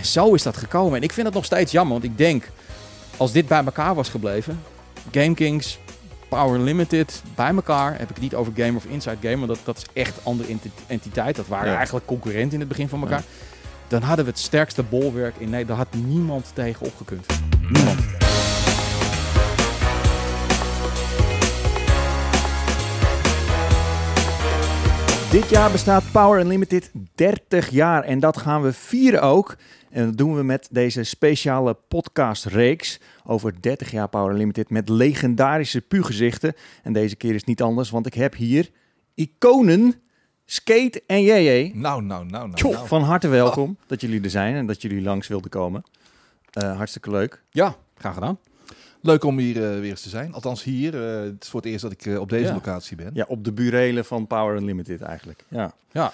En zo is dat gekomen. En ik vind het nog steeds jammer, want ik denk, als dit bij elkaar was gebleven, Game Kings, Power Limited, bij elkaar, heb ik het niet over Game of Inside Game, want dat, dat is echt een andere enti- entiteit. Dat waren Ja. eigenlijk concurrenten in het begin van elkaar. Dan hadden we het sterkste bolwerk in Nederland. Daar had niemand tegen opgekund. Niemand. Dit jaar bestaat Power Unlimited 30 jaar en dat gaan we vieren ook. En dat doen we met deze speciale podcastreeks over 30 jaar Power Unlimited met legendarische pugezichten. En deze keer is het niet anders, want ik heb hier iconen Skate en JJ. Nou, nou, nou, nou. Tjoh, nou. Van harte welkom dat jullie er zijn en dat jullie langs wilden komen. Eh, hartstikke leuk. Ja, graag gedaan. Leuk om hier eh, weer eens te zijn. Althans hier. eh, het is voor het eerst dat ik op deze Ja. locatie ben. Ja, op de burelen van Power Unlimited eigenlijk. Ja. Ja.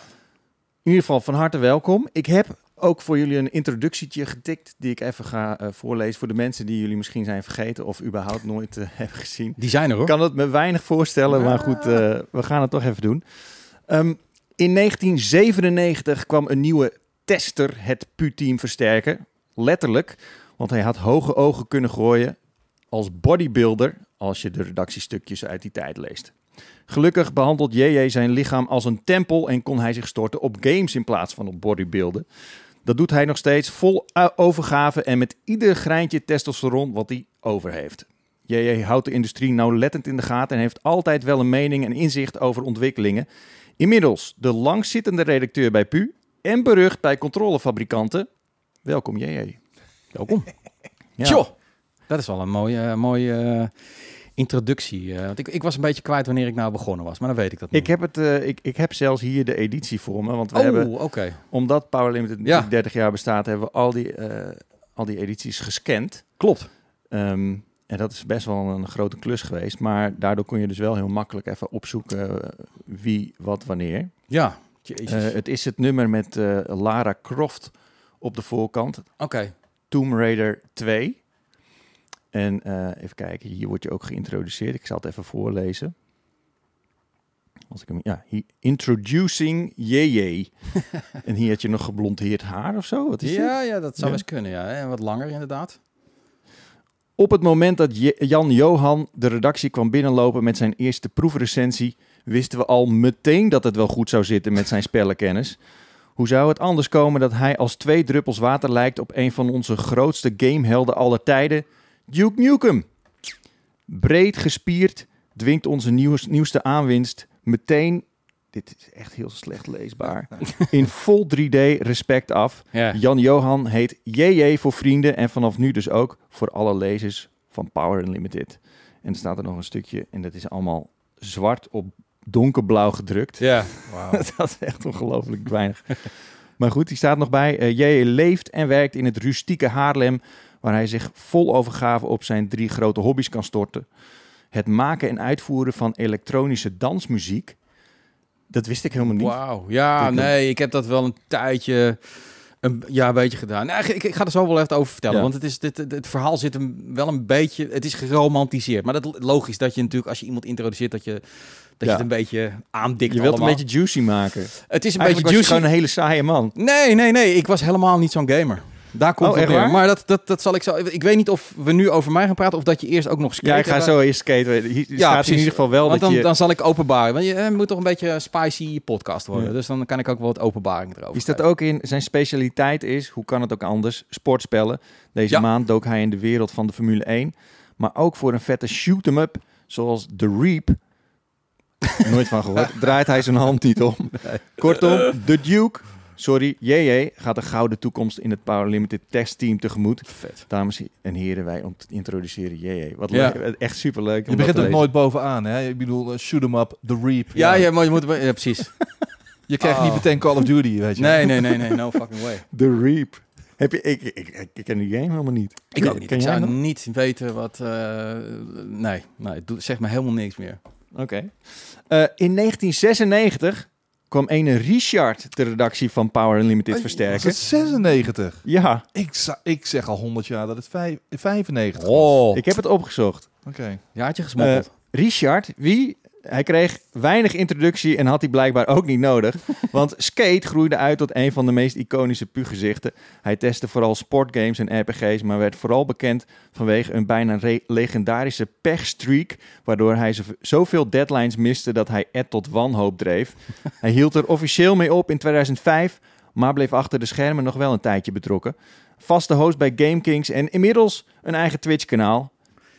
In ieder geval van harte welkom. Ik heb ook voor jullie een introductietje getikt die ik even ga eh, voorlezen voor de mensen die jullie misschien zijn vergeten of überhaupt nooit eh, hebben gezien. Die zijn er Ik hoor. kan het me weinig voorstellen, maar goed, eh, we gaan het toch even doen. Ehm, in 1997 kwam een nieuwe tester het PU-team versterken. Letterlijk, want hij had hoge ogen kunnen gooien als bodybuilder als je de redactiestukjes uit die tijd leest. Gelukkig behandelt JJ zijn lichaam als een tempel en kon hij zich storten op games in plaats van op bodybuilden. Dat doet hij nog steeds vol overgave en met ieder greintje testosteron wat hij over heeft. JJ houdt de industrie nauwlettend in de gaten en heeft altijd wel een mening en inzicht over ontwikkelingen. Inmiddels de langzittende redacteur bij PU en berucht bij controlefabrikanten. Welkom JJ. Welkom. Ja. Tjoh, dat is wel een mooie, mooie introductie. eh, want ik, ik was een beetje kwijt wanneer ik nou begonnen was, maar dan weet ik dat nu. Ik heb, het, eh, ik, ik heb zelfs hier de editie voor me, want we oh, hebben, oké. omdat Power Limited Ja. natuurlijk 30 jaar bestaat, hebben we al die, eh, al die edities gescand. Klopt. Ehm, en dat is best wel een grote klus geweest, maar daardoor kon je dus wel heel makkelijk even opzoeken wie, wat, wanneer. Ja, het is het nummer met Lara Croft op de voorkant, oké. Tomb Raider 2. En eh, even kijken, hier word je ook geïntroduceerd. Ik zal het even voorlezen. Als ik hem, ja, hier, introducing JJ. en hier had je nog geblondeerd haar of zo. Wat is dit? Ja, ja, dat zou Ja. eens kunnen, ja. En wat langer inderdaad. Op het moment dat Jan Johan de redactie kwam binnenlopen met zijn eerste proefrecensie, wisten we al meteen dat het wel goed zou zitten met zijn spellenkennis. Hoe zou het anders komen dat hij als twee druppels water lijkt op een van onze grootste gamehelden aller tijden, Duke Nukem? Breed gespierd dwingt onze nieuws- nieuwste aanwinst meteen, dit is echt heel slecht leesbaar, in vol 3D respect af. Ja. Jan Johan heet JJ voor vrienden en vanaf nu dus ook voor alle lezers van Power Unlimited. En er staat er nog een stukje en dat is allemaal zwart op donkerblauw gedrukt. Ja. Dat is echt ongelooflijk weinig. maar goed, die staat nog bij. eh, JJ leeft en werkt in het rustieke Haarlem, waar hij zich vol overgave op zijn drie grote hobby's kan storten. Het maken en uitvoeren van elektronische dansmuziek. Dat wist ik helemaal niet. Wauw. Ja, Ik- nee, ik heb dat wel een tijdje, een, ja, een beetje gedaan. Nou, ik, ik ga er zo wel even over vertellen, Ja. want het, is, dit, het, het verhaal zit hem wel een beetje, het is geromantiseerd. Maar dat logisch dat je natuurlijk, als je iemand introduceert, dat je, dat je Ja. het een beetje aandikt Je wilt allemaal. een beetje juicy maken. het is een beetje Eigenlijk was je juicy. gewoon een hele saaie man. Nee, nee, nee. Ik was helemaal niet zo'n gamer. Daar komt Oh, het neer. waar? Maar dat, dat, dat zal ik zo... Ik weet niet of we nu over mij gaan praten of dat je eerst ook nog skate Ja, ik ga zo eerst skaten. Hier staat in ieder geval wel Want dat dan, je... dan zal ik openbaren. Want je eh, moet toch een beetje een spicy podcast worden. Ja. Dus dan kan ik ook wel wat openbaring erover Is dat ook in zijn specialiteit is, hoe kan het ook anders, sportspellen. Deze Ja. maand dook hij in de wereld van de Formule 1. Maar ook voor een vette shoot-em-up, zoals The Reap. Nooit van gehoord. Draait hij zijn hand niet om. Kortom, The Duke, sorry, JJ, gaat een gouden toekomst in het Power Limited testteam tegemoet. Vet. Dames en heren, wij ont- introduceren JJ. Wat Ja. leuk. Echt superleuk. om Je begint te ook nooit bovenaan, hè? Ik bedoel, eh, shoot 'em up, the reap. Ja, ja, maar je moet... Ja, precies. Je krijgt niet Oh. meteen Call of Duty, weet je. Nee, nee, nee, nee. No fucking way. The Reap. Heb je, ik, ik, ik, ik ken die game helemaal niet. Ik ook niet. Ken Ik jij zou nog? niet weten wat... eh, nee, nee, zeg me helemaal niks meer. Oké. Eh, in 1996 kwam ene Richard de redactie van Power Unlimited Was versterken. het 96? Ja, Ik, ik zeg al 100 jaar dat het vijf- 95 was. Oh. ik heb het opgezocht. Oké. Jaartje gesmokkeld. Richard, wie hij kreeg weinig introductie en had hij blijkbaar ook niet nodig. Want Skate groeide uit tot een van de meest iconische pu-gezichten. Hij testte vooral sportgames en RPG's, maar werd vooral bekend vanwege een bijna legendarische pechstreak, waardoor hij zov- zoveel deadlines miste dat hij Ed tot wanhoop dreef. hij hield er officieel mee op in 2005, maar bleef achter de schermen nog wel een tijdje betrokken. Vaste host bij GameKings en inmiddels een eigen Twitch-kanaal.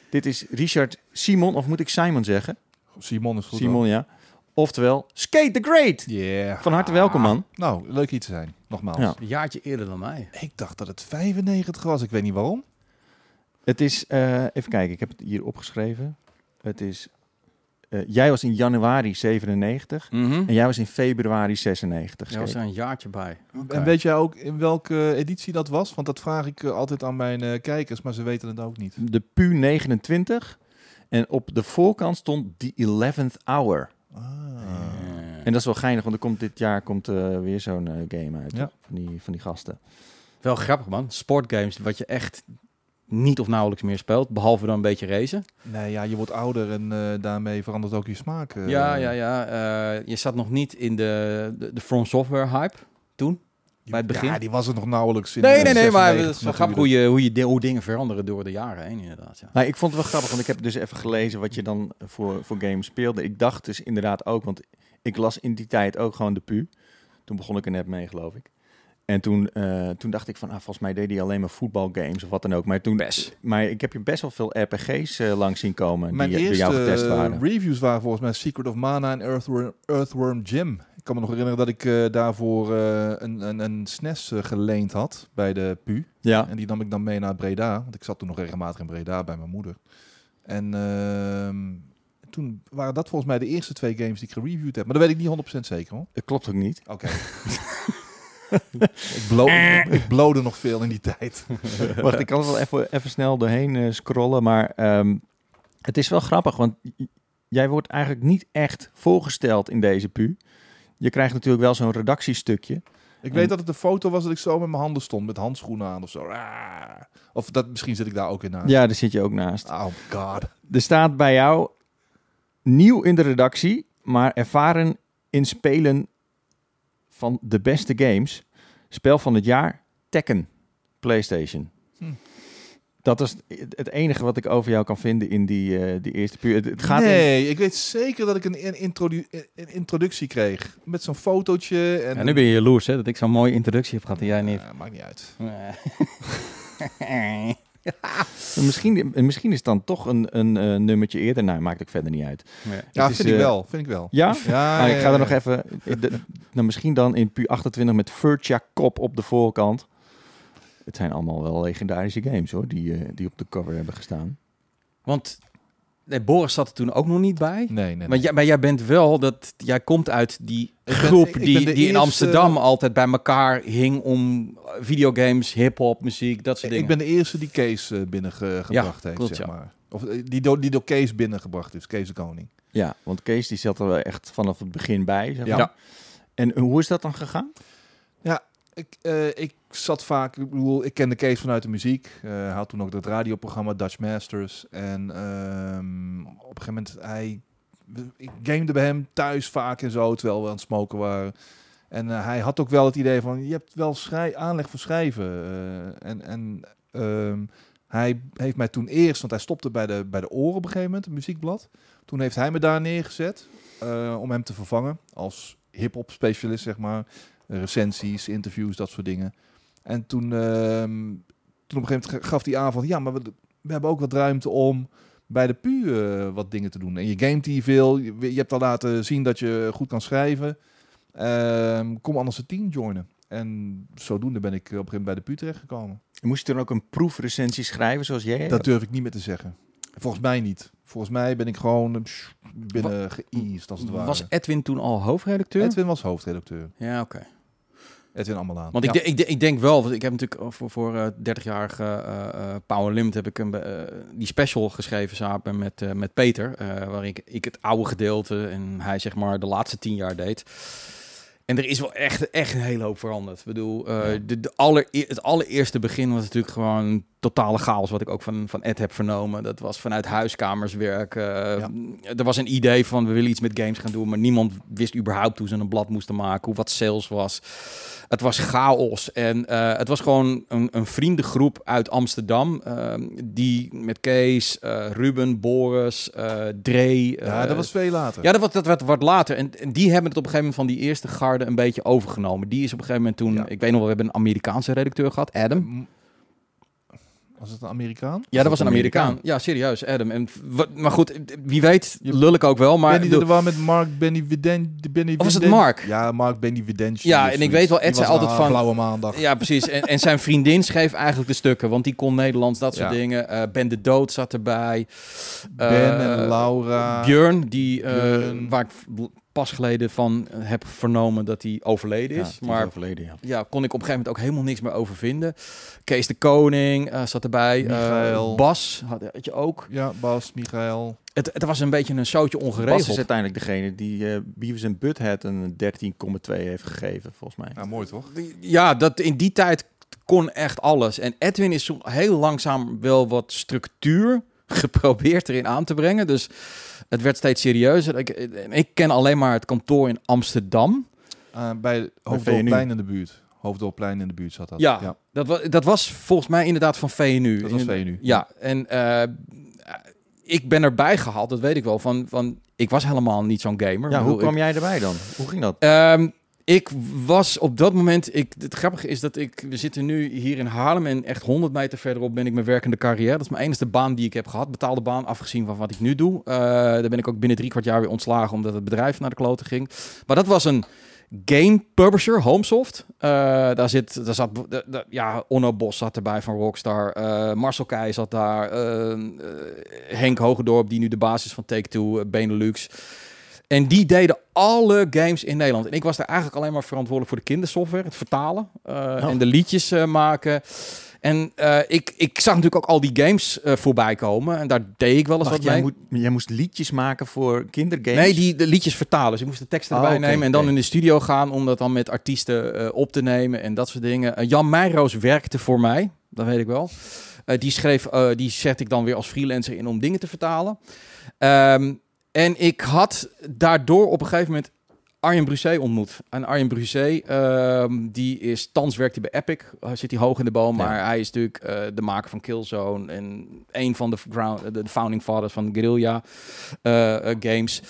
Dit is Richard Simon, of moet ik Simon zeggen? Simon is goed. Simon, ja. Oftewel, Skate the Great. Yeah. Van harte welkom, man. Nou, leuk hier te zijn. Nogmaals. Ja. Een jaartje eerder dan mij. Ik dacht dat het 95 was. Ik weet niet waarom. Het is, eh, even kijken, ik heb het hier opgeschreven. Het is, eh, jij was in januari 97 en jij was in februari 96. Jij was er een jaartje bij. En weet jij ook in welke editie dat was? Want dat vraag ik eh, altijd aan mijn eh, kijkers, maar ze weten het ook niet. De PU 29 en op de voorkant stond The 11th Hour. Ah. En dat is wel geinig, want er komt dit jaar komt, eh, weer zo'n eh, game uit Ja. van, die, van die gasten. Wel grappig man. Sportgames wat je echt niet of nauwelijks meer speelt. Behalve dan een beetje racen. Nee, ja, je wordt ouder en eh, daarmee verandert ook je smaak. eh. ja, ja, ja. Eh, je zat nog niet in de, de, de From Software hype toen. Bij het begin. Ja, die was er nog nauwelijks in. Nee, eh, nee, nee. Maar 96 het is wel grappig hoe, je, hoe, je, hoe dingen veranderen door de jaren heen inderdaad. Ja. Nou, ik vond het wel grappig, want ik heb dus even gelezen wat je dan voor, voor games speelde. Ik dacht dus inderdaad ook, want ik las in die tijd ook gewoon de pu. Toen begon ik er net mee, geloof ik. En toen, eh, toen dacht ik van, ah, volgens mij deed hij alleen maar voetbalgames of wat dan ook. Maar, toen, Best. maar ik heb je best wel veel RPG's eh, langs zien komen Mijn die eerste jou getest eh, waren. reviews waren volgens mij Secret of Mana en Earthworm, Earthworm Jim. Ik kan me nog herinneren dat ik eh, daarvoor eh, een, een, een SNES eh, geleend had bij de PU. Ja, En die nam ik dan mee naar Breda, want ik zat toen nog regelmatig in Breda bij mijn moeder. En ehm, toen waren dat volgens mij de eerste twee games die ik gereviewd heb. Maar dat weet ik niet 100% zeker hoor. dat klopt ook niet. Oké. ik, blow, ik nog veel in die tijd. Wacht, ik kan wel even, even snel doorheen scrollen. Maar ehm, het is wel grappig, want jij wordt eigenlijk niet echt voorgesteld in deze pu. Je krijgt natuurlijk wel zo'n redactiestukje. Ik weet dat het een foto was dat ik zo met mijn handen stond, met handschoenen aan of zo. Ah. Of dat, misschien zit ik daar ook in na. Ja, daar zit je ook naast. Oh god. Er staat bij jou nieuw in de redactie, maar ervaren in spelen van de beste games. Spel van het jaar, Tekken, PlayStation. Dat is het enige wat ik over jou kan vinden in die, eh, die eerste puur. Het, het gaat in, nee, ik weet zeker dat ik een, een, introdu- een introductie kreeg. Met zo'n fotootje. En, En nu ben je jaloers hè, dat ik zo'n mooie introductie heb gehad en jij niet. Ja, maakt niet uit. misschien, misschien is het dan toch een, een eh, nummertje eerder. Nou, maakt ook verder niet uit. Ja, is, vind ik eh, wel. Vind ik wel. Ja? Ja, Maar ik ja, ga er ja. nog even. de- nou, misschien dan in pu 28 met Furtja Kop op de voorkant. Het zijn allemaal wel legendarische games hoor, die, eh, die op de cover hebben gestaan. Want nee, Boris zat er toen ook nog niet bij. Nee, nee. Maar jij, maar jij bent wel dat jij komt uit die ben- groep die, die in Amsterdam altijd bij elkaar hing om videogames, hip-hop, muziek, dat soort dingen. ik ben de eerste die Kees eh, binnengebracht heeft, klopt, zeg ja. maar. Of eh, die, door, die door Kees binnengebracht is, Kees de Koning. Ja, want Kees die zat er wel echt vanaf het begin bij. Zeg maar. Ja. En hoe is dat dan gegaan? Ik, eh, ik zat vaak, ik bedoel, ik kende Kees vanuit de muziek. Eh, hij had toen ook dat radioprogramma Dutch Masters. En ehm, op een gegeven moment, hij, ik gamede bij hem thuis vaak en zo, terwijl we aan het smoken waren. En eh, hij had ook wel het idee van, je hebt wel schrij aanleg voor schrijven. En en ehm, hij heeft mij toen eerst, want hij stopte bij de, bij de Oren op een gegeven moment, een muziekblad. Toen heeft hij me daar neergezet om hem te vervangen als hip-hop specialist, zeg maar. Recensies, interviews, dat soort dingen. En toen, ehm, toen op een gegeven moment gaf hij aan van, ja, maar we, we hebben ook wat ruimte om bij de PU eh, wat dingen te doen. En je gamet hier veel, je, je hebt al laten zien dat je goed kan schrijven. Ehm, kom anders het team joinen. En zodoende ben ik op een gegeven moment bij de PU terechtgekomen. Moest je dan ook een proefrecensie schrijven zoals jij? Dat durf ik niet meer te zeggen. Volgens mij niet. Volgens mij ben ik gewoon eh, binnen geëased als het ware. Was Edwin toen al hoofdredacteur? Edwin was hoofdredacteur. Ja, oké. Edwin allemaal aan. Want ik, ik, ik denk wel, want ik heb natuurlijk voor, voor eh 30-jarige eh, eh, Power Limit heb ik een, die special geschreven samen met, met Peter, waarin ik, ik het oude gedeelte en hij zeg maar de laatste tien jaar deed. En er is wel echt, echt een hele hoop veranderd. Ik bedoel, uh, de, de aller, het allereerste begin was natuurlijk gewoon totale chaos, wat ik ook van, van Ed heb vernomen. Dat was vanuit huiskamers werken. Ja. Er was een idee van, we willen iets met games gaan doen, maar niemand wist überhaupt hoe ze een blad moesten maken, hoe wat sales was. Het was chaos. En uh, het was gewoon een, een vriendengroep uit Amsterdam. Uh, die met Kees, uh, Ruben, Boris, Dre. ja, dat was veel later. Ja, dat, dat werd wat later. En, en, die hebben het op een gegeven moment van die eerste een beetje overgenomen. Die is op een gegeven moment toen, ja. ik weet nog wel, we hebben een Amerikaanse redacteur gehad, Adam. Was het een Amerikaan? Ja, dat was een Amerikaan. Ja, serieus, Adam. En, maar goed, wie weet, lul ik ook wel. Maar Benny de war met Mark Benny Benny Of was het Mark? Ja, Mark Benny Ja, en ik weet wel, Ed zei altijd van... Blauwe maandag. Ja, precies. En, en zijn vriendin schreef eigenlijk de stukken, want die kon Nederlands, dat soort Ja. dingen. Uh, ben de Dood zat erbij. Ben Eh, en Laura. Björn, die, eh, Björn. waar ik pas geleden van heb vernomen dat hij overleden is. Ja, maar overleden, ja. ja, kon ik op een gegeven moment ook helemaal niks meer over vinden. Kees de Koning eh, zat erbij. Eh. Bas had, had je ook. Ja, Bas, Michael. Het, het was een beetje een zootje ongeregeld. Bas is uiteindelijk degene die eh Beavis en Butthead een 13,2 heeft gegeven, volgens mij. Ja, mooi toch? Ja, dat in die tijd kon echt alles. En Edwin is zo heel langzaam wel wat structuur geprobeerd erin aan te brengen. Dus het werd steeds serieuzer. Ik, ik ken alleen maar het kantoor in Amsterdam. Uh, bij Hoofddorpplein in de buurt. Hoofddorpplein in de buurt zat dat. Ja, ja. Dat, was, dat was volgens mij inderdaad van VNU. Dat was VNU. Ja, en uh, ik ben erbij gehaald, dat weet ik wel. Van, van, ik was helemaal niet zo'n gamer. Ja, hoe kwam ik, jij erbij dan? Hoe ging dat? Ehm, ik was op dat moment. Ik, het grappige is dat ik. We zitten nu hier in Haarlem. En echt 100 meter verderop ben ik mijn werkende carrière. Dat is mijn enige baan die ik heb gehad. Betaalde baan, afgezien van wat ik nu doe. Uh, daar ben ik ook binnen drie kwart jaar weer ontslagen. Omdat het bedrijf naar de kloten ging. Maar dat was een game publisher, Homesoft. Uh, daar, zit, daar zat. Ja, Onno Bos zat erbij van Rockstar. Uh, Marcel Keij zat daar. Uh, Henk Hogendorp, die nu de basis van Take-Two, Benelux. En die deden alle games in Nederland. En ik was daar eigenlijk alleen maar verantwoordelijk voor de kindersoftware, het vertalen uh, oh. en de liedjes uh, maken. En uh, ik, ik zag natuurlijk ook al die games voorbij komen. En daar deed ik wel eens Wacht, wat jij mee. Moet, jij moest liedjes maken voor kindergames? Nee, die de liedjes vertalen. Dus ik moest de teksten erbij Oh, oké, nemen en dan in de studio gaan om dat dan met artiesten op te nemen en dat soort dingen. Jan Meijroos werkte voor mij, dat weet ik wel. Die schreef, die zet ik dan weer als freelancer in om dingen te vertalen. Um, en ik had daardoor op een gegeven moment Arjen Brusset ontmoet. En Arjen Brusset, uh, die is thans werkt hij bij Epic, uh, zit hij hoog in de boom, ja. maar hij is natuurlijk uh, de maker van Killzone en een van de, ground, de founding fathers van Guerrilla uh, games.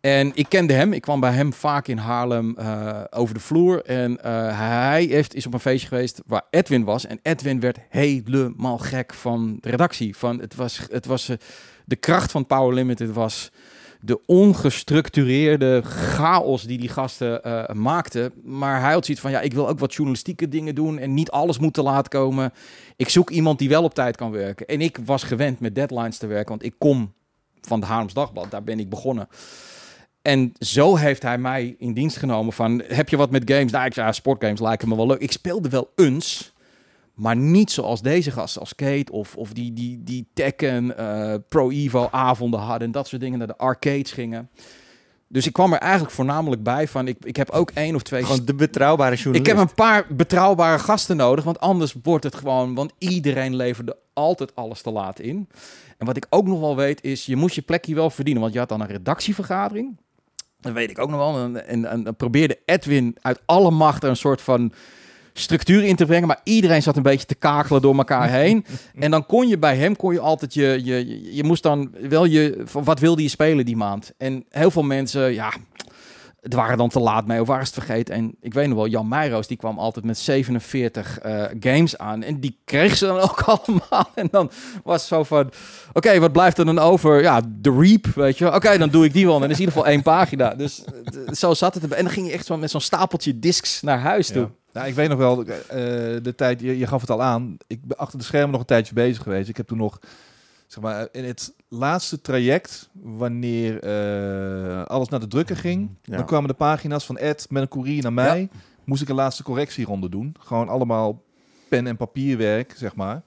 En ik kende hem, ik kwam bij hem vaak in Haarlem uh, over de vloer. En uh, hij heeft, is op een feestje geweest waar Edwin was. En Edwin werd helemaal gek van de redactie. Van, het was, het was, uh, de kracht van Power Limited was de ongestructureerde chaos die die gasten uh, maakten. Maar hij had zoiets van, ja, ik wil ook wat journalistieke dingen doen en niet alles moet te laat komen. Ik zoek iemand die wel op tijd kan werken. En ik was gewend met deadlines te werken, want ik kom van de Haarlems Dagblad, daar ben ik begonnen. En zo heeft hij mij in dienst genomen van, heb je wat met games? Nou, ik zei, sportgames lijken me wel leuk. Ik speelde wel eens, maar niet zoals deze gasten, als Kate of, of die, die, die Tekken, uh, Pro Evo avonden hadden en dat soort dingen, naar de arcades gingen. Dus ik kwam er eigenlijk voornamelijk bij van, ik, ik heb ook één of twee... Gewoon de betrouwbare journalist. Ik heb een paar betrouwbare gasten nodig, want anders wordt het gewoon... Want iedereen leverde altijd alles te laat in. En wat ik ook nog wel weet is, je moest je plekje wel verdienen. Want je had dan een redactievergadering. Dat weet ik ook nog wel. En, en, en probeerde Edwin uit alle macht er een soort van structuur in te brengen. Maar iedereen zat een beetje te kakelen door elkaar heen. en dan kon je bij hem, kon je altijd je, je, je, je moest dan wel je, wat wilde je spelen die maand? En heel veel mensen, ja, het waren dan te laat mee of waren ze het vergeten. En ik weet nog wel, Jan Meijroos, die kwam altijd met 47 uh, games aan. En die kreeg ze dan ook allemaal. En dan was het zo van, oké, okay, wat blijft er dan over? Ja, de Reap, weet je Oké, okay, dan doe ik die wel. En dan is in ieder geval één pagina. Dus uh, zo zat het. En dan ging je echt zo met zo'n stapeltje discs naar huis toe. Ja. Nou, ik weet nog wel, uh, de tijd, je, je gaf het al aan. Ik ben achter de schermen nog een tijdje bezig geweest. Ik heb toen nog, zeg maar, in het laatste traject, wanneer uh, alles naar de drukker ging, ja. dan kwamen de pagina's van Ed met een courier naar mij. Ja. Moest ik een laatste correctieronde doen. Gewoon allemaal pen- en papierwerk, zeg maar.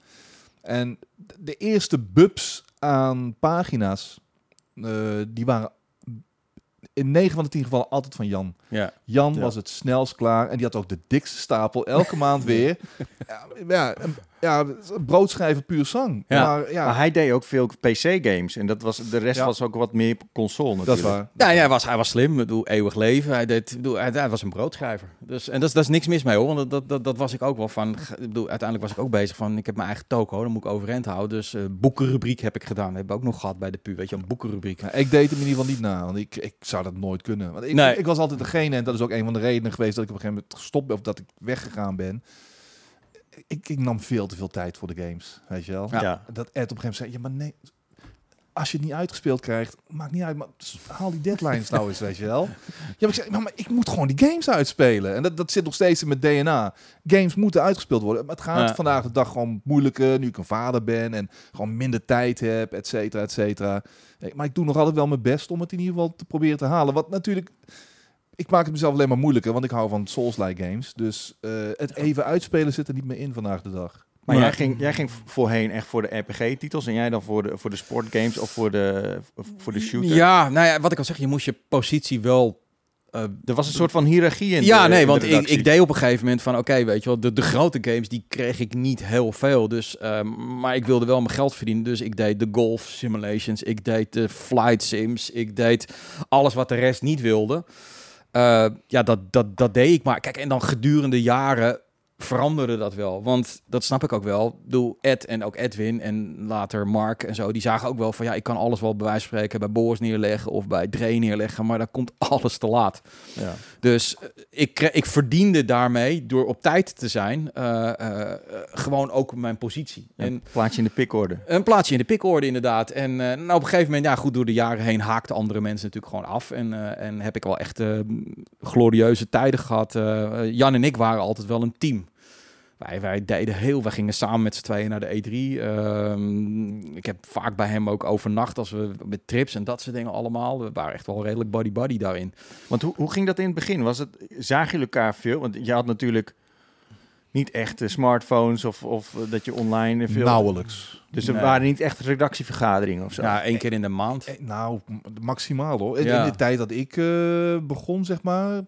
En de eerste bubs aan pagina's, uh, die waren in 9 van de 10 gevallen altijd van Jan. Ja. Jan Ja. was het snelst klaar en die had ook de dikste stapel elke maand weer. Ja, ja, broodschrijven puur zang. Ja. Maar ja, Maar hij deed ook veel PC-games. En dat was, de rest Ja. was ook wat meer console dat natuurlijk. is waar. Ja, ja hij, was, hij was slim. Ik bedoel, eeuwig leven. Hij, deed, ik bedoel, hij, hij was een broodschrijver. Dus, en dat is, dat is niks mis mee hoor. Want dat, dat, dat, dat was ik ook wel van. Ik bedoel, uiteindelijk was ik ook bezig van. Ik heb mijn eigen toko. Dan moet ik overeind houden. Dus eh boekenrubriek heb ik gedaan. Dat heb ik ook nog gehad bij de PU. Weet je, een boekenrubriek. Ja, ik deed hem in ieder geval niet na, want ik, ik zou dat nooit kunnen. Want ik, Nee. ik was altijd degene, en dat is ook een van de redenen geweest dat ik op een gegeven moment gestopt ben of dat ik weggegaan ben. Ik, ik nam veel te veel tijd voor de games, weet je wel. Ja. Dat Ed op een gegeven moment zei, ja maar nee, als je het niet uitgespeeld krijgt, maakt niet uit, maar haal die deadlines nou eens, weet je wel. Ja, maar ik zei, maar, maar ik moet gewoon die games uitspelen. En dat, dat zit nog steeds in mijn DNA. Games moeten uitgespeeld worden. Maar het gaat Ja. vandaag de dag gewoon moeilijker, nu ik een vader ben en gewoon minder tijd heb, et cetera, et cetera. Maar ik doe nog altijd wel mijn best om het in ieder geval te proberen te halen. Wat natuurlijk, ik maak het mezelf alleen maar moeilijker, want ik hou van Souls-like games. Dus eh, het even uitspelen zit er niet meer in vandaag de dag. Maar Maar- jij, ging, jij ging voorheen echt voor de RPG-titels en jij dan voor de, voor de sportgames of voor de, voor de shooter? Ja, nou ja, wat ik al zeg. Je moest je positie wel eh, Er was een soort van hiërarchie in de- ja, nee, in de want ik, ik deed op een gegeven moment van, oké, weet je wel, de, de grote games, die kreeg ik niet heel veel. Dus, ehm, maar ik wilde wel mijn geld verdienen. Dus ik deed de golf simulations, ik deed de flight sims, ik deed alles wat de rest niet wilde. Eh, ja, dat, dat, dat deed ik maar. Kijk, en dan gedurende jaren veranderde dat wel. Want dat snap ik ook wel. Ik bedoel, Ed en ook Edwin en later Mark en zo, die zagen ook wel van, ja, ik kan alles wel bij wijze van spreken bij Boris neerleggen of bij Dre neerleggen, maar dan komt alles te laat. Ja. Dus eh, ik, ik verdiende daarmee, door op tijd te zijn, eh, eh, gewoon ook mijn positie. En Een plaatje in de pikorde. een plaatsje in de pikorde inderdaad. En nou, op een gegeven moment, ja goed, door de jaren heen haakten andere mensen natuurlijk gewoon af. En, en heb ik wel echt glorieuze tijden gehad. Eh, Jan en ik waren altijd wel een team. Wij, wij deden heel, wij gingen samen met z'n tweeën naar de E3. Ehm, ik heb vaak bij hem ook overnacht als we met trips en dat soort dingen allemaal. We waren echt wel redelijk buddy-buddy daarin. Want hoe, hoe ging dat in het begin? Was het, zagen jullie elkaar veel? Want je had natuurlijk niet echt eh, smartphones of, of eh, dat je online veel... Nauwelijks. Dus er Nee. waren niet echt redactievergaderingen of zo. Ja, één keer in de maand. Eh, Nou, maximaal hoor. In, Ja. in de tijd dat ik eh, begon, zeg maar.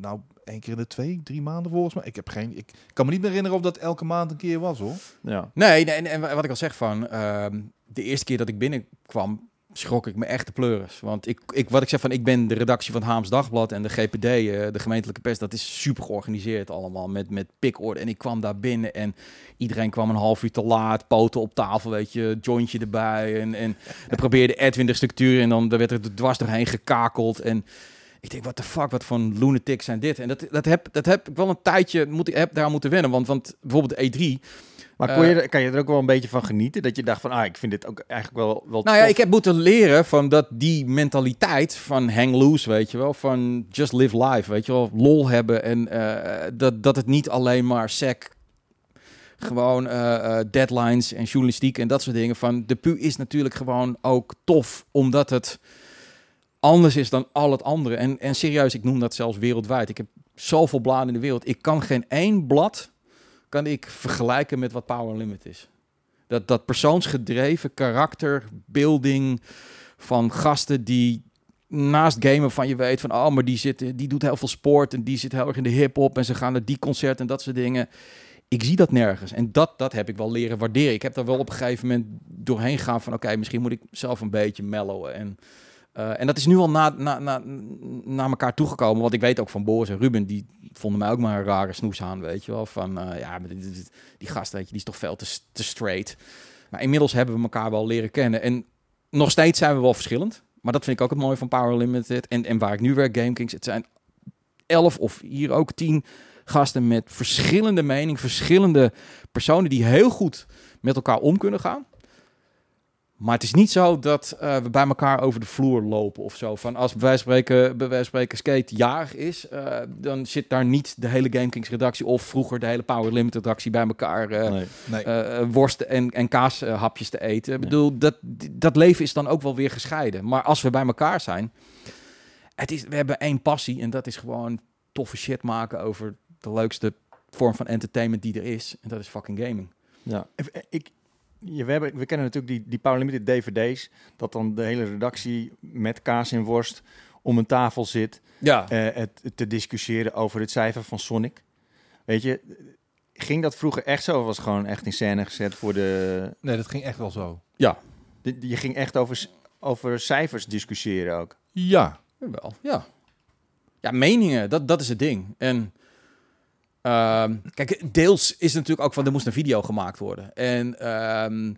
Nou, één keer in de twee, drie maanden volgens mij. Ik heb geen. Ik kan me niet meer herinneren of dat elke maand een keer was hoor. Ja. Nee, nee en, en wat ik al zeg van, ehm, de eerste keer dat ik binnenkwam, schrok ik me echt de pleuris. Want ik, ik, wat ik zeg van, ik ben de redactie van het Haams Dagblad en de GPD, eh, de gemeentelijke pers, dat is super georganiseerd allemaal met, met pikorde. En ik kwam daar binnen en iedereen kwam een half uur te laat, poten op tafel, weet je, jointje erbij. En, en dan probeerde Edwin de structuur en dan daar werd er dwars doorheen gekakeld. En ik denk, wat de fuck, wat voor lunatics zijn dit? En dat, dat, heb, dat heb ik wel een tijdje, moet, ik heb daar moeten wennen. Want, want bijvoorbeeld de E3, Maar kon je, Eh, kan je er ook wel een beetje van genieten? Dat je dacht van, ah, ik vind dit ook eigenlijk wel, wel Nou ja, tof. ik heb moeten leren van dat die mentaliteit van hang loose, weet je wel, van just live life, weet je wel, lol hebben en eh, dat, dat het niet alleen maar sec, gewoon eh, deadlines en journalistiek en dat soort dingen. Van de pu is natuurlijk gewoon ook tof, omdat het anders is dan al het andere. En, en serieus, ik noem dat zelfs wereldwijd. Ik heb zoveel bladen in de wereld. Ik kan geen één blad kan ik vergelijken met wat Power Limit is. Dat, dat persoonsgedreven karakter, building van gasten die naast gamen van je weet van oh, maar die, zit, die doet heel veel sport en die zit heel erg in de hip-hop en ze gaan naar die concert en dat soort dingen. Ik zie dat nergens. En dat, dat heb ik wel leren waarderen. Ik heb daar wel op een gegeven moment doorheen gegaan van oké, misschien moet ik zelf een beetje mellowen. En, eh, en dat is nu al na, na, na, naar elkaar toegekomen. Want ik weet ook van Boris en Ruben, die vonden mij ook maar een rare snoes aan, weet je wel. Van eh, ja, dit- dit- die gast, weet je, die is toch veel te, te straight. Maar inmiddels hebben we elkaar wel leren kennen. En nog steeds zijn we wel verschillend. Maar dat vind ik ook het mooie van Power Limited. En, en waar ik nu werk, GameKings, het zijn elf of hier ook tien gasten met verschillende meningen, verschillende personen die heel goed met elkaar om kunnen gaan. Maar het is niet zo dat eh, we bij elkaar over de vloer lopen of zo. Van als bij wijze van spreken, bij wijze van spreken Skate jarig is, eh, dan zit daar niet de hele GameKings redactie of vroeger de hele Power Limited redactie bij elkaar eh, Nee. Nee. eh, worst en, en kaashapjes te eten. Ik bedoel, dat, dat leven is dan ook wel weer gescheiden. Maar als we bij elkaar zijn, het is, we hebben één passie en dat is gewoon toffe shit maken over de leukste vorm van entertainment die er is. En dat is fucking gaming. Ja. Ik, ja, we, hebben, we kennen natuurlijk die, die Power Limited DVD's. Dat dan de hele redactie met kaas en worst om een tafel zit Ja, eh, het, te discussiëren over het cijfer van Sonic. Weet je, ging dat vroeger echt zo? Of was het gewoon echt in scène gezet voor de... Nee, dat ging echt wel zo. de- Je ging echt over, over cijfers discussiëren ook. Ja. wel. Ja. Ja, meningen, dat, dat is het ding. En ehm, kijk, deels is het natuurlijk ook van er moest een video gemaakt worden. En ehm,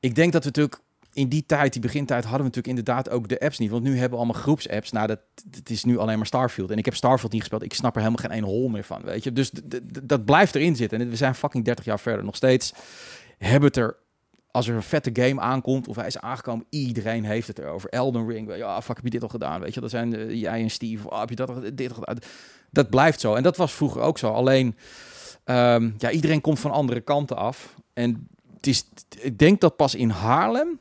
ik denk dat we natuurlijk in die tijd, die begintijd, hadden we natuurlijk inderdaad ook de apps niet. Want nu hebben we allemaal groepsapps. Nou, dat, het is nu alleen maar Starfield. En ik heb Starfield niet gespeeld. Ik snap er helemaal geen ene hol meer van, weet je. Dus dat blijft erin zitten. En we zijn fucking 30 jaar verder. Nog steeds hebben het er als er een vette game aankomt of hij is aangekomen, iedereen heeft het erover. Elden Ring, je, ah, fuck, heb je dit al gedaan? Weet je, dat zijn eh, jij en Steve, ah, heb je dat al, dit al gedaan? Dat blijft zo. En dat was vroeger ook zo. Alleen, ehm, ja, iedereen komt van andere kanten af. En het is, ik denk dat pas in Haarlem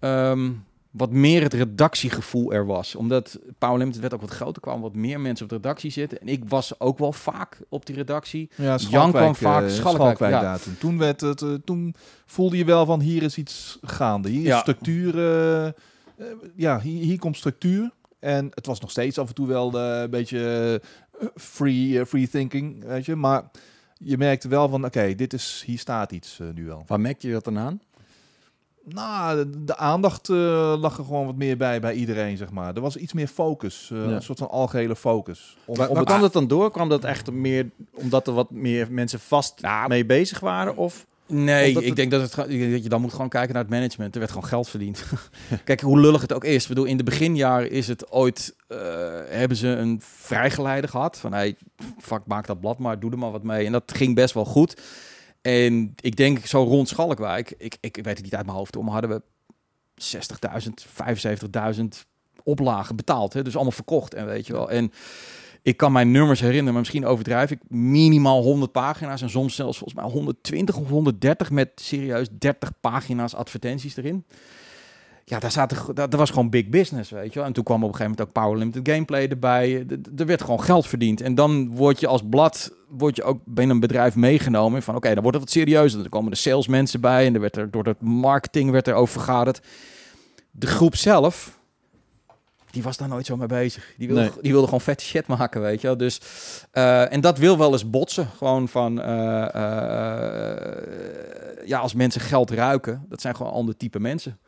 ehm, wat meer het redactiegevoel er was. Omdat Power Limited werd ook wat groter, kwamen wat meer mensen op de redactie zitten. En ik was ook wel vaak op die redactie. Ja, Jan kwam vaak, eh, Schalkwijk, ja. toen. Werd het, eh, toen voelde je wel van hier is iets gaande. Hier is Ja. structuur. eh, eh, ja, hier, hier komt structuur. En het was nog steeds af en toe wel eh, een beetje eh, free, eh, free thinking, weet je. Maar je merkte wel van, oké, dit is, hier staat iets nu wel. Waar merk je dat dan aan? Nou, de, aandacht lag er gewoon wat meer bij bij iedereen, zeg maar. Er was iets meer focus, Ja. een soort van algehele focus. Om, het- kwam dat dan door? Kwam dat echt meer omdat er wat meer mensen vast Nou, mee bezig waren? Of Nee, ik het- denk dat, het, dat je dan moet gewoon kijken naar het management. Er werd gewoon geld verdiend. Kijk, hoe lullig het ook is. Ik bedoel, in de beginjaren is het ooit... eh, hebben ze een vrijgeleide gehad. Van, hey, fuck, maak dat blad maar, doe er maar wat mee. En dat ging best wel goed. En ik denk zo rond Schalkwijk... Ik, ik weet het niet uit mijn hoofd, maar hadden we 60.000, 75.000 oplagen betaald. Hè? Dus allemaal verkocht en weet je wel. En ik kan mijn nummers herinneren, maar misschien overdrijf ik. Minimaal 100 pagina's en soms zelfs volgens mij 120 of 130 met serieus 30 pagina's advertenties erin. Ja, daar zaten, dat, was gewoon big business, weet je wel. En toen kwam op een gegeven moment ook Power Limited Gameplay erbij. Er werd gewoon geld verdiend. En dan word je als blad, word je ook binnen een bedrijf meegenomen. Van oké, dan wordt het wat serieuzer. Dan komen de salesmensen bij en er werd er door het marketing werd er over vergaderd. De groep zelf, die was daar nooit zo mee bezig. Die wilde, Nee. die wilde gewoon vette shit maken, weet je wel. Dus, eh, en dat wil wel eens botsen. Gewoon van, eh, eh, ja, als mensen geld ruiken, dat zijn gewoon ander type mensen.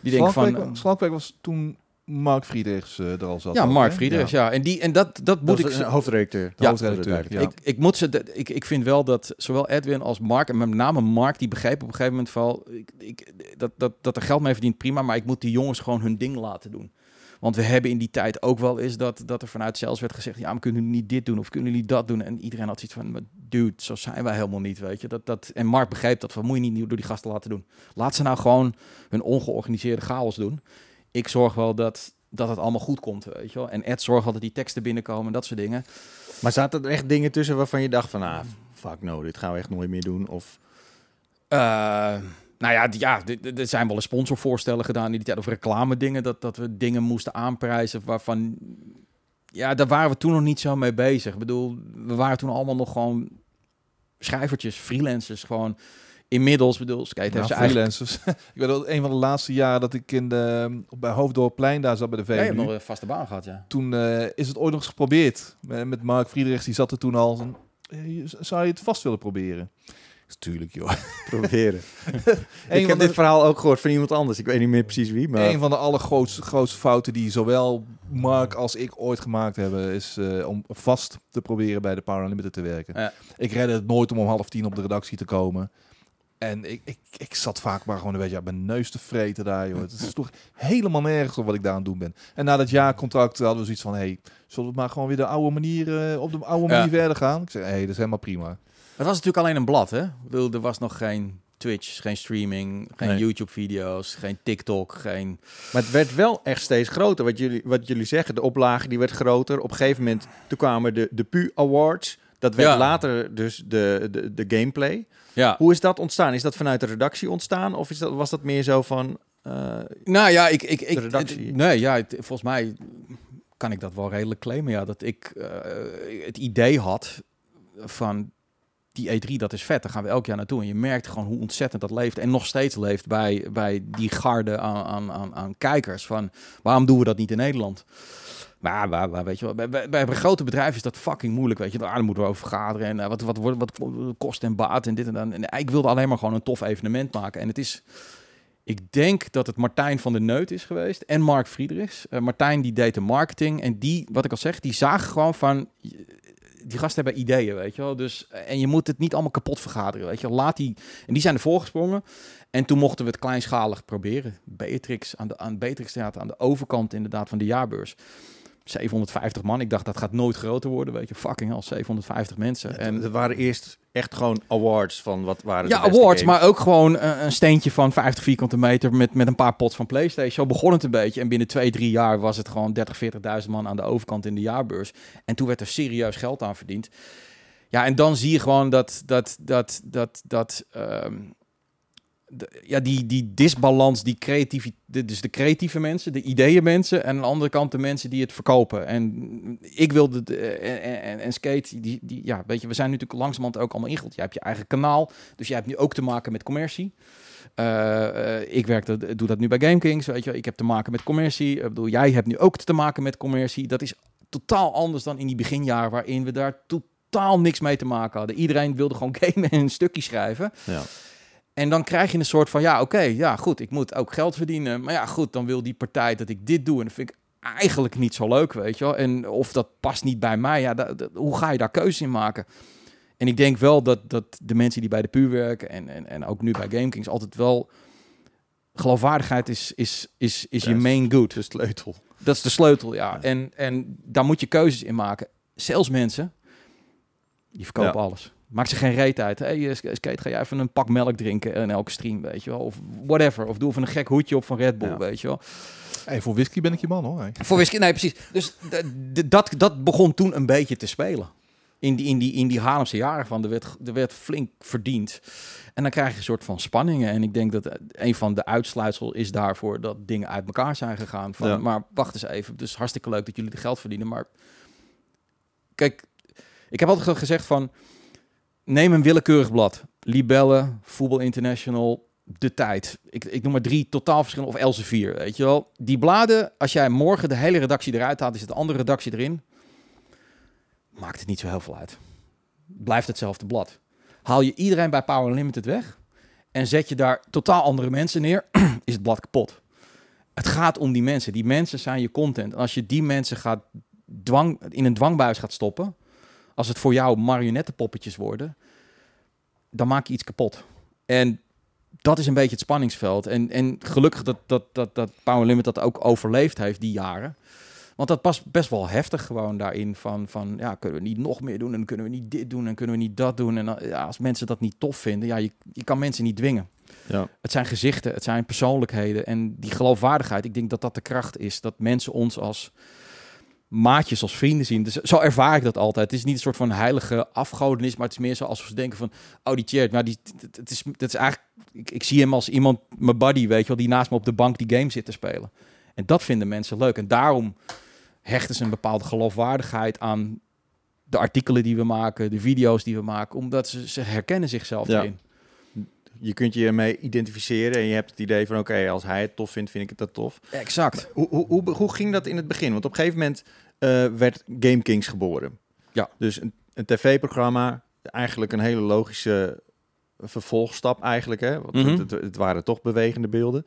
Die denken van... Schalkwijk, was toen Mark Friedrichs eh, er al zat. ja, ook, Mark? Friedrichs, ja. En, die, en dat, dat dat moet is ik... hoofdredacteur? De hoofdredacteur, ja. Ik, ik, moet ze, de- ik, ik vind wel dat zowel Edwin als Mark, en met name Mark, die begreep op een gegeven moment van, ik, ik, dat, dat, dat er geld mee verdient, prima, maar ik moet die jongens gewoon hun ding laten doen. Want we hebben in die tijd ook wel eens dat, dat er vanuit zelfs werd gezegd, ja, maar kunnen jullie niet dit doen of kunnen jullie dat doen? En iedereen had zoiets van, dude, zo zijn wij helemaal niet, weet je. Dat, dat, en Mark begreep dat, van, moet je niet door die gasten laten doen. Laat ze nou gewoon hun ongeorganiseerde chaos doen. Ik zorg wel dat, dat het allemaal goed komt, weet je wel. En Ed zorgt dat die teksten binnenkomen en dat soort dingen. Maar zaten er echt dingen tussen waarvan je dacht van, ah, fuck no, dit gaan we echt nooit meer doen? Of Eh, nou ja, ja, er zijn wel eens sponsorvoorstellen gedaan in die tijd of reclame dingen dat, dat we dingen moesten aanprijzen waarvan ja, daar waren we toen nog niet zo mee bezig. Ik bedoel, we waren toen allemaal nog gewoon schrijvertjes, freelancers, gewoon inmiddels, bedoel, Skate heeft eigen... freelancers. ik weet wel, een van de laatste jaren dat ik in de, bij Hoofddorpplein daar zat bij de Ja, je VU. hebt nog een vaste baan gehad, ja. Toen eh, is het ooit nog eens geprobeerd. Met, Mark Friedrichs, die zat er toen al. Eh, zou je het vast willen proberen? Tuurlijk, joh. proberen. Ik heb de- dit verhaal ook gehoord van iemand anders. Ik weet niet meer precies wie, maar... Een van de allergrootste grootste fouten die zowel Mark als ik ooit gemaakt hebben, is eh, om vast te proberen bij de Power Unlimited te werken. Ja. Ik redde het nooit om om half tien op de redactie te komen. En ik, ik, ik zat vaak maar gewoon een beetje aan mijn neus te vreten daar, joh. Het is toch helemaal nergens op wat ik daar aan het doen ben. En na dat jaarcontract hadden we zoiets van, hey, zullen we maar gewoon weer de oude manier, eh, op de oude Ja. manier verder gaan? Ik zei, hey, dat is helemaal prima. Het was natuurlijk alleen een blad, hè? Bedoel, er was nog geen Twitch, geen streaming, geen Nee. YouTube-video's, geen TikTok, geen... Maar het werd wel echt steeds groter. Wat jullie, wat jullie zeggen, de oplage die werd groter. Op een gegeven moment, toen kwamen de, de PU Awards. Dat werd Ja. later dus de, de, de gameplay. Ja, Hoe is dat ontstaan? Is dat vanuit de redactie ontstaan? Of is dat, was dat meer zo van... eh, Nou ja, ik, ik, ik De redactie. het- nee, ja, het- volgens mij kan ik dat wel redelijk claimen. Ja, dat ik eh, het idee had van die E3, dat is vet. Daar gaan we elk jaar naartoe. En je merkt gewoon hoe ontzettend dat leeft. En nog steeds leeft bij, bij die garde aan, aan, aan, kijkers. Van, waarom doen we dat niet in Nederland? Maar, maar, weet je wel, bij, bij, grote bedrijven is dat fucking moeilijk, weet je. Daar moeten we over vergaderen en uh, wat, wat, wat, wat kost en baat en dit en dat. En ik wilde alleen maar gewoon een tof evenement maken. En het is, ik denk dat het Martijn van der Neut is geweest en Mark Friedrichs. Uh, Martijn die deed de marketing en die, wat ik al zeg, die zagen gewoon van, die gasten hebben ideeën, weet je wel. Dus, en je moet het niet allemaal kapot vergaderen, weet je Laat die, en die zijn ervoor gesprongen. En toen mochten we het kleinschalig proberen. Beatrix, aan de, aan Beatrix Theater, aan de overkant inderdaad van de jaarbeurs. 750 man. Ik dacht dat gaat nooit groter worden, weet je. Fucking hell, 750 mensen. En er waren eerst echt gewoon awards van wat waren Ja, awards, maar ook gewoon uh, een steentje van 50 vierkante meter met, met een paar pots van PlayStation. Zo begon het een beetje. En binnen twee, drie jaar was het gewoon 30, 40.000 man aan de overkant in de jaarbeurs. En toen werd er serieus geld aan verdiend. Ja, en dan zie je gewoon dat, dat, dat, dat, dat, um, ja, die, die disbalans, die creativiteit, dus de creatieve mensen, de ideeën mensen en aan de andere kant de mensen die het verkopen. En ik wilde, de, en, en, en, Skate, die, die, ja, weet je, we zijn natuurlijk langzamerhand ook allemaal ingeld. Je hebt je eigen kanaal, dus je hebt nu ook te maken met commercie. Uh, ik werk dat, doe dat nu bij GameKings, weet je. Ik heb te maken met commercie. Ik bedoel, jij hebt nu ook te maken met commercie. Dat is totaal anders dan in die beginjaren waarin we daar totaal niks mee te maken hadden. Iedereen wilde gewoon gamen en een stukje schrijven. Ja. En dan krijg je een soort van, ja, oké, ja, goed, ik moet ook geld verdienen. Maar ja, goed, dan wil die partij dat ik dit doe. En dat vind ik eigenlijk niet zo leuk, weet je wel. En of dat past niet bij mij, ja, hoe ga je daar keuze in maken? En ik denk wel dat, dat de mensen die bij de puur werken en, en, en ook nu bij GameKings altijd wel... Geloofwaardigheid is, is, is, is je main good. De sleutel. Dat is de sleutel, ja. En, en daar moet je keuzes in maken. Zelfs mensen, die verkopen alles. Maakt ze geen reet uit. Hey, eh, Skate, ga je even een pak melk drinken in elke stream, weet je wel. Of whatever. Of doe even een gek hoedje op van Red Bull, weet je wel. Hey, voor whisky ben ik je man, hoor. Voor whisky, nee, precies. Dus dat, dat begon toen een beetje te spelen. In die, in die, in die Haarlemse jaren van, er werd, er werd flink verdiend. En dan krijg je een soort van spanningen. En ik denk dat een van de uitsluitsel is daarvoor dat dingen uit elkaar zijn gegaan. Van, Maar wacht eens even, dus hartstikke leuk dat jullie de geld verdienen. Maar kijk, ik heb altijd gezegd van neem een willekeurig blad. Libelle, Voetbal International, De Tijd. Ik, ik noem maar drie totaal verschillende, of Elsevier, weet je wel. Die bladen, als jij morgen de hele redactie eruit haalt, is het andere redactie erin. Maakt het niet zo heel veel uit. Blijft hetzelfde blad. Haal je iedereen bij Power Limited weg en zet je daar totaal andere mensen neer, is het blad kapot. Het gaat om die mensen. Die mensen zijn je content. En als je die mensen gaat dwang, in een dwangbuis gaat stoppen, als het voor jou marionettenpoppetjes worden, dan maak je iets kapot. En dat is een beetje het spanningsveld. En, en gelukkig dat, dat, dat, dat Power Limit dat ook overleefd heeft, die jaren. Want dat past best wel heftig gewoon daarin van, van ja, kunnen we niet nog meer doen en kunnen we niet dit doen en kunnen we niet dat doen. En ja, als mensen dat niet tof vinden, ja, je, je kan mensen niet dwingen. Ja. Het zijn gezichten, het zijn persoonlijkheden en die geloofwaardigheid. Ik denk dat dat de kracht is, dat mensen ons als maatjes als vrienden zien. Dus zo ervaar ik dat altijd. Het is niet een soort van heilige afgodenis, maar het is meer zo als we denken van, oh die Chert, maar die, het is, het is eigenlijk, ik, ik zie hem als iemand, mijn buddy, weet je wel, die naast me op de bank die game zit te spelen. En dat vinden mensen leuk. En daarom hechten ze een bepaalde geloofwaardigheid aan de artikelen die we maken, de video's die we maken, omdat ze, ze herkennen zichzelf ja. erin. Je kunt je ermee identificeren en je hebt het idee van oké, als hij het tof vindt, vind ik het dat tof. Exact. Hoe, hoe, hoe, hoe ging dat in het begin? Want op een gegeven moment uh, werd Game Kings geboren. Ja. Dus een, een tv-programma, eigenlijk een hele logische vervolgstap eigenlijk. Hè? Want mhm. het, het, waren toch bewegende beelden.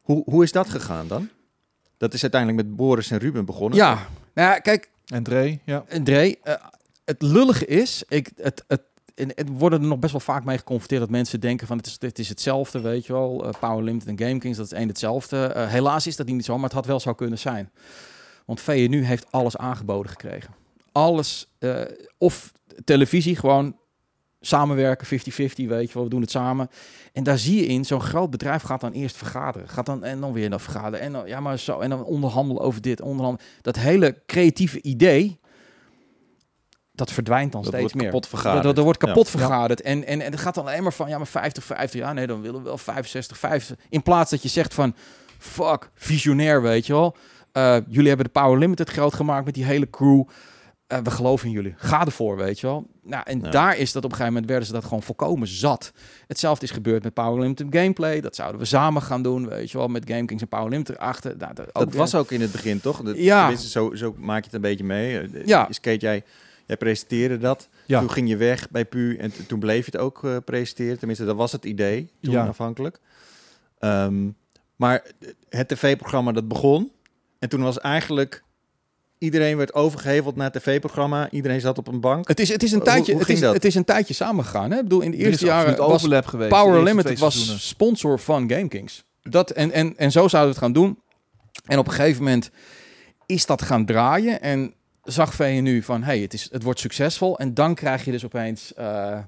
Hoe, hoe is dat gegaan dan? Dat is uiteindelijk met Boris en Ruben begonnen. Ja, nou ja kijk. En Dre, ja. En Dre, uh, het lullige is, ik, het, het, en het worden er nog best wel vaak mee geconfronteerd dat mensen denken van het is, is hetzelfde, weet je wel. Uh, Power Limited en Game Kings, dat is één hetzelfde. Uh, helaas is dat niet zo, maar het had wel zo kunnen zijn. Want VNU heeft alles aangeboden gekregen. Alles, uh, of televisie, gewoon samenwerken, 50-50, weet je wel, we doen het samen. En daar zie je in, zo'n groot bedrijf gaat dan eerst vergaderen. Gaat dan, en dan weer naar vergaderen. En dan, ja, maar zo, en dan onderhandelen over dit, onderhandelen. Dat hele creatieve idee, dat verdwijnt dan dat steeds meer. Kapot vergaderd. Dat, dat, wordt kapot vergaderd. En, en, en het gaat dan alleen maar van, ja, maar 50, 50, ja, nee, dan willen we wel 65, 50. In plaats dat je zegt van, fuck, visionair, weet je wel. Uh, jullie hebben de Power Limited groot gemaakt met die hele crew. eh, we geloven in jullie. Ga ervoor, weet je wel. Nou, en Ja. daar is dat op een gegeven moment werden ze dat gewoon volkomen zat. Hetzelfde is gebeurd met Power Limited Gameplay. Dat zouden we samen gaan doen, weet je wel, met GameKings en Power Limited achter. Nou, dat Dat was ook in het begin, toch? Dat, Ja. Zo, zo maak je het een beetje mee. Eh, Ja. Skate, jij, jij presenteerde dat. Ja. Toen ging je weg bij PU en toen bleef je het ook eh, presenteren. Tenminste, dat was het idee toen Ja. afhankelijk. Ehm, maar het tv-programma dat begon. En toen was eigenlijk... Iedereen werd overgeheveld naar het tv-programma. Iedereen zat op een bank. Het is, het is, een, tijdje, hoe het is, dat? het is een tijdje samengegaan. Hè? Ik bedoel, in de Er eerste jaren was overlap geweest. Power Limited was seizoenen. sponsor van GameKings. Dat, en, en, en zo zouden we het gaan doen. En op een gegeven moment is dat gaan draaien. En zag VNU van, hey, het, is, het wordt succesvol. En dan krijg je dus opeens... eh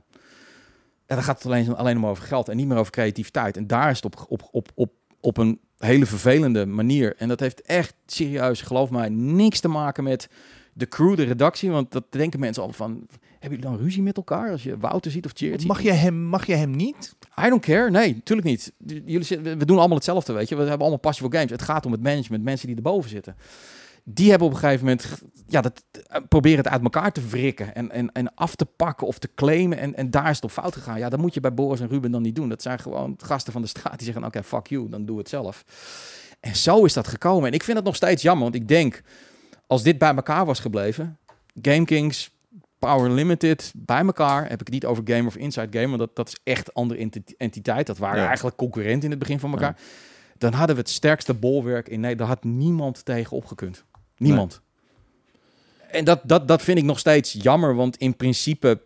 en dan gaat het alleen, alleen maar over geld en niet meer over creativiteit. En daar is het op, op, op, op, op een hele vervelende manier. En dat heeft echt serieus, geloof mij, niks te maken met de crew, de redactie. Want dat denken mensen al van... Hebben jullie dan ruzie met elkaar? Als je Wouter ziet of Cheert? Mag je, hem, mag je hem niet? I don't care. Nee, natuurlijk niet. Jullie zitten, we doen allemaal hetzelfde, weet je. We hebben allemaal passie voor games. Het gaat om het management, mensen die erboven zitten. Die hebben op een gegeven moment, ja, dat, eh, proberen het uit elkaar te wrikken en, en, en af te pakken of te claimen. En, en daar is het op fout gegaan. Ja, dat moet je bij Boris en Ruben dan niet doen. Dat zijn gewoon gasten van de straat die zeggen, oké, fuck you, dan doe het zelf. En zo is dat gekomen. En ik vind het nog steeds jammer, want ik denk, als dit bij elkaar was gebleven, GameKings, Power Limited bij elkaar. Heb ik het niet over Game of Inside Game, want dat, dat is echt een andere enti- entiteit. Dat waren Ja. eigenlijk concurrenten in het begin van elkaar. Dan hadden we het sterkste bolwerk in Nederland. Daar had niemand tegen opgekund. Niemand. En dat, dat, dat vind ik nog steeds jammer, want in principe,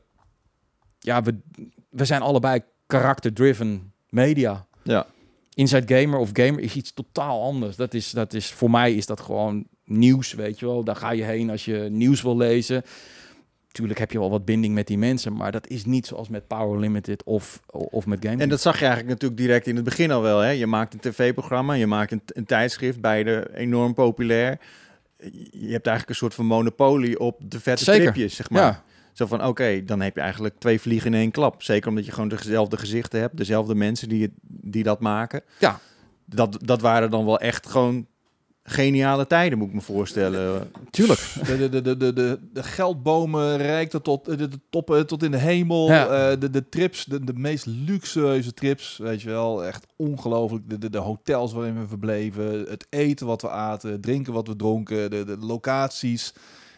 ja, we, we zijn allebei character-driven media. Ja. Inside Gamer of Gamer is iets totaal anders. Dat is, dat is, voor mij is dat gewoon nieuws, weet je wel. Daar ga je heen als je nieuws wil lezen. Tuurlijk heb je wel wat binding met die mensen, maar dat is niet zoals met Power Limited of, of met Game. En dat zag je eigenlijk natuurlijk direct in het begin al wel. Hè? Je maakt een tv-programma, je maakt een, een tijdschrift, beide enorm populair. Je hebt eigenlijk een soort van monopolie op de vette Zeker. stripjes, zeg maar. Ja, Zo van, oké, dan heb je eigenlijk twee vliegen in één klap. Zeker omdat je gewoon dezelfde gezichten hebt, dezelfde mensen die, het, die dat maken. Ja. Dat, dat waren dan wel echt gewoon geniale tijden, moet ik me voorstellen. tuurlijk. De, de, de, de, de, de, geldbomen reikten tot de, de toppen tot in de hemel. Ja. Eh, de, de trips, de, de meest luxueuze trips, weet je wel. Echt ongelooflijk. De, de, de hotels waarin we verbleven. Het eten wat we aten. Het drinken wat we dronken. De, de locaties.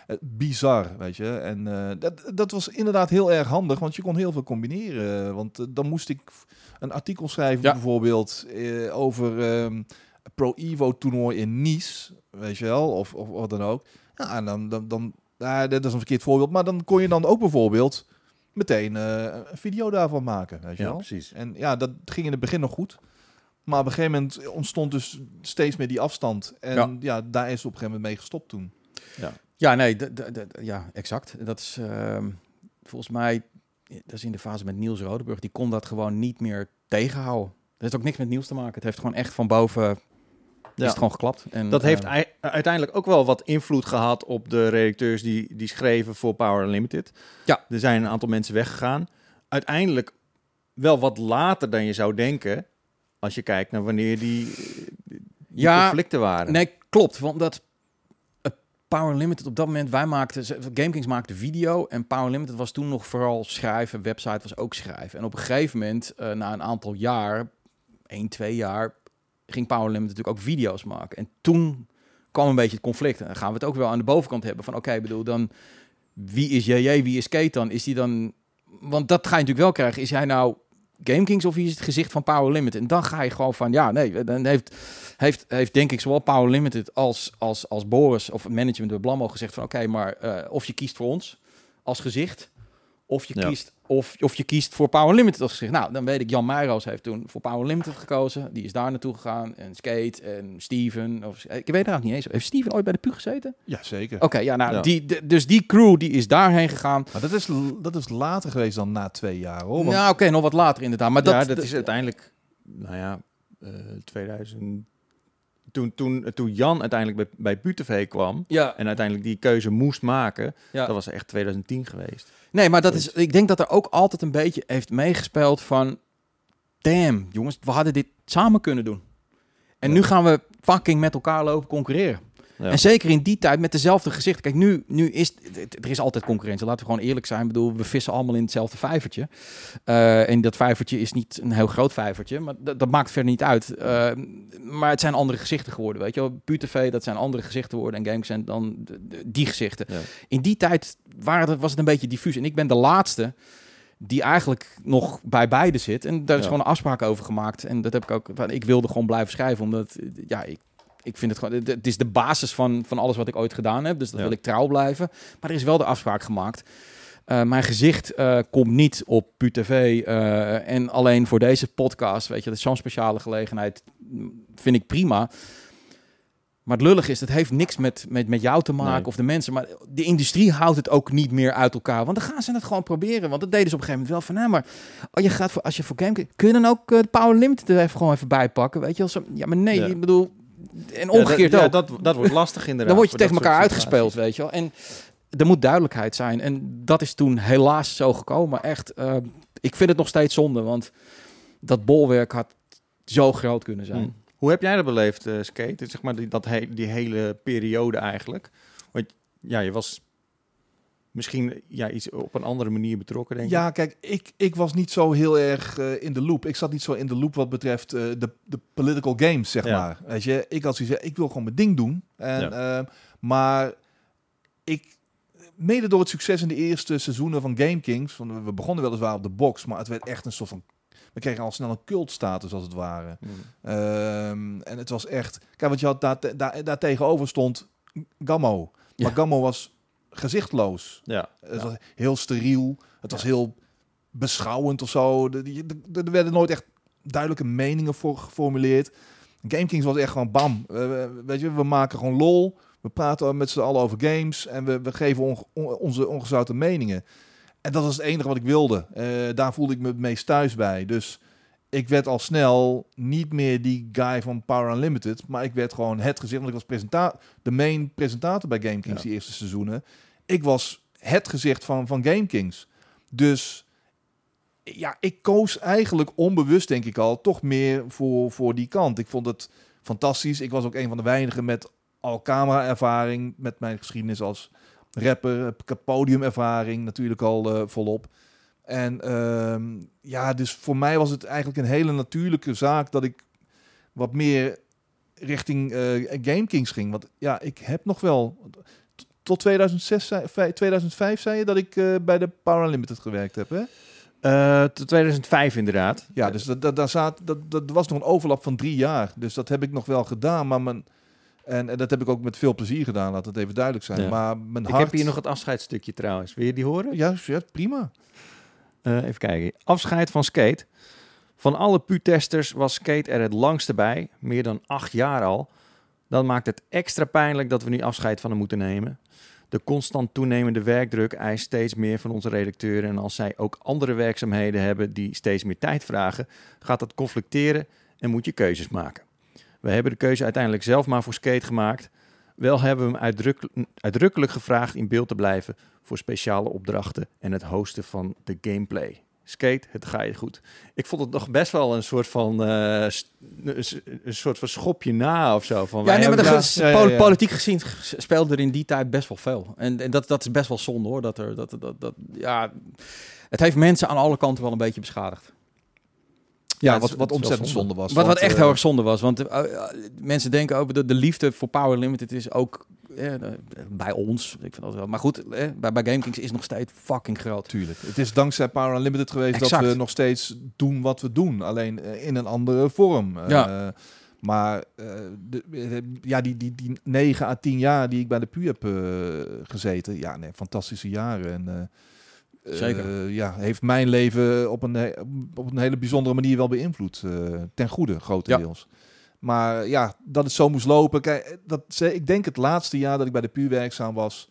Eh, bizar, weet je. En eh, dat, dat was inderdaad heel erg handig, want je kon heel veel combineren. Want dan moest ik een artikel schrijven Ja. bijvoorbeeld eh, over ehm, Pro Evo toernooi in Nice, weet je wel, of, of wat dan ook. Ja, en dan, dan, dan dat is een verkeerd voorbeeld, maar dan kon je dan ook bijvoorbeeld meteen eh, een video daarvan maken, weet je Ja, wel. precies. En ja, dat ging in het begin nog goed. Maar op een gegeven moment ontstond dus steeds meer die afstand. En Ja. ja, daar is op een gegeven moment mee gestopt toen. Ja, nee, d- d- ja, exact. Dat is ehm, volgens mij, dat is in de fase met Niels Rodeburg, die kon dat gewoon niet meer tegenhouden. Dat heeft ook niks met Niels te maken. Het heeft gewoon echt van boven, is het gewoon geklapt. En, Dat heeft eh, ei- uiteindelijk ook wel wat invloed gehad op de redacteurs die, die schreven voor Power Unlimited. Ja. Er zijn een aantal mensen weggegaan. Uiteindelijk wel wat later dan je zou denken, als je kijkt naar wanneer die, die Ja, conflicten waren. Nee, klopt. Want dat eh, Power Limited op dat moment, wij maakten, GameKings maakte video en Power Limited was toen nog vooral schrijven, website was ook schrijven. En op een gegeven moment, eh, na een aantal jaar, één, twee jaar, ging Power Limited natuurlijk ook video's maken. En toen kwam een beetje het conflict. En dan gaan we het ook wel aan de bovenkant hebben van, oké, bedoel dan, wie is JJ, wie is Kate dan? Is die dan, want dat ga je natuurlijk wel krijgen. Is hij nou GameKings of wie is het gezicht van Power Limited? En dan ga je gewoon van, ja, nee, dan heeft heeft, heeft denk ik zowel Power Limited als, als, als Boris of het management bij Blammo gezegd van oké, maar eh, of je kiest voor ons als gezicht, of je, Ja. kiest, of, of je kiest voor Power Limited als gezicht. Nou, dan weet ik, Jan Meijroos heeft toen voor Power Limited gekozen. Die is daar naartoe gegaan. En Skate en Steven. Of, ik weet het eigenlijk niet eens. Heeft Steven ooit bij de PU gezeten? Ja, zeker. Oké, ja, nou, Ja. Die, de- dus die crew die is daarheen gegaan. Maar dat is, dat is later geweest dan na twee jaar, hoor. Want nou, oké, nog wat later inderdaad. Maar dat, ja, dat is uiteindelijk, nou ja, eh 2000. Toen, toen, toen Jan uiteindelijk bij, bij kwam Ja, en uiteindelijk die keuze moest maken, ja. dat was echt 2010 geweest. Nee, maar dat is, ik denk dat er ook altijd een beetje heeft meegespeeld van... Damn, jongens, we hadden dit samen kunnen doen. En Ja. nu gaan we fucking met elkaar lopen concurreren. Ja. En zeker in die tijd met dezelfde gezichten. Kijk, nu, nu is er is altijd concurrentie. Laten we gewoon eerlijk zijn. Ik bedoel, we vissen allemaal in hetzelfde vijvertje. Uh, en dat vijvertje is niet een heel groot vijvertje, maar dat, dat maakt verder niet uit. Uh, maar het zijn andere gezichten geworden, weet je wel. Dat zijn andere gezichten geworden en games zijn dan die gezichten. Ja. In die tijd waren het, was het een beetje diffuus. En ik ben de laatste die eigenlijk nog bij beide zit. En daar is gewoon een afspraak over gemaakt. En dat heb ik ook. Ik wilde gewoon blijven schrijven, omdat ja, ik, ik vind het gewoon. Het is de basis van, van alles wat ik ooit gedaan heb. Dus dat wil ik trouw blijven. Maar er is wel de afspraak gemaakt. Uh, mijn gezicht uh, komt niet op PuTV. Uh, en alleen voor deze podcast, weet je, dat is zo'n speciale gelegenheid. Vind ik prima. Maar het lullig is, het heeft niks met, met, met jou te maken nee. of de mensen. Maar de industrie houdt het ook niet meer uit elkaar. Want dan gaan ze het gewoon proberen. Want dat deden ze op een gegeven moment wel van... Nou, maar als je, gaat voor, als je voor game... Kun je dan ook de Power Limited er even gewoon even bij pakken? Weet je? Als, ja, maar nee, ja. ik bedoel... En omgekeerd ja, ook. dat, dat wordt lastig inderdaad. Dan word je tegen elkaar uitgespeeld, weet je wel. En er moet duidelijkheid zijn. En dat is toen helaas zo gekomen. Echt, uh, ik vind het nog steeds zonde. Want dat bolwerk had zo groot kunnen zijn. Hmm. Hoe heb jij dat beleefd, uh, Skate? Zeg maar die, dat he die hele periode eigenlijk. Want ja, je was misschien ja, iets op een andere manier betrokken, denk ik. Ja, kijk, ik, ik was niet zo heel erg uh, in de loop. Ik zat niet zo in de loop wat betreft uh, de, de political games, zeg ja. maar. Weet je, ik had zoiets, ik wil gewoon mijn ding doen. En, ja. uh, maar ik, mede door het succes in de eerste seizoenen van Game Kings, van, we begonnen weliswaar op de box, maar het werd echt een soort van we kregen al snel een cultstatus als het ware. Mm. Um, en het was echt... Kijk, want je had daar, daar, daar tegenover stond Gammo. Ja. Maar Gammo was gezichtloos. Ja. Het ja. was heel steriel. Het was heel beschouwend of zo. Er werden nooit echt duidelijke meningen voor geformuleerd. Game Kings was echt gewoon bam. Uh, weet je, we maken gewoon lol. We praten met z'n allen over games. En we, we geven on, on, onze ongezouten meningen. En dat was het enige wat ik wilde. Uh, daar voelde ik me het meest thuis bij. Dus ik werd al snel niet meer die guy van Power Unlimited. Maar ik werd gewoon het gezicht. Want ik was presenta de main presentator bij Game Kings ja. die eerste seizoenen. Ik was het gezicht van, van Game Kings. Dus ja, ik koos eigenlijk onbewust, denk ik al, toch meer voor, voor die kant. Ik vond het fantastisch. Ik was ook een van de weinigen met al camera-ervaring. Met mijn geschiedenis als rapper, podiumervaring natuurlijk al uh, volop. En um, ja, dus voor mij was het eigenlijk een hele natuurlijke zaak dat ik wat meer richting uh, Game Kings ging. Want ja, ik heb nog wel tot 2006, 2005 zei je dat ik uh, bij de Power Unlimited gewerkt heb, hè? Uh, tot 2005 inderdaad. Ja, dus dat, dat, daar zat, dat, dat was nog een overlap van drie jaar. Dus dat heb ik nog wel gedaan, maar mijn... En, en, dat heb ik ook met veel plezier gedaan, laat het even duidelijk zijn. Ja. Maar mijn ik hart... heb hier nog het afscheidsstukje trouwens. Wil je die horen? Ja, ja prima. Uh, even kijken. Afscheid van Skate. Van alle pu-testers was Skate er het langste bij, meer dan acht jaar al. Dan maakt het extra pijnlijk dat we nu afscheid van hem moeten nemen. De constant toenemende werkdruk eist steeds meer van onze redacteuren. En als zij ook andere werkzaamheden hebben die steeds meer tijd vragen, gaat dat conflicteren en moet je keuzes maken. We hebben de keuze uiteindelijk zelf maar voor Skate gemaakt. Wel hebben we hem uitdrukkelijk, uitdrukkelijk gevraagd in beeld te blijven voor speciale opdrachten en het hosten van de gameplay. Skate, het ga je goed. Ik vond het nog best wel een soort van uh, een soort van schopje na of zo. Van ja, nee, maar dat is, ja, ja, ja. politiek gezien speelde er in die tijd best wel veel. En, en dat, dat is best wel zonde hoor. Dat er, dat, dat, dat, ja, het heeft mensen aan alle kanten wel een beetje beschadigd. Ja, wat, wat ontzettend zonde was. Wat, wat echt uh, heel erg zonde was. Want uh, mensen denken over de, de liefde voor Power Limited is ook eh, bij ons. Ik vind dat wel. Maar goed, eh, bij, bij GameKings is nog steeds fucking groot. Tuurlijk. Het is dankzij Power Unlimited geweest exact. dat we nog steeds doen wat we doen. Alleen in een andere vorm. Ja. maar de, ja, die, die, die 9 à 10 jaar die ik bij de PU heb gezeten. Ja, nee, fantastische jaren. En Zeker. Uh, ja, heeft mijn leven op een, op een hele bijzondere manier wel beïnvloed. Uh, ten goede, grotendeels. Ja. Maar ja, dat het zo moest lopen. Kijk, dat, ik denk het laatste jaar dat ik bij de puur werkzaam was.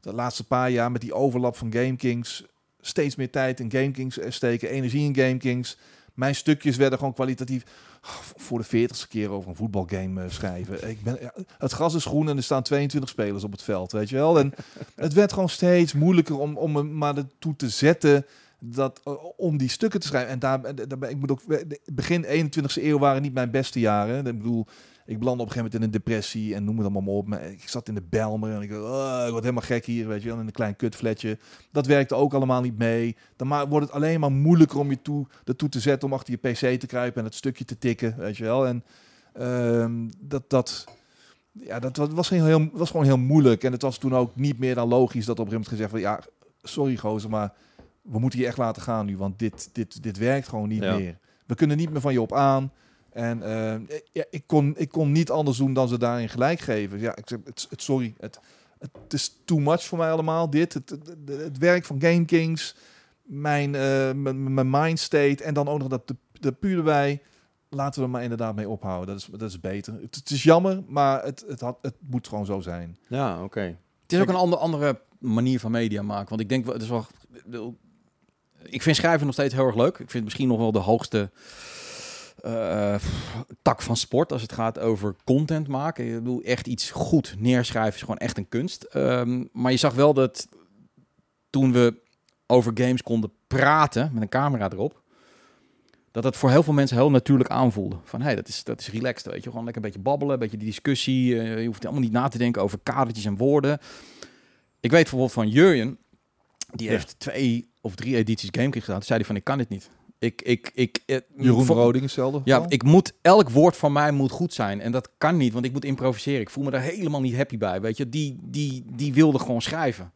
De laatste paar jaar met die overlap van Game Kings. Steeds meer tijd in Game Kings steken. Energie in Game Kings. Mijn stukjes werden gewoon kwalitatief voor de veertigste keer over een voetbalgame uh, schrijven. Ik ben, ja, het gras is groen en er staan 22 spelers op het veld, weet je wel. En het werd gewoon steeds moeilijker om, om me maar ertoe te zetten dat, uh, om die stukken te schrijven. En daar, daar, ik moet ook, begin 21ste eeuw waren niet mijn beste jaren. Ik bedoel, Ik belandde op een gegeven moment in een depressie en noem het allemaal maar op. Maar ik zat in de Belmer en ik, oh, ik word helemaal gek hier, weet je wel, in een klein kutfletje. Dat werkte ook allemaal niet mee. Dan wordt het alleen maar moeilijker om je toe, ertoe te zetten om achter je pc te kruipen en het stukje te tikken, weet je wel. En ehm, dat, dat, ja, dat wa- was, heel, heel, was gewoon heel moeilijk. En het was toen ook niet meer dan logisch dat op een gegeven moment gezegd van, ja, sorry gozer, maar we moeten je echt laten gaan nu, want dit, dit, dit werkt gewoon niet Ja. meer. We kunnen niet meer van je op aan. En eh, ja, ik, kon, ik kon niet anders doen dan ze daarin gelijk geven. Ja, ik zeg, het, het, sorry, het, het is too much voor mij allemaal. Dit, het, het, werk van Game Kings, mijn, eh, mijn, mijn mindstate en dan ook nog dat de, de puur erbij. Laten we er maar inderdaad mee ophouden. Dat is, dat is beter. Het, het is jammer, maar het, het, had, het moet gewoon zo zijn. Ja, oké. Het is ook een ander, andere manier van media maken. Want ik denk, het is wel, ik vind schrijven nog steeds heel erg leuk. Ik vind het misschien nog wel de hoogste eh, tak van sport als het gaat over content maken. Ik bedoel, echt iets goed neerschrijven is gewoon echt een kunst. Ehm, maar je zag wel dat toen we over games konden praten met een camera erop, dat het voor heel veel mensen heel natuurlijk aanvoelde. Van hé, hey, dat, is, dat is relaxed, weet je. Gewoon lekker een beetje babbelen, een beetje die discussie. eh, je hoeft helemaal niet na te denken over kadertjes en woorden. Ik weet bijvoorbeeld van Jurjen, die Ja. heeft twee of drie edities GameKings gedaan. Toen zei hij van, ik kan dit niet. Ik, ik, ik, eh, Jeroen voor- Roding is hetzelfde. Ja, ik moet, elk woord van mij moet goed zijn. En dat kan niet, want ik moet improviseren. Ik voel me daar helemaal niet happy bij, weet je. Die, die, die wilde gewoon schrijven.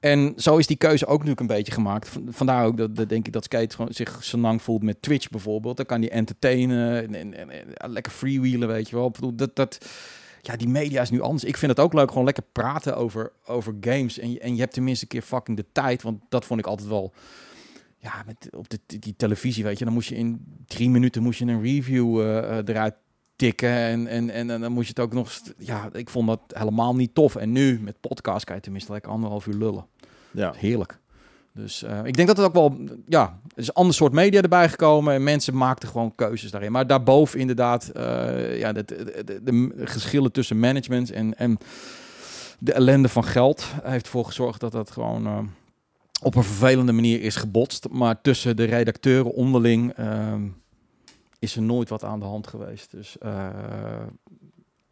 En zo is die keuze ook nu een beetje gemaakt. Vandaar ook dat, dat denk ik dat Skate gewoon zich zo lang voelt met Twitch bijvoorbeeld. Dan kan die entertainen en, en, en- en- ja, lekker freewheelen, weet je wel. Dat, dat, ja, die media is nu anders. Ik vind het ook leuk, gewoon lekker praten over, over games. En en je hebt tenminste een keer fucking de tijd, want dat vond ik altijd wel... Ja, met, op de, die televisie, weet je, dan moest je in drie minuten moest je een review eh, eh, eruit tikken. En, en, en, en dan moest je het ook nog... Ja, ik vond dat helemaal niet tof. En nu, met podcast, kan je tenminste lekker anderhalf uur lullen. Ja. Heerlijk. Dus eh, ik denk dat het ook wel, ja, er is een ander soort media erbij gekomen en mensen maakten gewoon keuzes daarin. Maar daarboven inderdaad, ja, de, de, de, de geschillen tussen management en, en de ellende van geld heeft ervoor gezorgd dat dat gewoon op een vervelende manier is gebotst. Maar tussen de redacteuren onderling ehm, is er nooit wat aan de hand geweest. Dus eh,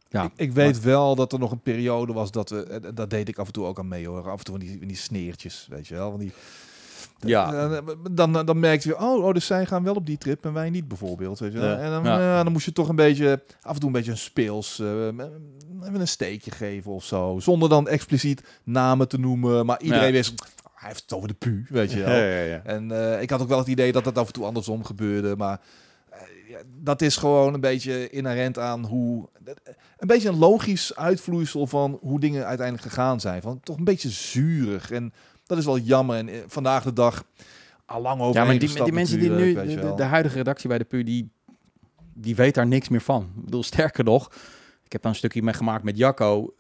ja, ik, ik weet wel dat er nog een periode was dat we, eh, dat deed ik af en toe ook aan mee hoor. Af en toe van die, van die sneertjes, weet je wel. Van die, Ja. Dan, dan, dan merkte je, oh, oh, dus zij gaan wel op die trip en wij niet bijvoorbeeld. Weet je wel. Ja. En dan, Ja. ja, dan moest je toch een beetje, af en toe een beetje een speels, eh, even een steekje geven of zo. Zonder dan expliciet namen te noemen. Maar iedereen wist, hij heeft het over de pu, weet je wel. Ja, ja, ja. En eh, ik had ook wel het idee dat het af en toe andersom gebeurde. Maar eh, ja, dat is gewoon een beetje inherent aan hoe. Een beetje een logisch uitvloeisel van hoe dingen uiteindelijk gegaan zijn. Van toch een beetje zuurig. En dat is wel jammer. En eh, vandaag de dag al lang over. Ja, maar die, die mensen die nu, de, de, de huidige redactie bij de PU, die, die weet daar niks meer van. Ik bedoel, sterker nog, ik heb daar een stukje mee gemaakt met Jacco.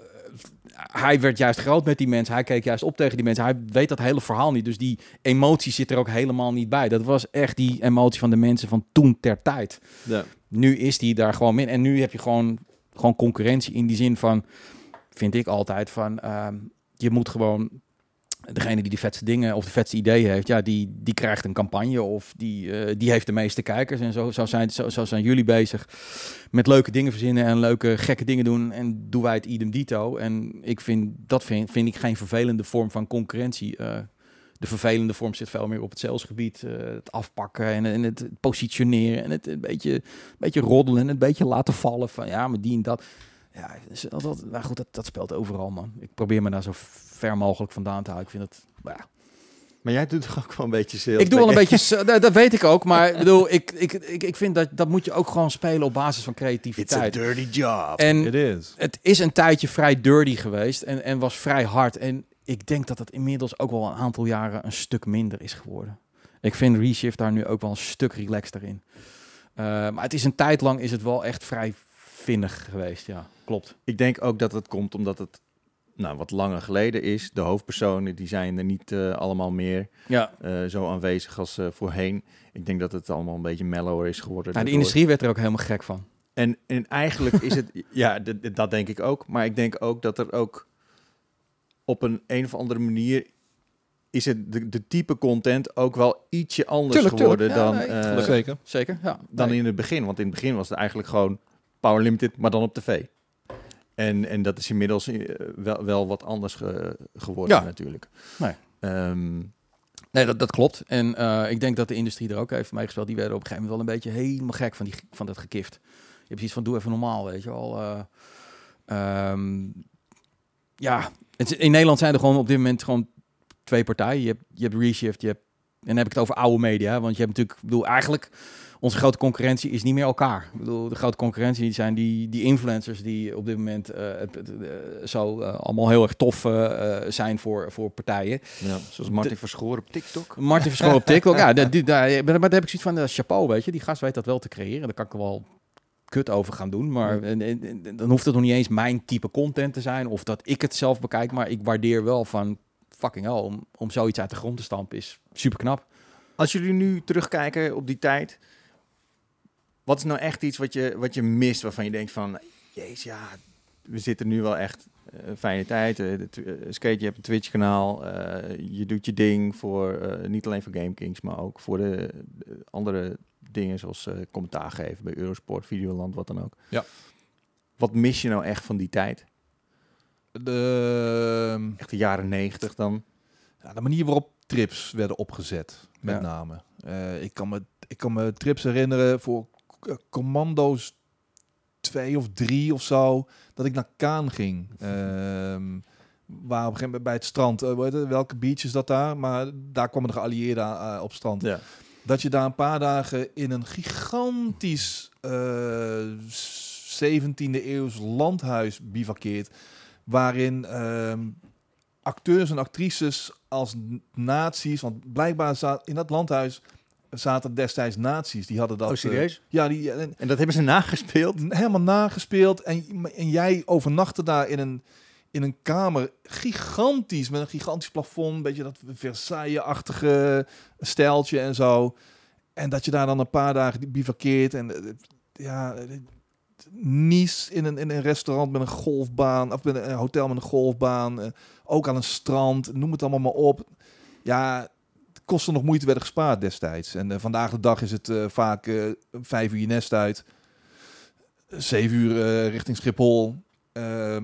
Hij werd juist groot met die mensen. Hij keek juist op tegen die mensen. Hij weet dat hele verhaal niet. Dus die emotie zit er ook helemaal niet bij. Dat was echt die emotie van de mensen van toen ter tijd. Ja. Nu is die daar gewoon min. En nu heb je gewoon, gewoon concurrentie in die zin van, vind ik altijd, van ehm, je moet gewoon degene die de vetste dingen of de vetste ideeën heeft, ja, die, die krijgt een campagne of die, eh, die heeft de meeste kijkers. En zo, zo, zijn, zo, zo zijn jullie bezig met leuke dingen verzinnen en leuke gekke dingen doen. En doen wij het idem dito. En ik vind dat vind, vind ik geen vervelende vorm van concurrentie. Eh, de vervelende vorm zit veel meer op het salesgebied. eh, het afpakken en, het positioneren en het een beetje, een beetje roddelen en het een beetje laten vallen van ja, maar die en dat. Ja, dus dat, dat, nou goed, dat, dat speelt overal, man. Ik probeer me daar zo ver mogelijk vandaan te houden. Ik vind het, nou ja. Maar jij doet toch ook wel een beetje sales? Ik doe wel een beetje, dat, dat weet ik ook, maar ik bedoel, ik, ik, ik, ik vind dat dat moet je ook gewoon spelen op basis van It's a creativiteit. dirty job. En Het is. het is een tijdje vrij dirty geweest en, en was vrij hard. En ik denk dat het inmiddels ook wel een aantal jaren een stuk minder is geworden. Ik vind Reshift daar nu ook wel een stuk relaxter in. Eh, maar het is een tijd lang is het wel echt vrij vinnig geweest, ja, klopt. Ik denk ook dat het komt omdat het nou, wat langer geleden is. De hoofdpersonen die zijn er niet eh, allemaal meer Ja, eh, zo aanwezig als eh, voorheen. Ik denk dat het allemaal een beetje mellower is geworden. nou, de industrie werd er ook helemaal gek van. En, en eigenlijk is het, ja, dat denk ik ook. Maar ik denk ook dat er ook op een een of andere manier is het de, de type content ook wel ietsje anders Tuurlijk, tuurlijk. geworden Ja, dan, nee, eh. Zeker. Zeker, ja. dan Nee. in het begin. Want in het begin was het eigenlijk gewoon Power Limited, maar dan op tv. En, en dat is inmiddels eh, wel, wel wat anders ge- geworden Ja. natuurlijk. Nee. Ehm, Nee, dat, dat klopt. En eh, ik denk dat de industrie er ook heeft meegespeeld. Die werden op een gegeven moment wel een beetje helemaal gek van, die, van dat gekift. Je hebt precies van, doe even normaal, weet je wel. Eh, ehm, ja, het, in Nederland zijn er gewoon op dit moment gewoon twee partijen. Je hebt, je hebt Reshift, je hebt... En dan heb ik het over oude media. Want je hebt natuurlijk... Ik bedoel, eigenlijk... Onze grote concurrentie is niet meer elkaar. Ik bedoel, de grote concurrentie zijn die, die influencers die op dit moment eh, het, het, eh, zo eh, allemaal heel erg tof zijn voor, voor partijen. ja, zoals Martin Verschoor op TikTok. Martin Verschoor op TikTok. Ja, dat- die, daar, maar daar heb ik zoiets van, chapeau, weet je. Die gast weet dat wel te creëren. Daar kan ik wel kut over gaan doen. Maar en, en- en dan hoeft het nog niet eens mijn type content te zijn. Of dat ik het zelf bekijk. Maar ik waardeer wel van, fucking hell, om, om zoiets uit de grond te stampen is super knap. Als jullie nu terugkijken op die tijd, wat is nou echt iets wat je, wat je mist waarvan je denkt van, jezus ja, we zitten nu wel echt eh, een fijne tijd. eh, eh, skate, je hebt een Twitch kanaal, eh, je doet je ding voor, niet alleen voor Game Kings, maar ook voor de, de andere dingen zoals commentaar geven bij Eurosport, Videoland, wat dan ook. Ja. Wat mis je nou echt van die tijd? De, Echt de jaren negentig dan? ja, de manier waarop trips werden opgezet, met Ja. name. Ik, kan me, ik kan me trips herinneren voor Commando's 2 of 3 of zo, dat ik naar Kaan ging. Ehm, waar op een gegeven moment bij het strand, eh, het, welke beach is dat daar? Maar daar kwamen de geallieerden eh, op strand. Ja. dat je daar een paar dagen in een gigantisch eh 17e eeuws landhuis bivakkeert, waarin ehm, acteurs en actrices als nazi's, want blijkbaar in dat landhuis zaten destijds nazi's, die hadden dat. Oh, eh, serieus? ja, die en, En dat hebben ze nagespeeld? helemaal nagespeeld en, en jij overnachtte daar in een in een kamer gigantisch met een gigantisch plafond, een beetje dat Versailles-achtige stijltje en zo. En dat je daar dan een paar dagen bivakkeert en eh, ja, eh, Nice in een, in een restaurant met een golfbaan of met een hotel met een golfbaan, eh, ook aan een strand, noem het allemaal maar op. Ja, kostte nog moeite werden gespaard destijds. En eh, vandaag de dag is het eh, vaak eh, vijf uur je nest uit, zeven uur richting Schiphol,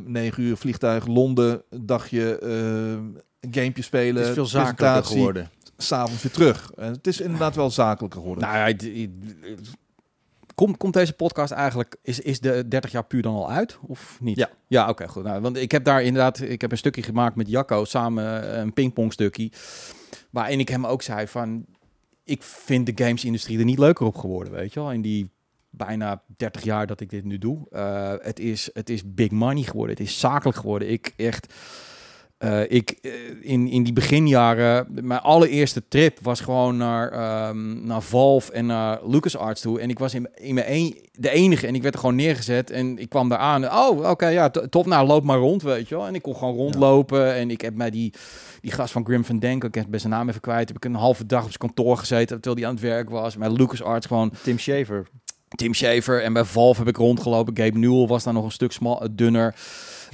negen uur vliegtuig Londen, dagje een gamepje spelen, Het is veel zakelijker geworden. s'avonds weer terug. En het is inderdaad wel zakelijker geworden. Nou ja, Komt, komt deze podcast eigenlijk, is, is de 30 jaar puur dan al uit of niet? Ja. Ja, oké, goed. Nou, want ik heb daar inderdaad, ik heb een stukje gemaakt met Jacco, samen een pingpong stukje, waarin ik hem ook zei van, ik vind de gamesindustrie er niet leuker op geworden, weet je wel, in die bijna 30 jaar dat ik dit nu doe. Eh, het, is, het is big money geworden, het is zakelijk geworden. Ik echt, eh, ik, eh, in, in die beginjaren, mijn allereerste trip was gewoon naar, ehm, naar Valve en naar LucasArts toe. En ik was in, in mijn een, de enige en ik werd er gewoon neergezet. En ik kwam daar aan. Oh, oké, ja, to- top. Nou, loop maar rond, weet je wel. En ik kon gewoon rondlopen. En ik heb mij die, die gast van Grim van Denk, ik heb best zijn naam even kwijt, heb ik een halve dag op zijn kantoor gezeten, terwijl die aan het werk was. Met LucasArts gewoon Tim Shaver. Tim Schafer en bij Valve heb ik rondgelopen. Gabe Newell was daar nog een stuk smal, dunner.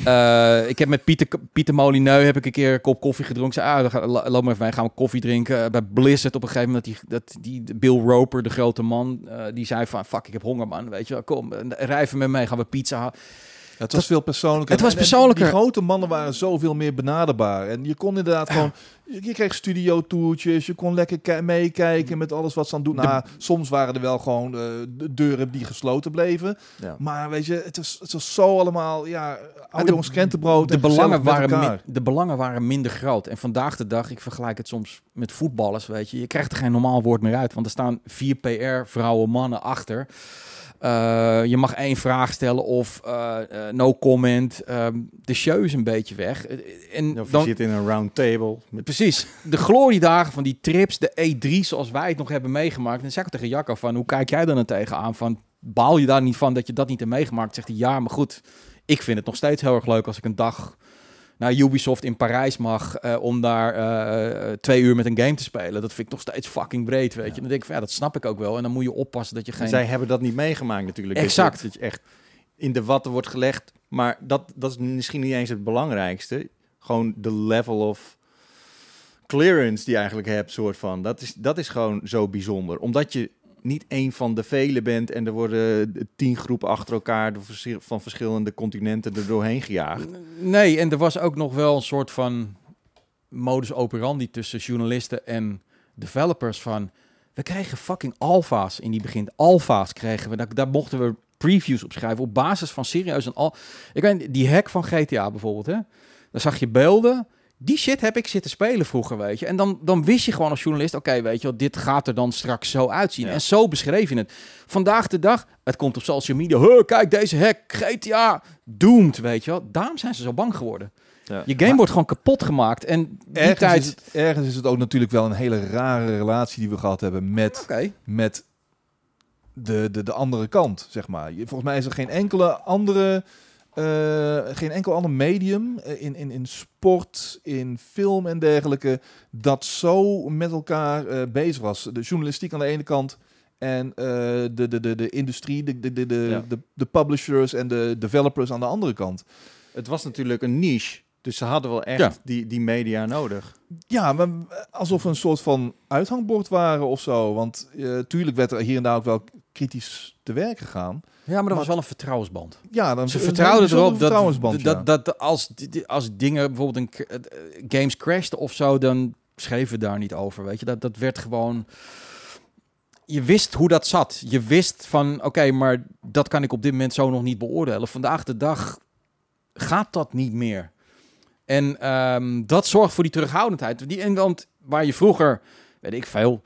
Eh, ik heb met Pieter, Pieter Molineux heb ik een keer een kop koffie gedronken. Zei, ah, loop maar even mee, gaan we koffie drinken. Eh, bij Blizzard op een gegeven moment, die, dat die Bill Roper, de grote man, eh, die zei van, fuck, ik heb honger man, weet je wel. Kom, rij even met mij, gaan we pizza. Het was veel persoonlijker. Het was en persoonlijker. Die grote mannen waren zoveel meer benaderbaar. En je kon inderdaad gewoon... Je kreeg studio-toertjes. Je kon lekker ki- meekijken met alles wat ze aan doen. De- Nou, soms waren er wel gewoon eh, de deuren die gesloten bleven. Ja. Maar weet je, het was, het was zo allemaal... Ja, oude jongens krentenbrood. De en belangen, waren min- de belangen waren minder groot. En vandaag de dag, ik vergelijk het soms met voetballers, weet je. Je krijgt er geen normaal woord meer uit, want er staan vier PR-vrouwen, mannen achter. Eh, je mag één vraag stellen of eh, eh, no comment. Ehm, de show is een beetje weg. En Of je dan, zit in een round table. Met Precies. De gloriedagen van die trips, de E3 zoals wij het nog hebben meegemaakt. En zeg ik tegen Jacco van, hoe kijk jij dan er tegenaan? Van, baal je daar niet van dat je dat niet hebt meegemaakt? Zegt hij, ja, maar goed. Ik vind het nog steeds heel erg leuk als ik een dag naar Ubisoft in Parijs mag... eh, om daar eh, twee uur met een game te spelen. Dat vind ik nog steeds fucking breed, weet je. Dan denk ik van, ja, dat snap ik ook wel. En dan moet je oppassen dat je geen... Zij hebben dat niet meegemaakt natuurlijk. Dat Exact. Dat je echt in de watten wordt gelegd. Maar dat, dat is misschien niet eens het belangrijkste. Gewoon de level of clearance die je eigenlijk hebt, soort van. Dat is, dat is gewoon zo bijzonder. Omdat je niet één van de vele bent en er worden tien groepen achter elkaar van verschillende continenten er doorheen gejaagd. Nee, en er was ook nog wel een soort van modus operandi tussen journalisten en developers van... We kregen fucking alfa's in die begin. Alfa's kregen we. Daar, daar mochten we previews op schrijven op basis van serieus een al... Ik weet die hack van GTA bijvoorbeeld, hè. Dan zag je beelden. Die shit heb ik zitten spelen vroeger, weet je. En dan, dan wist je gewoon als journalist... Oké, weet je wel, dit gaat er dan straks zo uitzien. Ja. En zo beschreef je het. Vandaag de dag, het komt op social media. Huh, kijk deze hack, GTA, doomed, weet je wel. Daarom zijn ze zo bang geworden. Ja. Je game wordt gewoon kapot gemaakt. En die Ergens, tijd... is het, ergens is het ook natuurlijk wel een hele rare relatie die we gehad hebben met, met de, de, de andere kant, zeg maar. Volgens mij is er geen enkele andere, eh, geen enkel ander medium eh, in, in, in sport, in film en dergelijke, dat zo met elkaar eh, bezig was. De journalistiek aan de ene kant en de, de, de, de industrie, de, de, de, de, Ja. de, de publishers en de developers aan de andere kant. Het was natuurlijk een niche, dus ze hadden wel echt Ja. die, die media nodig. Ja, maar alsof we een soort van uithangbord waren of zo. Want tuurlijk werd er hier en daar ook wel kritisch te werk gegaan. Ja, maar dat was wel een vertrouwensband. Ja, dan Ze vertrouwden erop dat, dat, dat, als, als dingen bijvoorbeeld een eh, games crashten of zo, dan schreven we daar niet over. Weet je, dat, dat werd gewoon. Je wist hoe dat zat. Je wist van, oké, maar dat kan ik op dit moment zo nog niet beoordelen. Vandaag de dag gaat dat niet meer. En ehm, dat zorgt voor die terughoudendheid. Die, en want waar je vroeger, weet ik veel,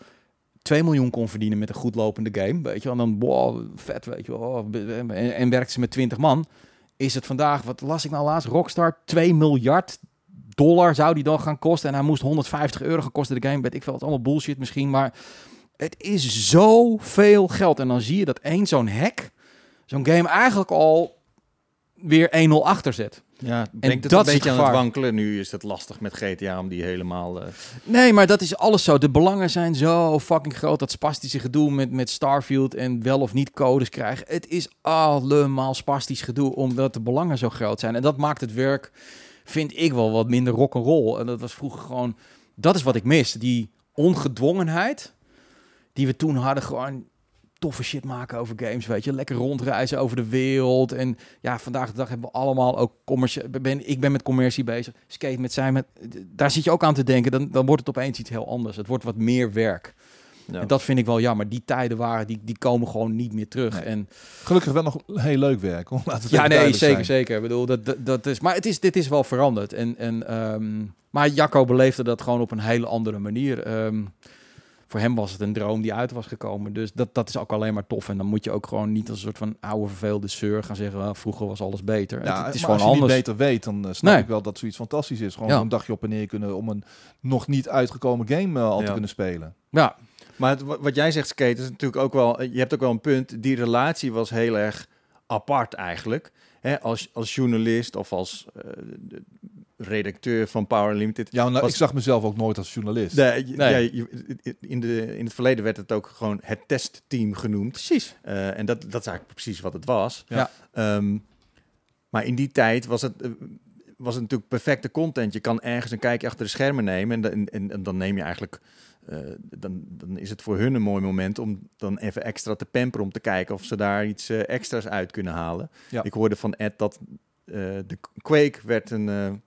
2 miljoen kon verdienen met een goed lopende game, weet je wel. En dan, wow, vet, weet je wel. oh, En, werkt ze met 20 man. Is het vandaag, wat las ik nou laatst, Rockstar, 2 miljard dollar zou die dan gaan kosten. En hij moest 150 euro gaan kosten de game. Weet ik veel, het allemaal bullshit misschien, maar het is zoveel geld. En dan zie je dat één zo'n hack, zo'n game eigenlijk al weer 1-0 achter zet. Ja, brengt het dat een beetje aan het wankelen. Nu is het lastig met GTA om die helemaal... eh, Nee, maar dat is alles zo. De belangen zijn zo fucking groot. Dat spastische gedoe met, met Starfield en wel of niet codes krijgen. Het is allemaal spastisch gedoe omdat de belangen zo groot zijn. En dat maakt het werk, vind ik wel, wat minder rock'n'roll. En dat was vroeger gewoon... Dat is wat ik mis. Die ongedwongenheid die we toen hadden. Gewoon toffe shit maken over games, weet je. Lekker rondreizen over de wereld. En ja, vandaag de dag hebben we allemaal ook commercie. Ben, ik ben met commercie bezig. Skate met zijn met... Daar zit je ook aan te denken. Dan, dan wordt het opeens iets heel anders. Het wordt wat meer werk. ja. En dat vind ik wel jammer. Die tijden waren, die, die komen gewoon niet meer terug. Nee. En Gelukkig wel nog heel leuk werk. Hoor. Laat het ja, nee, zeker, zijn. zeker. Ik bedoel, dat, dat, dat is, maar het is, dit is wel veranderd. En, en, ehm, maar Jacco beleefde dat gewoon op een hele andere manier. Ehm, voor hem was het een droom die uit was gekomen. Dus dat, dat is ook alleen maar tof. En dan moet je ook gewoon niet als een soort van oude verveelde zeur gaan zeggen... "Ah, vroeger was alles beter. Ja, het, het is maar gewoon als je anders. niet beter weet, dan eh, snap Nee. ik wel dat zoiets fantastisch is. Gewoon Ja. een dagje op en neer kunnen om een nog niet uitgekomen game eh, al te kunnen spelen. Ja, Maar het, wa- wat jij zegt, Skate, is natuurlijk ook wel... Je hebt ook wel een punt. Die relatie was heel erg apart eigenlijk. Hè, als, als journalist of als eh, de- redacteur van Power Limited. Ja, nou, Was- ik zag mezelf ook nooit als journalist. Nee. ja, in, de, in het verleden werd het ook gewoon het testteam genoemd. precies. Eh, en dat, dat is eigenlijk precies wat het was. Ja. Ehm, maar in die tijd was het, eh, was het natuurlijk perfecte content. Je kan ergens een kijkje achter de schermen nemen. En, dan- en, dan neem je eigenlijk. eh, dan, dan is het voor hun een mooi moment om dan even extra te pamperen. Om te kijken of ze daar iets extra's uit kunnen halen. Ja. Ik hoorde van Ed dat de Quake werd een.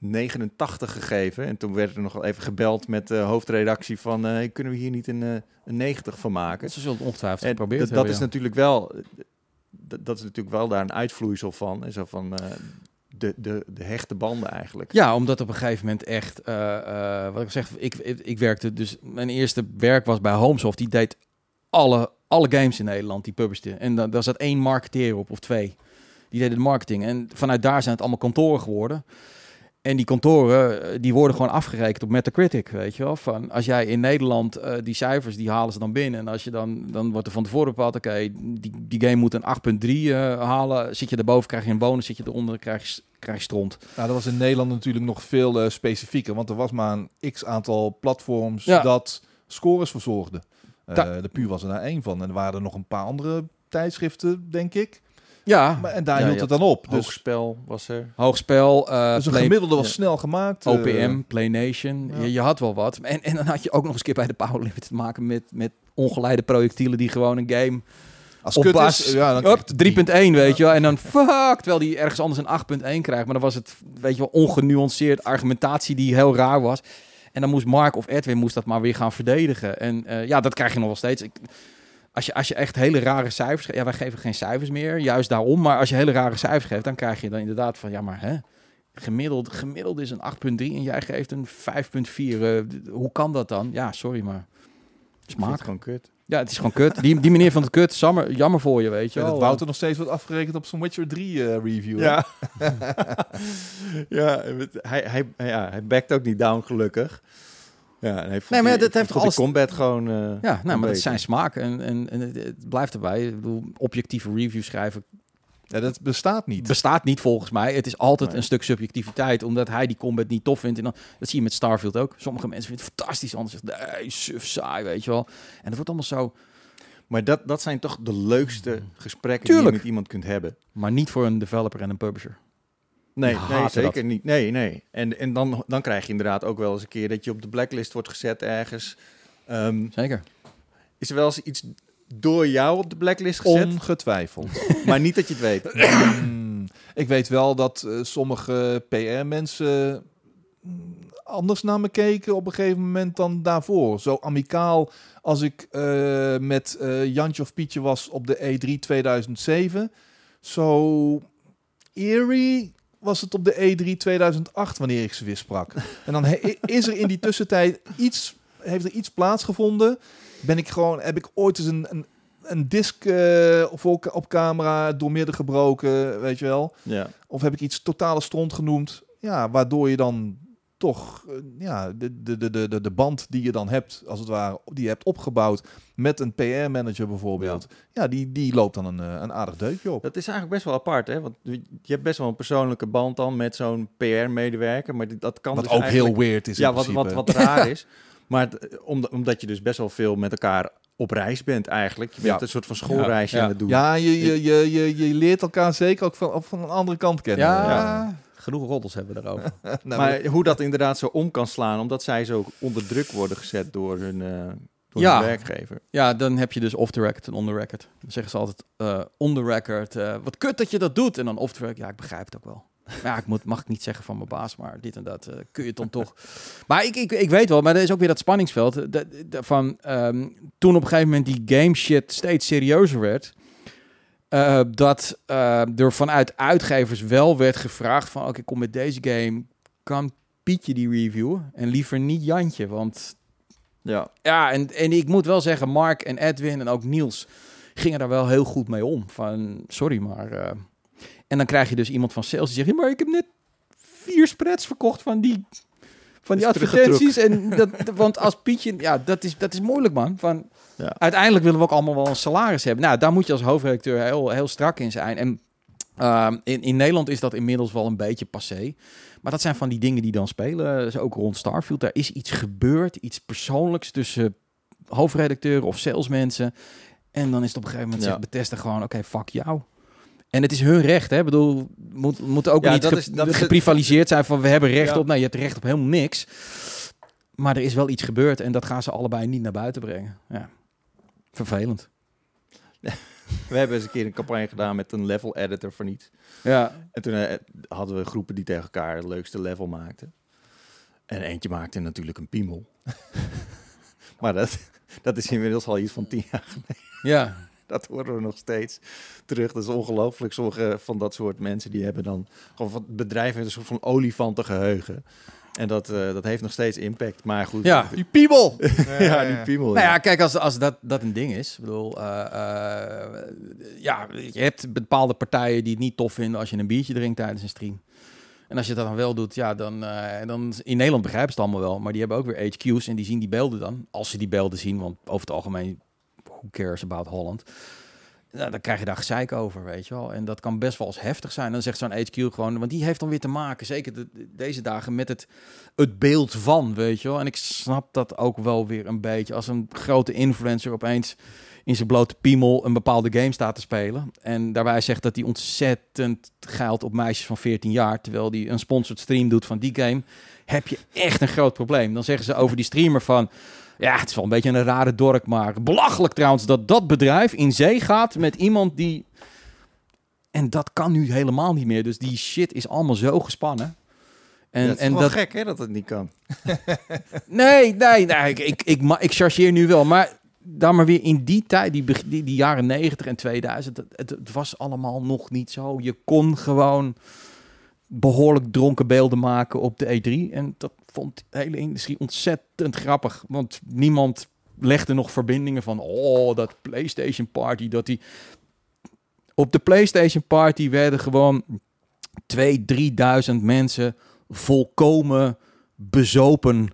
Eh 89 gegeven. En toen werd er nog even gebeld met de hoofdredactie van... eh, kunnen we hier niet een, eh, een 90 van maken? Ze zullen het ongetwijfeld En geprobeerd dat, dat hebben, is natuurlijk wel, dat, is natuurlijk wel daar een uitvloeisel van. En zo van eh, de, de, de hechte banden eigenlijk. Ja, omdat op een gegeven moment echt, wat ik zeg, ik, ik, ik werkte dus, mijn eerste werk was bij Homesoft. Die deed alle, alle games in Nederland, die publishte. En dan, daar zat één marketeer op, of twee. Die deden de marketing. En vanuit daar zijn het allemaal kantoren geworden. En die kantoren, eh, die worden gewoon afgerekend op Metacritic, weet je wel. Van als jij in Nederland, eh, die cijfers, die halen ze dan binnen. En als je dan, dan wordt er van tevoren bepaald, oké, die, die game moet een 8.3 eh, halen. Zit je erboven, krijg je een bonus. Zit je eronder, krijg je, krijg je stront. Nou, dat was in Nederland natuurlijk nog veel specifieker, want er was maar een x aantal platforms Ja. dat scores verzorgden. De Puur was er daar één van. En er waren er nog een paar andere tijdschriften, denk ik. Ja, Maar, en daar Ja, hield het dan op. Dus, Hoogspel was er. hoogspel, eh dus een Play- gemiddelde was ja. snel gemaakt. eh, OPM, PlayNation. ja. Je, je had wel wat. En, en dan had je ook nog eens een keer bij de Power Limit te maken met, met ongeleide projectielen die gewoon een game Als op is, ja, dan Up, krijg je 3.1, weet je wel. En dan fuck, terwijl die ergens anders een 8.1 krijgt. Maar dan was het, weet je wel, ongenuanceerd argumentatie die heel raar was. En dan moest Mark of Edwin moest dat maar weer gaan verdedigen. En eh, ja, dat krijg je nog wel steeds. Ik, als, je, als je echt hele rare cijfers geeft, ja, wij geven geen cijfers meer, juist daarom. Maar als je hele rare cijfers geeft, dan krijg je dan inderdaad van, ja, maar hè, gemiddeld, gemiddeld is een 8.3 en jij geeft een 5.4. eh, hoe kan dat dan? Ja, sorry, maar smaak. het gewoon kut. Ja, het is gewoon kut. Die, die meneer van het kut, jammer, jammer voor je, weet je Ja, wel. dat Wouter nog steeds wordt afgerekend op zijn Witcher 3 eh, review. Ja. ja, hij, hij, ja, hij backt ook niet down, gelukkig. Ja, en hij vond Nee, maar die- dat heeft alles- combat gewoon... eh, Ja, nou, maar dat beter. zijn smaak en, en, en het, het blijft erbij. Ik bedoel, objectieve reviews schrijven Ja, dat bestaat niet. bestaat niet volgens mij. Het is altijd Nee. een stuk subjectiviteit, omdat hij die combat niet tof vindt. En dan, dat zie je met Starfield ook. Sommige mensen vinden het fantastisch, anderen zeggen, nee, suf, saai, weet je wel. En dat wordt allemaal zo, Maar dat, dat zijn toch de leukste gesprekken Tuurlijk. die je met iemand kunt hebben. maar niet voor een developer en een publisher. Nee, nee zeker dat. niet. Nee, nee. En, en dan, dan krijg je inderdaad ook wel eens een keer dat je op de blacklist wordt gezet ergens. Ehm, Zeker. is er wel eens iets door jou op de blacklist gezet? Ongetwijfeld. maar niet dat je het weet. Ik weet wel dat eh, sommige PR-mensen mm, anders naar me keken op een gegeven moment dan daarvoor. Zo amicaal als ik eh, met eh, Jantje of Pietje was op de E E3 2007. Zo eerie was het op de E3 2008 wanneer ik ze weer sprak. En dan is er in die tussentijd iets, heeft er iets plaatsgevonden. Ben ik gewoon, heb ik ooit eens een, een, een disc eh, op, op camera doormidden gebroken, weet je wel. Ja. Of heb ik iets totale stront genoemd, ja, waardoor je dan toch eh, ja, de, de, de, de, de band die je dan hebt, als het ware, die je hebt opgebouwd met een PR-manager bijvoorbeeld, ja, die, die loopt dan een, eh, een aardig deukje op. Dat is eigenlijk best wel apart, hè? Want je hebt best wel een persoonlijke band dan met zo'n PR-medewerker, maar dat kan Wat dus ook heel weird is ja, wat, wat, wat raar is. Maar het- om, omdat je dus best wel veel met elkaar op reis bent eigenlijk. Je bent Ja. een soort van schoolreisje Ja, aan het doen. Ja, je, je, je, je, je leert elkaar zeker ook van, van een andere kant kennen. Ja. Genoeg roddels hebben we daarover. Nou, maar hoe dat inderdaad zo om kan slaan, omdat zij zo onder druk worden gezet door hun, eh, door Ja. hun werkgever. Ja, dan heb je dus off the record en on the record. Dan zeggen ze altijd eh on the record. eh, wat kut dat je dat doet. En dan off the record. Ja, ik begrijp het ook wel. Maar ja, ik moet, mag ik niet zeggen van mijn baas, maar dit en dat eh, kun je het dan toch. Maar ik, ik, ik weet wel, maar er is ook weer dat spanningsveld. dat- dat- van, ehm, toen op een gegeven moment die game shit steeds serieuzer werd. Eh, dat eh, er vanuit uitgevers wel werd gevraagd van... oké, kom met deze game, kan Pietje die reviewen? En liever niet Jantje, want Ja. ja, en, en ik moet wel zeggen, Mark en Edwin en ook Niels gingen daar wel heel goed mee om. Van, sorry, maar... eh, En dan krijg je dus iemand van sales die zegt... "Ja, maar ik heb net vier spreads verkocht van die, van die advertenties. En dat, want als Pietje... Ja, dat is, dat is moeilijk, man. Van, Ja. Uiteindelijk willen we ook allemaal wel een salaris hebben. Nou, daar moet je als hoofdredacteur heel, heel strak in zijn. En ehm, in, in Nederland is dat inmiddels wel een beetje passé. Maar dat zijn van die dingen die dan spelen. Dus ook rond Starfield. Daar is iets gebeurd. Iets persoonlijks tussen hoofdredacteuren of salesmensen. En dan is het op een gegeven moment Ja. zegt Bethesda gewoon... Oké, fuck jou. En het is hun recht, hè? Ik bedoel, moet, moet ook Ja, niet dat ge- is- dat geprivaliseerd zijn van... we hebben recht Ja. op... Nee, je hebt recht op helemaal niks. Maar er is wel iets gebeurd en dat gaan ze allebei niet naar buiten brengen. Ja. Vervelend. We hebben eens een keer een campagne gedaan met een level editor voor niets. Ja. En toen eh, hadden we groepen die tegen elkaar het leukste level maakten. En eentje maakte natuurlijk een piemel. maar dat, dat is inmiddels al iets van tien jaar. Ja. Dat horen we nog steeds terug. Dat is ongelooflijk. Sommige van dat soort mensen die hebben dan gewoon van bedrijven een soort van olifantengeheugen. En dat, eh, dat heeft nog steeds impact. Maar goed. Ja. Die piebel! ja, die piemel. Nou ja, kijk, als, als dat, dat een ding is. Ik bedoel, eh, eh, ja, je hebt bepaalde partijen die het niet tof vinden als je een biertje drinkt tijdens een stream. En als je dat dan wel doet, ja, dan, eh, dan in Nederland begrijpen ze het allemaal wel. Maar die hebben ook weer HQ's en die zien die beelden dan. Als ze die beelden zien, want over het algemeen, who cares about Holland? Nou, dan krijg je daar gezeik over, weet je wel. En dat kan best wel eens heftig zijn. Dan zegt zo'n HQ gewoon, want die heeft dan weer te maken, zeker de- de- deze dagen, met het, het beeld van, weet je wel. En ik snap dat ook wel weer een beetje. Als een grote influencer opeens in zijn blote piemel een bepaalde game staat te spelen. En daarbij zegt dat hij ontzettend geilt op meisjes van 14 jaar, terwijl hij een sponsored stream doet van die game, heb je echt een groot probleem. Dan zeggen ze over die streamer van, Ja, het is wel een beetje een rare dork, maar belachelijk trouwens dat dat bedrijf in zee gaat met iemand die... En dat kan nu helemaal niet meer. Dus die shit is allemaal zo gespannen. En, En, dat is en wel dat, gek hè, dat het niet kan. Nee, nee, nee. Ik, ik, ik, ik chargeer nu wel. Maar dan maar weer in die tijd, die, die, die jaren 90 en 2000, het, het, het was allemaal nog niet zo. Je kon gewoon behoorlijk dronken beelden maken op de E3. En dat vond de hele industrie ontzettend grappig. Want niemand legde nog verbindingen van, oh, dat PlayStation Party, dat die... Op de PlayStation Party werden gewoon 2.000, 3.000 mensen volkomen bezopen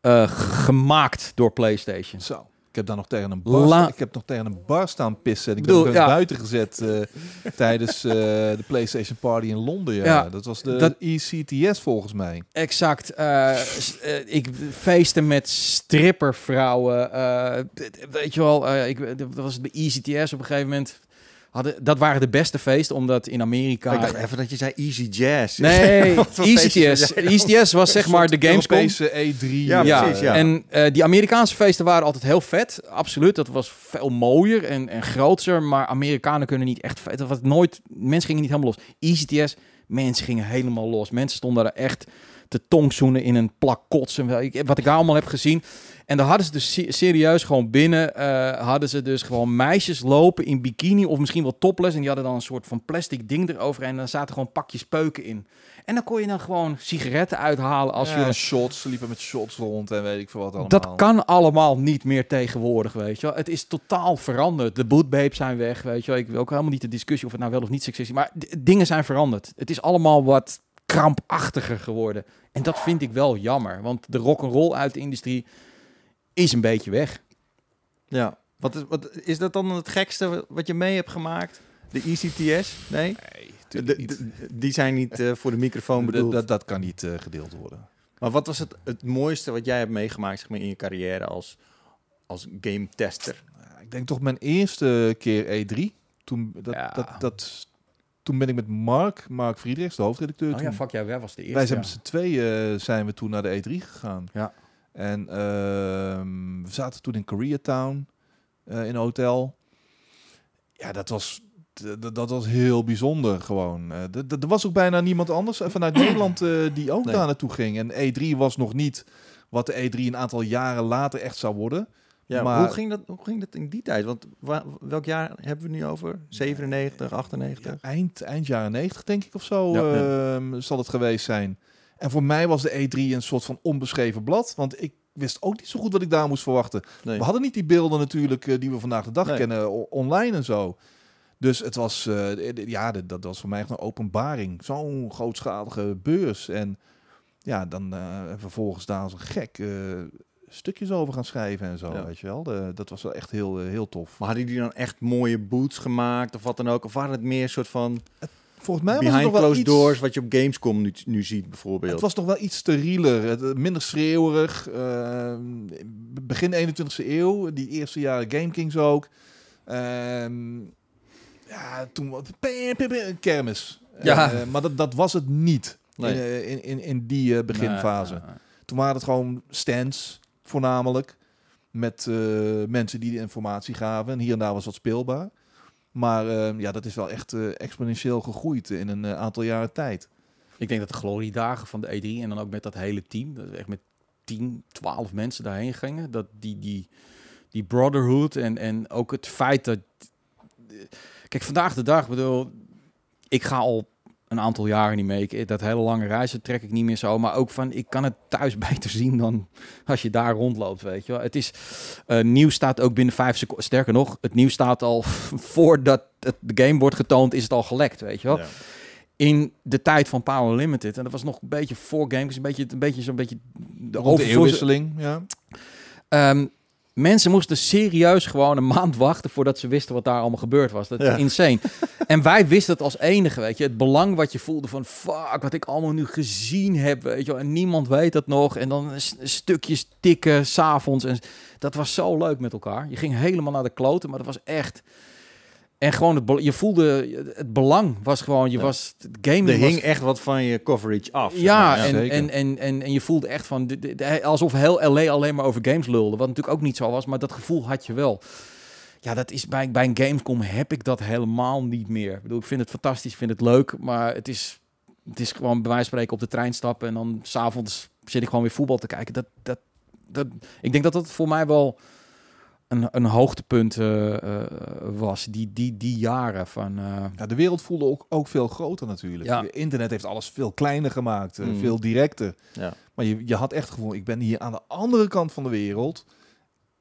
eh, gemaakt door PlayStation. Zo. Ik heb daar nog tegen een bar, La- ik heb nog tegen een bar staan pissen. En ik Bedoel, ben ja. buiten gezet eh, tijdens eh, de PlayStation Party in Londen. Ja. Ja, dat was de dat- ECTS volgens mij. Exact. eh, ik feesten met strippervrouwen. weet je wel, ik, dat was de ECTS op een gegeven moment. Hadden, dat waren de beste feesten, omdat in Amerika... ik dacht even dat je zei Easy Jazz. Nee, ECTS. jij dan? ECTS was zeg maar de Gamescom. Europese E3. Ja, Ja, precies, ja. en eh, die Amerikaanse feesten waren altijd heel vet. Absoluut, dat was veel mooier en, en groter. Maar Amerikanen kunnen niet echt vet. Dat was nooit, mensen gingen niet helemaal los. ECTS, mensen gingen helemaal los. Mensen stonden er echt te tongzoenen in een plak kotsen. Wat ik daar allemaal heb gezien. En daar hadden ze dus se- serieus gewoon binnen, eh, hadden ze dus gewoon meisjes lopen in bikini of misschien wel topless. En die hadden dan een soort van plastic ding eroverheen. En daar zaten gewoon pakjes peuken in. En dan kon je dan gewoon sigaretten uithalen als ja, je... shots, liepen met shots rond en weet ik veel wat allemaal. Dat kan allemaal niet meer tegenwoordig, weet je wel. Het is totaal veranderd. De bootbabes zijn weg, weet je wel. Ik wil ook helemaal niet de discussie of het nou wel of niet seksistisch is. Maar dingen zijn veranderd. Het is allemaal wat krampachtiger geworden. En dat vind ik wel jammer. Want de rock'n'roll uit de industrie is een beetje weg. Ja. Wat is, wat, is dat dan het gekste wat je mee hebt gemaakt? De ECTS? Nee? Nee, De- natuurlijk niet. de- die zijn niet eh, voor de microfoon bedoeld. dat, dat kan niet eh, gedeeld worden. Maar wat was het, het mooiste wat jij hebt meegemaakt zeg maar, in je carrière als, als game tester? Ik denk toch mijn eerste keer E3. Toen, dat, Ja. dat, dat, toen ben ik met Mark, Mark Friedrichs, de hoofdredacteur. Oh ja, fuck ja, wij was de eerste. wij zijn ja. met z'n tweeën zijn we toen naar de E3 gegaan. Ja. En ehm, we zaten toen in Koreatown eh in een hotel. Ja, dat was, dat was heel bijzonder gewoon. Eh, er was ook bijna niemand anders eh, vanuit Nederland die ook Nee. daar naartoe ging. En E3 was nog niet wat de E3 een aantal jaren later echt zou worden. Ja, Maar- hoe, ging dat, hoe ging dat in die tijd? Want wa- welk jaar hebben we nu over? 97, 98? Ja, eind, eind jaren 90 denk ik of zo Ja, ehm, zal het geweest zijn. En voor mij was de E3 een soort van onbeschreven blad. Want ik wist ook niet zo goed wat ik daar moest verwachten. Nee. We hadden niet die beelden natuurlijk eh, die we vandaag de dag Nee. kennen online en zo. Dus het was, d- ja, dat was voor mij echt een openbaring. Zo'n grootschalige beurs. En ja, dan eh, vervolgens daar als een gek stukjes over gaan schrijven en zo, Ja. weet je wel. De- dat was wel echt heel, heel tof. Maar hadden die dan echt mooie boots gemaakt of wat dan ook? Of waren het meer een soort van Volgens mij was het behind nog wel closed iets... doors wat je op Gamescom nu, nu ziet bijvoorbeeld? Het was toch wel iets sterieler, het, minder schreeuwerig. ehm, begin 21e eeuw, die eerste jaren Game Kings ook. Ehm, ja, toen een kermis. Ja. Eh, maar dat, dat was het niet Nee. in, eh, in, in, die eh, beginfase. Nee, nee, nee. Toen waren het gewoon stands, voornamelijk. Met mensen die de informatie gaven. En hier en daar was wat speelbaar. Maar eh, ja, dat is wel echt eh, exponentieel gegroeid in een eh, aantal jaren tijd. Ik denk dat de gloriedagen van de E3 en dan ook met dat hele team, dat echt met 10, 12 mensen daarheen gingen, dat die, die, die brotherhood en, en ook het feit dat... Kijk, vandaag de dag, bedoel, ik ga al een aantal jaren niet mee. Ik, dat hele lange reizen trek ik niet meer zo. Maar ook van, ik kan het thuis beter zien dan als je daar rondloopt, weet je wel. Het is, eh, nieuws staat ook binnen vijf seconden. Sterker nog, het nieuws staat al voordat het, de game wordt getoond, is het al gelekt, weet je wel Ja. in de tijd van Power Limited. En dat was nog een beetje voor games, een beetje, een beetje zo'n beetje de de eeuwwisseling, ja. Ehm, mensen moesten serieus gewoon een maand wachten voordat ze wisten wat daar allemaal gebeurd was. Dat is Ja. insane. en wij wisten het als enige, weet je. Het belang wat je voelde van fuck, wat ik allemaal nu gezien heb, weet je wel. En niemand weet dat nog. En dan stukjes tikken, s'avonds. En dat was zo leuk met elkaar. Je ging helemaal naar de kloten, maar dat was echt... En gewoon, het, je voelde, het belang was gewoon, je Ja. was, het gaming Er was hing echt wat van je coverage af. ja, en, zeker. en, en, en, en je voelde echt van, de- de- de- alsof heel LA alleen maar over games lulde. Wat natuurlijk ook niet zo was, maar dat gevoel had je wel. Ja, dat is bij, bij een Gamescom heb ik dat helemaal niet meer. Ik bedoel, ik vind het fantastisch, ik vind het leuk, maar het is, het is gewoon bij wijze van spreken op de trein stappen en dan s'avonds zit ik gewoon weer voetbal te kijken. Dat, dat, dat, ik denk dat dat voor mij wel een, een hoogtepunt eh, eh, was, die, die, die jaren van... eh, Ja, de wereld voelde ook, ook veel groter natuurlijk. Ja. Internet heeft alles veel kleiner gemaakt, Mm. veel directer. Ja. Maar je, je had echt het gevoel, ik ben hier aan de andere kant van de wereld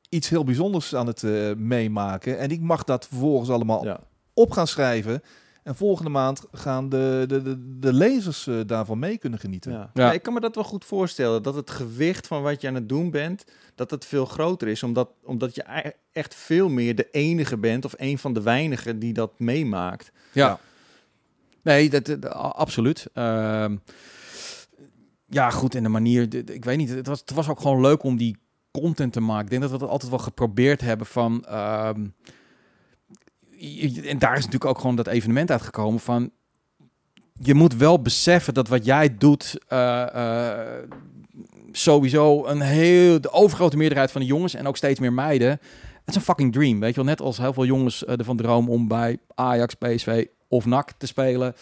iets heel bijzonders aan het eh, meemaken. En ik mag dat vervolgens allemaal Ja. op gaan schrijven. En volgende maand gaan de, de, de, de lezers eh, daarvan mee kunnen genieten. Ja. Ja. Ja, ik kan me dat wel goed voorstellen. Dat het gewicht van wat je aan het doen bent, dat het veel groter is. Omdat, omdat je ei- echt veel meer de enige bent of een van de weinigen die dat meemaakt. Ja. Ja. Nee, dat, absoluut. Ehm, ja, goed, en de manier, ik weet niet, het was, het was ook gewoon leuk om die content te maken. Ik denk dat we dat altijd wel geprobeerd hebben van... ehm, en daar is natuurlijk ook gewoon dat evenement uitgekomen van... Je moet wel beseffen dat wat jij doet... eh, eh, sowieso een heel... De overgrote meerderheid van de jongens en ook steeds meer meiden... Het is een fucking dream, weet je wel. Net als heel veel jongens eh, ervan dromen om bij Ajax, PSV of NAC te spelen.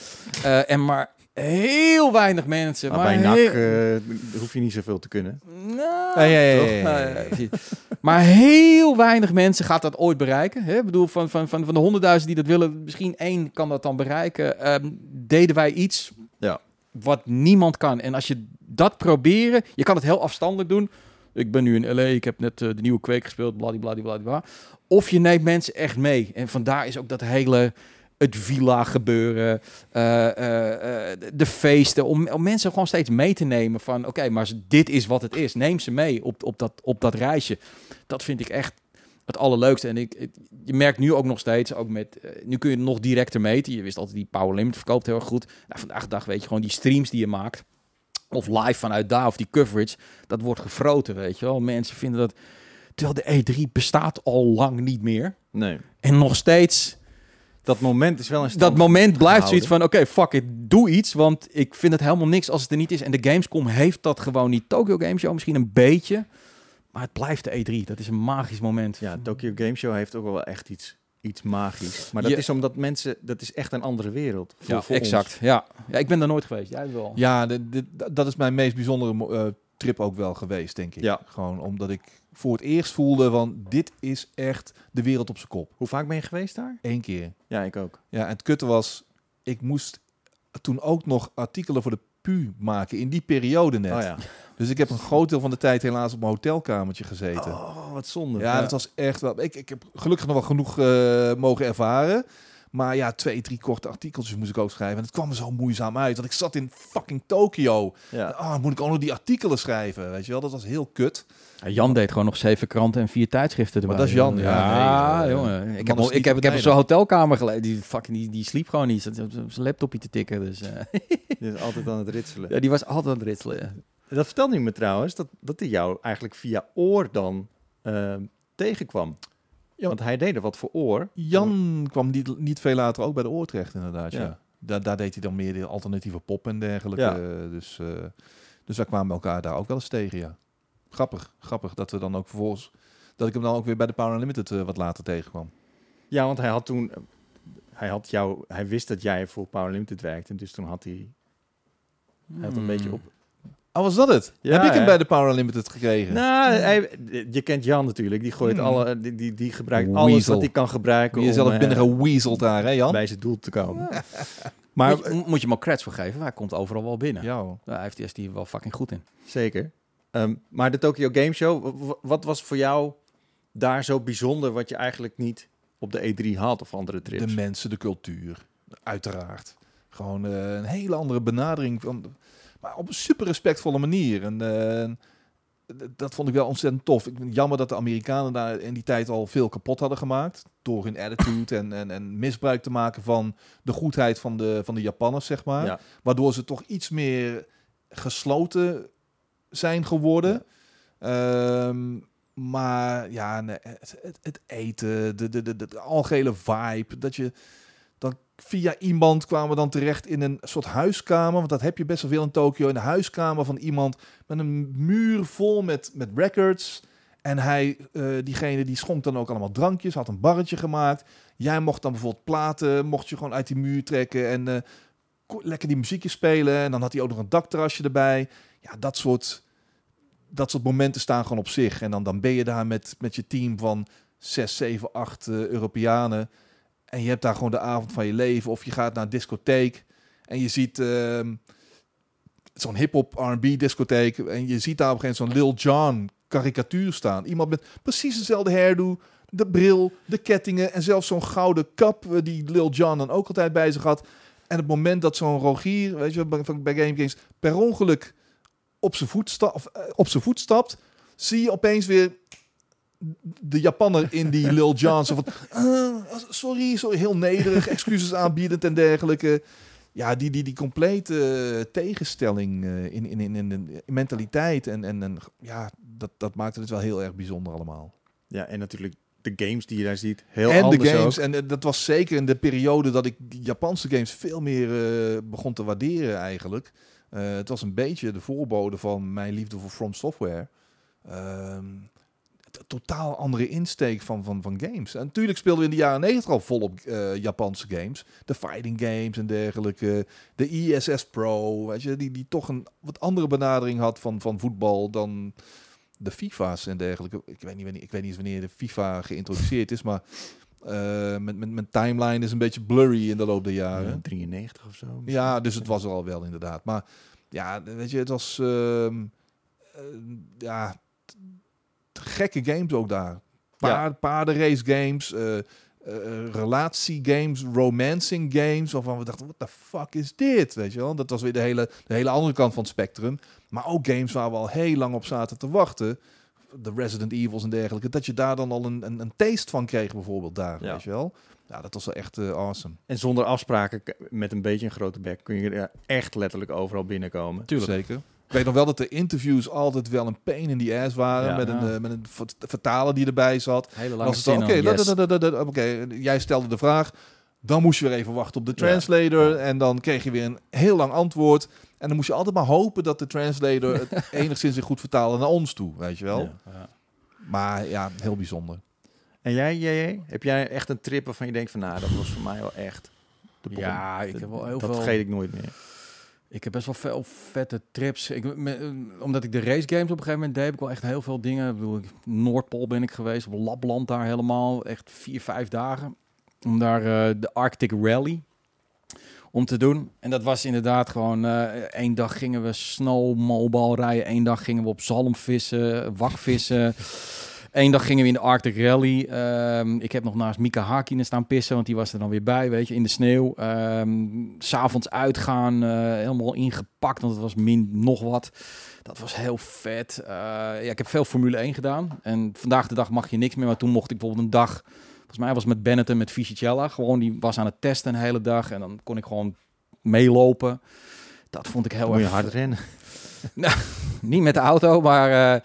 En maar heel weinig mensen... Maar, maar bij NAC heel- eh, hoef je niet zoveel te kunnen. nou, Ja, ja, ja, toch? ja, ja, ja. ja, precies. maar heel weinig mensen gaat dat ooit bereiken. Hè? Ik bedoel, van, van, van, van de honderdduizend die dat willen, misschien één kan dat dan bereiken. Ehm, deden wij iets Ja. wat niemand kan. En als je dat proberen, je kan het heel afstandelijk doen. Ik ben nu in LA, ik heb net eh, de nieuwe Kweek gespeeld, bladibladibladibla. Of je neemt mensen echt mee. En vandaar is ook dat hele het villa gebeuren, eh, eh, eh, de feesten, om, om mensen gewoon steeds mee te nemen van, oké, maar dit is wat het is. Neem ze mee op, op, dat, op dat reisje. Dat vind ik echt het allerleukste. En ik, je merkt nu ook nog steeds, ook met, nu kun je nog directer meten. Je wist altijd die Power Limit verkoopt heel erg goed. Nou, vandaag de dag weet je gewoon die streams die je maakt, of live vanuit daar, of die coverage, dat wordt gefroten, weet je wel. Mensen vinden dat, terwijl de E3 bestaat al lang niet meer. Nee. En nog steeds Dat moment is wel een stand dat moment blijft gehouden. zoiets van, oké, fuck it, doe iets, want ik vind het helemaal niks als het er niet is. En de Gamescom heeft dat gewoon niet. Tokyo Game Show misschien een beetje, maar het blijft de E3. Dat is een magisch moment. Ja, Tokyo Game Show heeft ook wel echt iets, iets magisch. Maar dat Je- is omdat mensen, dat is echt een andere wereld. Voor, Ja, voor exact. ons. Ja. ja, ik ben daar nooit geweest. Jij wel. Ja, de, de- dat is mijn meest bijzondere eh, trip ook wel geweest, denk ik. Ja. Gewoon omdat ik voor het eerst voelde van dit is echt de wereld op zijn kop. Hoe vaak ben je geweest daar? Eén keer. Ja, ik ook. Ja, en het kutte was, ik moest toen ook nog artikelen voor de PU maken in die periode net. Oh ja. Dus ik heb een groot deel van de tijd helaas op mijn hotelkamertje gezeten. Oh, wat zonde. ja, dat was echt wel. Ik, ik heb gelukkig nog wel genoeg eh, mogen ervaren. Maar ja, twee, drie korte artikeltjes moest ik ook schrijven. En het kwam er zo moeizaam uit. Want ik zat in fucking Tokio. Ja. Ah, moet ik ook nog die artikelen schrijven? Weet je wel, dat was heel kut. Ja, Jan deed gewoon nog zeven kranten en vier tijdschriften erbij. Maar dat is Jan, ja, Ja, nee, jongen. Ik heb, al- ik heb, ik heb op zo'n hotelkamer geleden. Die, fucking, die, die sliep gewoon niet. Zat op zijn laptopje te tikken. Dus, eh, Die is altijd aan het ritselen. ja, die was altijd aan het ritselen. ja. Dat vertelde hij me trouwens, dat, dat hij jou eigenlijk via oor dan eh, tegenkwam. Ja. Want hij deed er wat voor oor. Jan kwam niet, niet veel later ook bij de oor terecht, inderdaad. Ja. Ja. Daar, daar deed hij dan meer de alternatieve pop en dergelijke. Ja. Dus, eh, dus wij kwamen elkaar daar ook wel eens tegen, ja. Grappig, grappig dat we dan ook vervolgens... Dat ik hem dan ook weer bij de Power Unlimited eh, wat later tegenkwam. Ja, want hij had toen... Hij, had jou, hij wist dat jij voor Power Limited werkte. En dus toen had hij, hij had een Hmm. beetje op... Oh, was dat het? Ja, Heb ik hem ja. bij de Power Unlimited gekregen? Nou, hij, je kent Jan natuurlijk. Die gooit Hmm. alle... Die, die, die gebruikt alles wat hij kan gebruiken Je om zelf eh, binnen geweaseld daar, hè Jan? bij zijn doel te komen. Maar Maar moet, je, moet je hem ook credits voor geven. Hij komt overal wel binnen. Ja, heeft hij is hij wel fucking goed in. Zeker. Ehm, maar de Tokyo Game Show, wat was voor jou daar zo bijzonder wat je eigenlijk niet op de E3 had of andere trips? De mensen, de cultuur. Uiteraard. Gewoon eh, een hele andere benadering. Van, maar op een super respectvolle manier. En eh, dat vond ik wel ontzettend tof. Ik vind jammer dat de Amerikanen daar in die tijd al veel kapot hadden gemaakt. Door hun attitude en, en, en misbruik te maken van de goedheid van de, van de Japanners, zeg maar. Ja. Waardoor ze toch iets meer gesloten zijn geworden. Ehm, Maar ja, nee, het, het, het eten, de, de, de, de, algehele vibe, dat je via iemand kwamen we dan terecht in een soort huiskamer, want dat heb je best wel veel in Tokio, in de huiskamer van iemand met een muur vol met, met records. En hij, eh, diegene die schonk dan ook allemaal drankjes, had een barretje gemaakt. Jij mocht dan bijvoorbeeld platen, mocht je gewoon uit die muur trekken en eh, lekker die muziekjes spelen. En dan had hij ook nog een dakterrasje erbij. Ja, dat soort, dat soort momenten staan gewoon op zich. En dan, dan ben je daar met, met je team van 6, 7, 8 eh, Europeanen. En je hebt daar gewoon de avond van je leven. Of je gaat naar een discotheek en je ziet ehm, zo'n hip-hop R&B discotheek. En je ziet daar op een gegeven moment zo'n Lil Jon karikatuur staan. Iemand met precies dezelfde hairdo, de bril, de kettingen en zelfs zo'n gouden kap eh, die Lil Jon dan ook altijd bij zich had. En het moment dat zo'n Rogier, weet je, van- bij Game Kings, per ongeluk op zijn voet, sta, of, eh, op zijn voet stapt, zie je opeens weer de Japanner in die Lil Jon. Zo van, "Ah, sorry, sorry, heel nederig, excuses aanbiedend en dergelijke. Ja, die, die, die complete eh, tegenstelling eh, in, in, in, in, in mentaliteit. En, en, en ja, dat, dat maakte het wel heel erg bijzonder allemaal. Ja, en natuurlijk de games die je daar ziet. Heel en de anders games. ook. En eh, dat was zeker in de periode dat ik Japanse games veel meer begon te waarderen eigenlijk. Het was een beetje de voorbode van mijn liefde voor From Software. Ehm, totaal andere insteek van, van, van games. En natuurlijk speelden we in de jaren 90 al volop eh, Japanse games. De fighting games en dergelijke. De ISS Pro, weet je, die, die toch een wat andere benadering had van, van voetbal dan de FIFA's en dergelijke. Ik weet niet, wanneer, ik weet niet eens wanneer de FIFA geïntroduceerd is, maar met, met, mijn timeline is een beetje blurry in de loop der jaren. Ja, 93 of zo. Ja, dus het was er al wel inderdaad. Maar ja, weet je, het was ehm, eh, ja, gekke games ook daar. Paard, Paardenrace games, eh eh, relatiegames, romancing games. Waarvan we dachten, what the fuck is dit? Weet je wel? Dat was weer de hele, de hele andere kant van het spectrum. Maar ook games waar we al heel lang op zaten te wachten. De Resident Evils en dergelijke. Dat je daar dan al een, een, een taste van kreeg bijvoorbeeld daar. Ja. Weet je wel? Ja, dat was wel echt eh, awesome. En zonder afspraken, met een beetje een grote bek, kun je er echt letterlijk overal binnenkomen. Tuurlijk. Zeker. Ik weet nog wel dat de interviews altijd wel een pain in the ass waren. Ja. met, een, Ja. eh, met een vert- vertaler die erbij zat. Hele lange was het dan, zin Oké, dat- yes. dat- dat- dat- dat- oké, jij stelde de vraag. Dan moest je weer even wachten op de Ja. translator. En dan kreeg je weer een heel lang antwoord. En dan moest je altijd maar hopen dat de translator het enigszins weer goed vertaalde naar ons toe. Weet je wel? Maar ja, heel bijzonder. En jij, JJ, heb jij echt een trip waarvan je denkt van, nou, dat was voor mij wel echt de. Ja, ik heb wel heel dat veel- vergeet ik nooit meer. Ik heb best wel veel vette trips. Ik, omdat ik de race games op een gegeven moment deed, heb ik wel echt heel veel dingen. Ik bedoel, Noordpool ben ik geweest, op Lapland daar helemaal. Echt vier, vijf dagen. Om daar eh, de Arctic Rally om te doen. En dat was inderdaad gewoon... eh één dag gingen we snowmobile rijden. één dag gingen we op zalm vissen, wakvissen. Eén dag gingen we in de Arctic Rally. Ehm, ik heb nog naast Mika Hakkinen staan pissen, want die was er dan weer bij, weet je, in de sneeuw. S S'avonds uitgaan, eh, helemaal ingepakt, want het was min nog wat. Dat was heel vet. Eh, ja, ik heb veel Formule 1 gedaan. En vandaag de dag mag je niks meer, maar toen mocht ik bijvoorbeeld een dag... Volgens mij was het met Bennett en met Fisichella. Gewoon, die was aan het testen een hele dag. En dan kon ik gewoon meelopen. Dat vond ik heel Dan moet je erg hard rennen. niet met de auto, maar eh,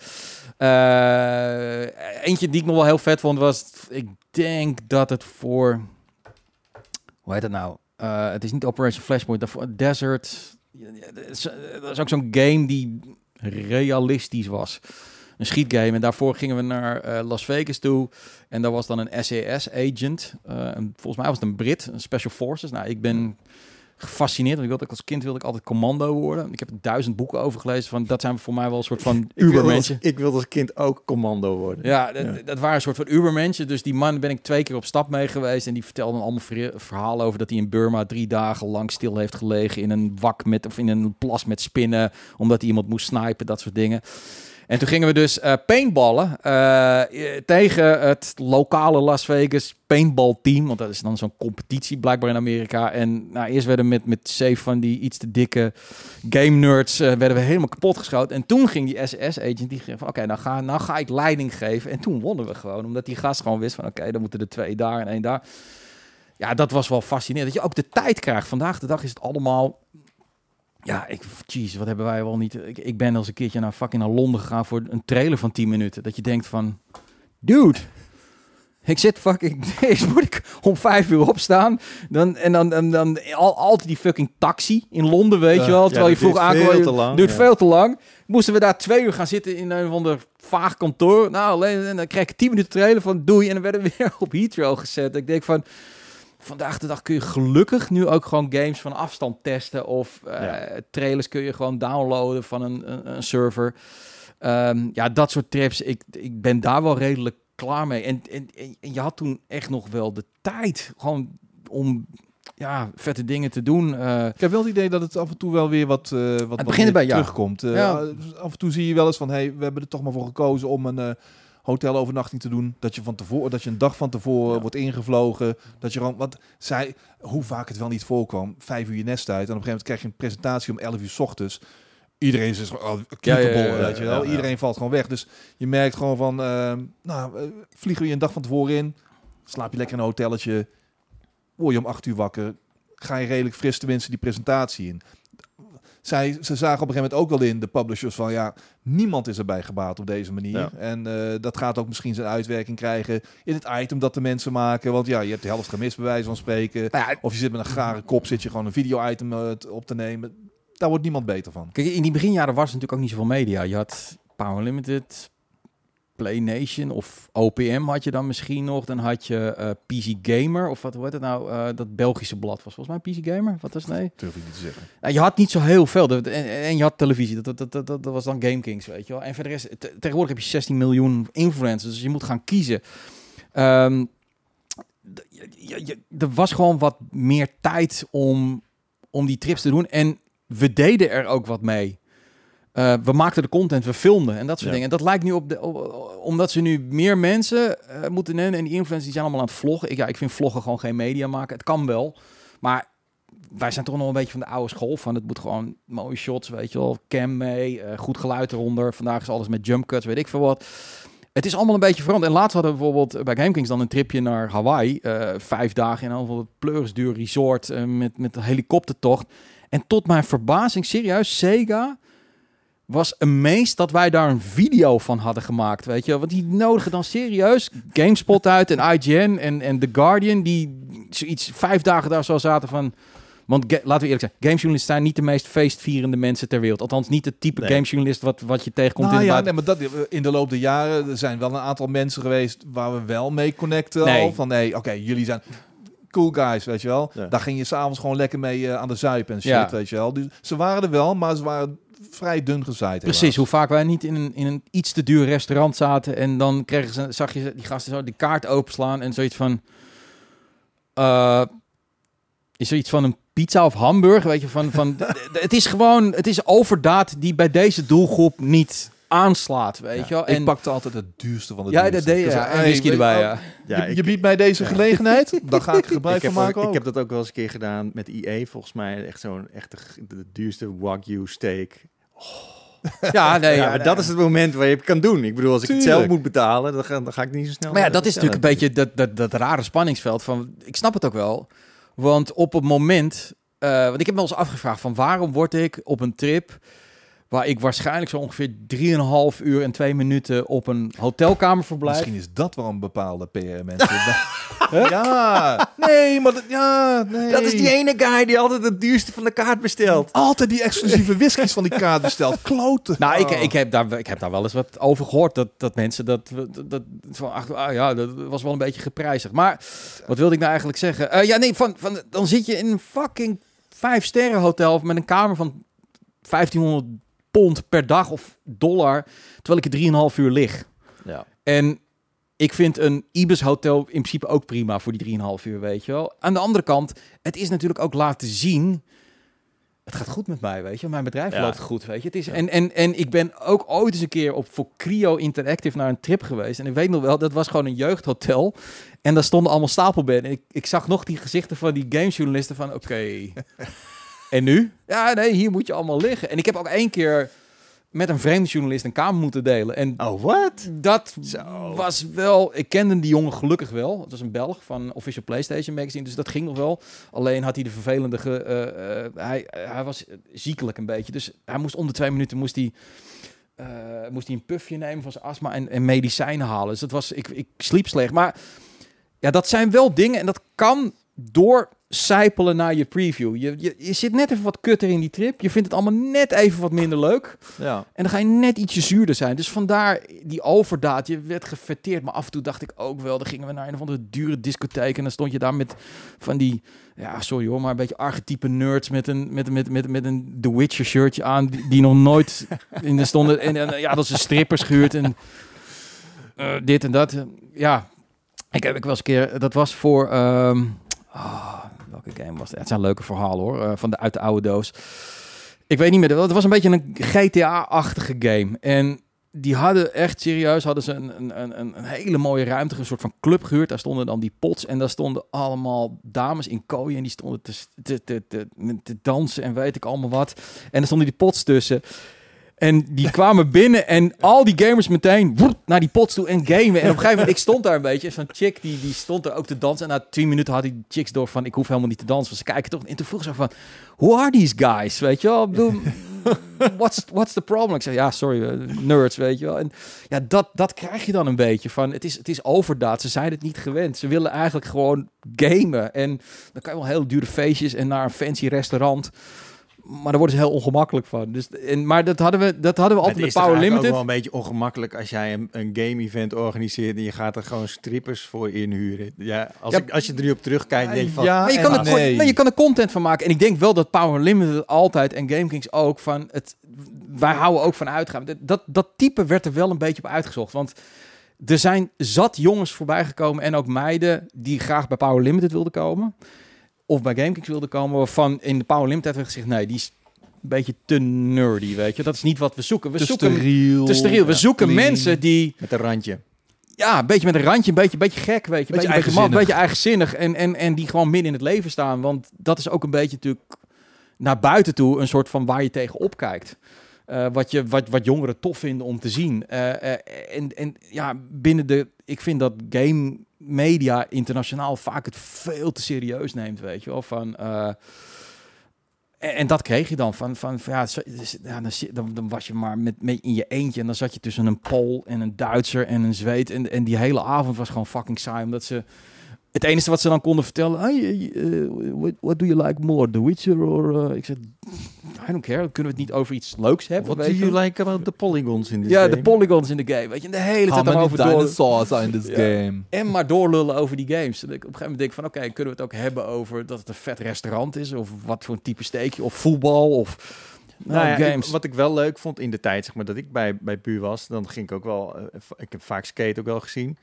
eh, eentje die ik nog wel heel vet vond was, ik denk dat het voor, hoe heet het nou? Eh, het is niet Operation Flashpoint, daarvoor Desert. Ja, Dat is, ook zo'n game die realistisch was. Een schietgame. En daarvoor gingen we naar eh, Las Vegas toe. En daar was dan een SAS-agent. volgens mij was het een Brit, een Special Forces. Nou, ik ben gefascineerd. Want ik wilde, als kind wilde ik altijd commando worden. Ik heb duizend boeken over gelezen. Van, dat zijn voor mij wel een soort van ubermensen. ik wilde als kind ook commando worden. Ja, dat, Ja. dat waren een soort van ubermensen. Dus die man ben ik twee keer op stap mee geweest. En die vertelde dan allemaal ver- verhalen over dat hij in Burma drie dagen lang stil heeft gelegen. In een wak met, of in een plas met spinnen. Omdat hij iemand moest snipen, dat soort dingen. En toen gingen we dus eh, paintballen eh, tegen het lokale Las Vegas paintball team. Want dat is dan zo'n competitie blijkbaar in Amerika. En nou, eerst werden we met, met zeven van die iets te dikke game nerds eh, werden we helemaal kapot geschoten. En toen ging die SS-agent, die ging van oké, nou, ga, nou ga ik leiding geven. En toen wonnen we gewoon, omdat die gast gewoon wist van oké, dan moeten er twee daar en één daar. Ja, dat was wel fascinerend. Dat je ook de tijd krijgt. Vandaag de dag is het allemaal Ja, ik, jeez, wat hebben wij wel niet... Ik, ik ben als een keertje naar fucking naar Londen gegaan voor een trailer van 10 minuten. Dat je denkt van... Dude, ik zit fucking... Eerst moet ik om vijf uur opstaan. Dan, en dan, dan, dan al, altijd die fucking taxi in Londen, weet Ja. je wel. Ja, Terwijl je vroeg duurt aankwam... veel te lang, duurt ja. veel te lang. Moesten we daar twee uur gaan zitten in een van de vaag kantoor. Nou, alleen, en dan kreeg ik tien minuten trailer van doei. En dan werden we weer op Heathrow gezet. Ik denk van... Vandaag de dag kun je gelukkig nu ook gewoon games van afstand testen. Of eh, Ja. trailers kun je gewoon downloaden van een, een, een server. Ehm, ja, dat soort trips. Ik, ik ben daar wel redelijk klaar mee. En, en, en je had toen echt nog wel de tijd. Gewoon om ja, vette dingen te doen. Eh, Ik heb wel het idee dat het af en toe wel weer wat, eh wat, begint ja. terugkomt. Ja. Af en toe zie je wel eens van, hey, we hebben er toch maar voor gekozen om een hotelovernachting te doen. Dat je, van tevoren, dat je een dag van tevoren Ja. wordt ingevlogen. Dat je gewoon, want zij, hoe vaak het wel niet voorkwam, vijf uur je nest uit. En op een gegeven moment krijg je een presentatie om 11 uur 's ochtends. Iedereen is oh, Ja, ja, weet je wel. Iedereen valt gewoon weg. Dus je merkt gewoon van, eh, nou, eh, vliegen we je een dag van tevoren in. Slaap je lekker in een hotelletje. Word je om acht uur wakker. Ga je redelijk fris tenminste die presentatie in. Zij, ze zagen op een gegeven moment ook wel in, de publishers, van ja, niemand is erbij gebaat op deze manier. Ja. En eh, dat gaat ook misschien zijn uitwerking krijgen in het item dat de mensen maken. Want ja, je hebt de helft gemist bij wijze van spreken. nou ja, Of je zit met een gare kop, zit je gewoon een video-item eh, op te nemen. Daar wordt niemand beter van. Kijk, in die beginjaren was er natuurlijk ook niet zoveel media. Je had Power Limited, Play Nation of OPM had je dan misschien nog. Dan had je eh, PC Gamer of wat heet het nou? Eh, dat Belgische blad was volgens mij PC Gamer. Wat was het? nee? Durf ik niet te zeggen. Nou, je had niet zo heel veel. En, en je had televisie. Dat, dat, dat, dat, dat was dan Game Kings, weet je wel. En verder is te- tegenwoordig heb je 16 miljoen influencers. Dus je moet gaan kiezen. D- je- je- je- er was gewoon wat meer tijd om, om die trips te doen. En we deden er ook wat mee. Eh, we maakten de content, we filmden en dat soort Ja. dingen. En dat lijkt nu op de, op- omdat ze nu meer mensen eh, moeten nemen. En die influencers die zijn allemaal aan het vloggen. Ik, ja, ik vind vloggen gewoon geen media maken. Het kan wel. Maar wij zijn toch nog een beetje van de oude school. Van het moet gewoon mooie shots, weet je wel. Cam mee, eh, goed geluid eronder. Vandaag is alles met jump cuts, weet ik veel wat. Het is allemaal een beetje veranderd. En laatst hadden we bijvoorbeeld bij GameKings dan een tripje naar Hawaii. vijf dagen in een pleurisduur resort met, met een helikoptertocht. En tot mijn verbazing, serieus, Sega was amazed dat wij daar een video van hadden gemaakt, weet je. Want die nodigen dan serieus GameSpot uit en IGN en, en The Guardian, die zoiets vijf dagen daar zo zaten van... Want laten we eerlijk zijn, gamesjournalisten zijn niet de meest feestvierende mensen ter wereld. Althans niet het type Nee. gamejournalist wat, wat je tegenkomt Nou in de ja, nee, maar dat, in de loop der jaren er zijn wel een aantal mensen geweest waar we wel mee connecten. Nee. Al van nee, oké, jullie zijn cool guys, weet je wel. Ja. Daar ging je s'avonds gewoon lekker mee eh, aan de zuip en shit, Ja. weet je wel. Dus ze waren er wel, maar ze waren vrij dun gezaaid. Precies, helaas. hoe vaak wij niet in een, in een iets te duur restaurant zaten en dan kregen ze, zag je die gasten zo die kaart openslaan en zoiets van, eh, is zoiets van een pizza of hamburger, weet je, van, van het is gewoon, het is overdaad die bij deze doelgroep niet aanslaat, weet je wel. Ik En pakte altijd het duurste van de ja, dat deed je, Ik ja. En whisky erbij, oh, ja. Ja, je, ik- je biedt mij deze gelegenheid, dan ga ik er gebruik ik, van ook- maken. ik heb dat ook wel eens een keer gedaan met IE, volgens mij. Echt zo'n echt de, de duurste Wagyu steak. Ja, nee, ja, dat is het moment waar je het kan doen. Ik bedoel, als ik het zelf moet betalen, dan ga, dan ga ik niet zo snel... Maar ja, dat is natuurlijk een beetje dat, dat, dat rare spanningsveld van... Ik snap het ook wel. Want op het moment... eh, want ik heb me eens afgevraagd van waarom word ik op een trip... waar ik waarschijnlijk zo ongeveer 3,5 uur en 2 minuten op een hotelkamer verblijf... Misschien is dat wel een bepaalde PR-mensen. ja, nee, maar dat, ja, nee. Dat is die ene guy die altijd het duurste van de kaart bestelt. Altijd die exclusieve whiskies van die kaart besteld. Kloten. Nou, ik, Oh. ik, heb daar, ik heb daar wel eens wat over gehoord. Dat, dat mensen dat, dat, dat van, ach, ah, ja, dat was wel een beetje geprijzigd. Maar wat wilde ik nou eigenlijk zeggen? Eh, ja, nee, van, van, dan zit je in een fucking vijf sterren hotel met een kamer van 1500 pond per dag of dollar, terwijl ik er 3,5 uur lig. Ja. En ik vind een Ibis hotel in principe ook prima voor die 3,5 uur, weet je wel. Aan de andere kant, het is natuurlijk ook laten zien. Het gaat goed met mij, weet je. Mijn bedrijf Ja. loopt goed, weet je. Het is, en, en, en ik ben ook ooit eens een keer op voor Creo Interactive naar een trip geweest. En ik weet nog wel, dat was gewoon een jeugdhotel. En daar stonden allemaal stapelbedden. En ik, ik zag nog die gezichten van die gamesjournalisten van, oké. en nu? Ja, nee, hier moet je allemaal liggen. En ik heb ook één keer met een vreemde journalist een kamer moeten delen. En Oh, wat? dat Zo. was wel... Ik kende die jongen gelukkig wel. Het was een Belg van Official PlayStation Magazine, dus dat ging nog wel. Alleen had hij de vervelende... Ge, eh, eh, hij, hij was ziekelijk een beetje. Dus hij moest om de twee minuten moest hij, eh, moest hij een puffje nemen van zijn astma en, en medicijnen halen. Dus dat was... Ik, ik sliep slecht. Maar ja, dat zijn wel dingen en dat kan door sijpelen naar je preview. Je, je, je zit net even wat kutter in die trip. Je vindt het allemaal net even wat minder leuk. Ja. En dan ga je net ietsje zuurder zijn. Dus vandaar die overdaad. Je werd gefetteerd. Maar af en toe dacht ik ook wel. Dan gingen we naar een of andere dure discotheek. En dan stond je daar met van die... Ja, sorry hoor. Maar een beetje archetype nerds. Met een, met, met, met, met een The Witcher shirtje aan. Die, die nog nooit in de stonden. En, en ja, dat is een strippers gehuurd. En eh, dit en dat. Ja. Ik heb ik wel eens een keer... Dat was voor... ehm, ah, game was het? Zijn leuke verhalen hoor. eh, van de, uit de oude doos. Ik weet niet meer. Het was een beetje een GTA-achtige game. En die hadden echt serieus hadden ze een, een, een, een hele mooie ruimte, een soort van club gehuurd. Daar stonden dan die pots en daar stonden allemaal dames in kooien en die stonden te, te, te, te dansen en weet ik allemaal wat. En er stonden die pots tussen. En die kwamen binnen en al die gamers meteen woep, naar die pots toe en gamen. En op een gegeven moment, ik stond daar een beetje. Zo'n chick die, die stond er ook te dansen. En na tien minuten had die chicks door van, ik hoef helemaal niet te dansen. Want ze kijken toch. En toen vroeg ze van, who are these guys? Weet je wel? Ik bedoel, what's, what's the problem? Ik zei, ja, sorry, eh, nerds, weet je wel. En ja, dat, dat krijg je dan een beetje van, het is, het is overdaad. Ze zijn het niet gewend. Ze willen eigenlijk gewoon gamen. En dan kan je wel heel dure feestjes en naar een fancy restaurant. Maar daar worden ze heel ongemakkelijk van. Dus, en, maar dat hadden we, dat hadden we altijd het met is Power Limited. ook wel een beetje ongemakkelijk als jij een, een game-event organiseert en je gaat er gewoon strippers voor inhuren. Ja, als, Ja. ik, als je er nu op terugkijkt, denk je van... Ja, Maar je kan, er, nee. nee, je kan er content van maken. En ik denk wel dat Power Limited altijd en GameKings ook van het. Wij houden ook van uitgaan. Dat, dat, dat type werd er wel een beetje op uitgezocht. Want er zijn zat jongens voorbij gekomen en ook meiden die graag bij Power Limited wilden komen. Of bij GameKings wilden komen. Waarvan in de Power Limited werd gezegd: nee, die is een beetje te nerdy. Weet je, dat is niet wat we zoeken. We te zoeken steriel. te steriel. We Ja, zoeken clean. mensen die Met een randje. ja, een beetje met een randje, een beetje, een beetje gek, weet je. Een Beetje beetje, maf, een eigenzinnig. beetje eigenzinnig. En, en, en die gewoon midden in het leven staan. Want dat is ook een beetje natuurlijk naar buiten toe een soort van waar je tegen opkijkt. Eh, wat, je, wat, wat jongeren tof vinden om te zien. Eh, eh, en, en ja, binnen de... Ik vind dat game media internationaal vaak het veel te serieus neemt, weet je wel. Van... eh, en, dat kreeg je dan van, van, van ja, dus, dan, dan was je maar met, met in je eentje en dan zat je tussen een Pool en een Duitser en een Zweed en, en die hele avond was gewoon fucking saai omdat ze het enige wat ze dan konden vertellen, hey, eh, what, what do you like more, The Witcher or ik zeg, I don't care, kunnen we het niet over iets leuks hebben? What do you like about the polygons in this ja, game? de polygons in de game, weet je, de hele How tijd door dinosaurs are in this Ja. game? en maar doorlullen over die games. En ik, op een gegeven moment denk ik van, oké, kunnen we het ook hebben over dat het een vet restaurant is of wat voor een type steekje of voetbal of nou, Nou ja, ik- wat ik wel leuk vond in de tijd, zeg maar, dat ik bij, bij Pu was, dan ging ik ook wel, eh, ik heb vaak skate ook wel gezien.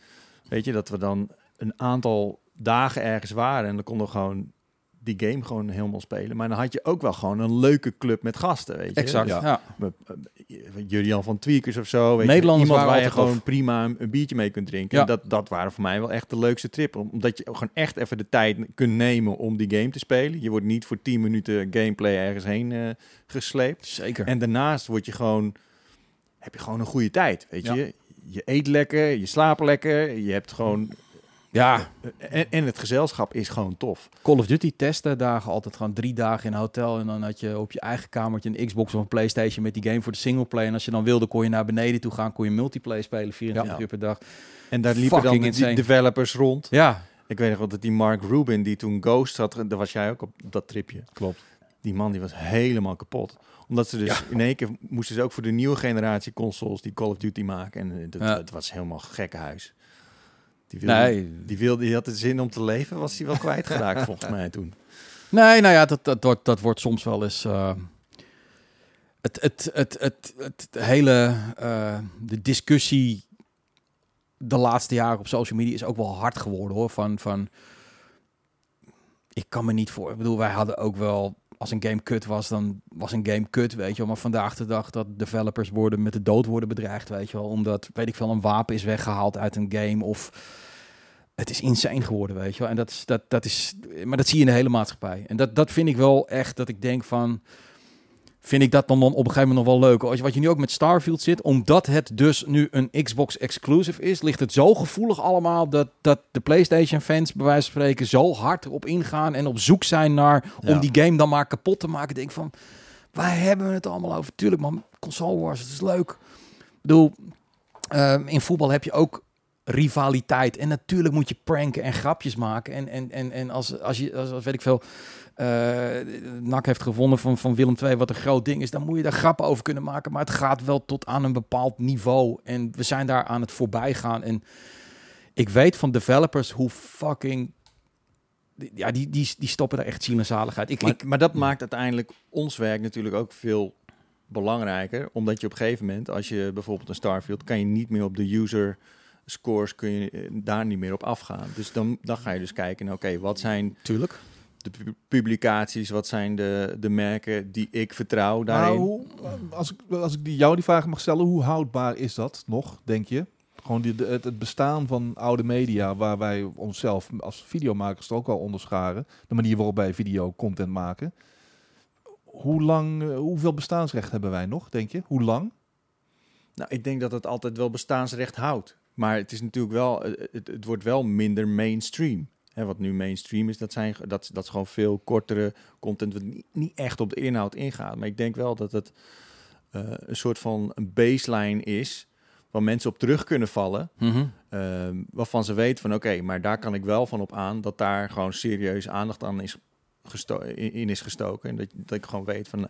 Weet je, dat we dan een aantal dagen ergens waren en dan konden we gewoon die game gewoon helemaal spelen. Maar dan had je ook wel gewoon een leuke club met gasten, weet je. exact. Ja. Ja. Met, eh, Julian van Tweakers of zo. Weet je. Iemand waar je gewoon prima een, biertje mee kunt drinken. Ja. En dat, dat waren voor mij wel echt de leukste trip. Om- Omdat je gewoon echt even de tijd kunt nemen om die game te spelen. Je wordt niet voor 10 minuten gameplay ergens heen eh, gesleept. Zeker. En daarnaast word je gewoon, heb je gewoon een goede tijd. Weet Ja. je? Je eet lekker, je slaapt lekker. Je hebt gewoon... ja, En, en het gezelschap is gewoon tof. Call of Duty testen dagen altijd gewoon drie dagen in een hotel. En dan had je op je eigen kamertje een Xbox of een Playstation met die game voor de singleplayer. En als je dan wilde, kon je naar beneden toe gaan, kon je multiplayer spelen 24 Ja. uur per dag. En daar liepen dan de, die developers rond. Ja, Ik weet nog wel dat die Mark Rubin, die toen Ghost had, daar was jij ook op dat tripje. Klopt. Die man die was helemaal kapot. Omdat ze dus in één keer moesten ze ook voor de nieuwe generatie consoles die Call of Duty maken. En eh, dat, Ja. dat was helemaal gekkenhuis. Die wilde, nee. die wilde, die had de zin om te leven, was hij wel kwijtgeraakt volgens mij toen. Nee, nou ja, dat, dat, wordt, dat wordt soms wel eens. eh, het, het, het, het, het, hele. eh, de discussie. de laatste jaren op social media is ook wel hard geworden hoor. Van. van ik kan me niet voor. Ik bedoel, wij hadden ook wel. Als een game kut was, dan was een game kut, weet je wel. Maar vandaag de dag dat developers worden met de dood worden bedreigd, weet je wel. Omdat, weet ik veel, een wapen is weggehaald uit een game of het is insane geworden, weet je wel. En dat is, dat, dat is, maar dat zie je in de hele maatschappij. En dat, dat vind ik wel echt dat ik denk van, vind ik dat dan, dan op een gegeven moment nog wel leuk. Als je, wat je nu ook met Starfield zit, omdat het dus nu een Xbox exclusive is, ligt het zo gevoelig allemaal dat, dat de PlayStation fans bij wijze van spreken zo hard erop ingaan en op zoek zijn naar Ja. om die game dan maar kapot te maken. Ik denk van, waar hebben we het allemaal over? Tuurlijk man, console wars, het is leuk. Ik bedoel, ehm, in voetbal heb je ook rivaliteit. En natuurlijk moet je pranken en grapjes maken. En, en, en, en als, als je, als, als weet ik veel, eh NAC heeft gevonden van, van Willem II, wat een groot ding is, dan moet je daar grappen over kunnen maken. Maar het gaat wel tot aan een bepaald niveau. En we zijn daar aan het voorbij gaan. En ik weet van developers hoe fucking... Ja, die, die, die stoppen daar echt ziel en zaligheid. Ik, Maar, ik, maar dat maakt uiteindelijk ons werk natuurlijk ook veel belangrijker. Omdat je op een gegeven moment, als je bijvoorbeeld een Starfield, kan je niet meer op de user scores, kun je eh, daar niet meer op afgaan. Dus dan, dan ga je dus kijken, oké, wat zijn tuurlijk. de pu- publicaties, wat zijn de, de merken die ik vertrouw daarin? Nou, hoe, als, ik, als ik die, jou die vraag mag stellen, hoe houdbaar is dat nog, denk je? Gewoon die, het, het bestaan van oude media, waar wij onszelf als videomakers toch ook wel onderscharen. De manier waarop wij videocontent maken. Hoe lang, eh, hoeveel bestaansrecht hebben wij nog, denk je? Hoe lang? Nou, ik denk dat het altijd wel bestaansrecht houdt. Maar het is natuurlijk wel, eh, het, het wordt wel minder mainstream. Hè, wat nu mainstream is, dat, zijn, dat, dat is gewoon veel kortere content, wat niet, niet echt op de inhoud ingaat. Maar ik denk wel dat het eh, een soort van een baseline is, waar mensen op terug kunnen vallen. Mhm. ehm, waarvan ze weten van, oké, maar daar kan ik wel van op aan, dat daar gewoon serieus aandacht aan is in is gestoken. En dat, dat ik gewoon weet van,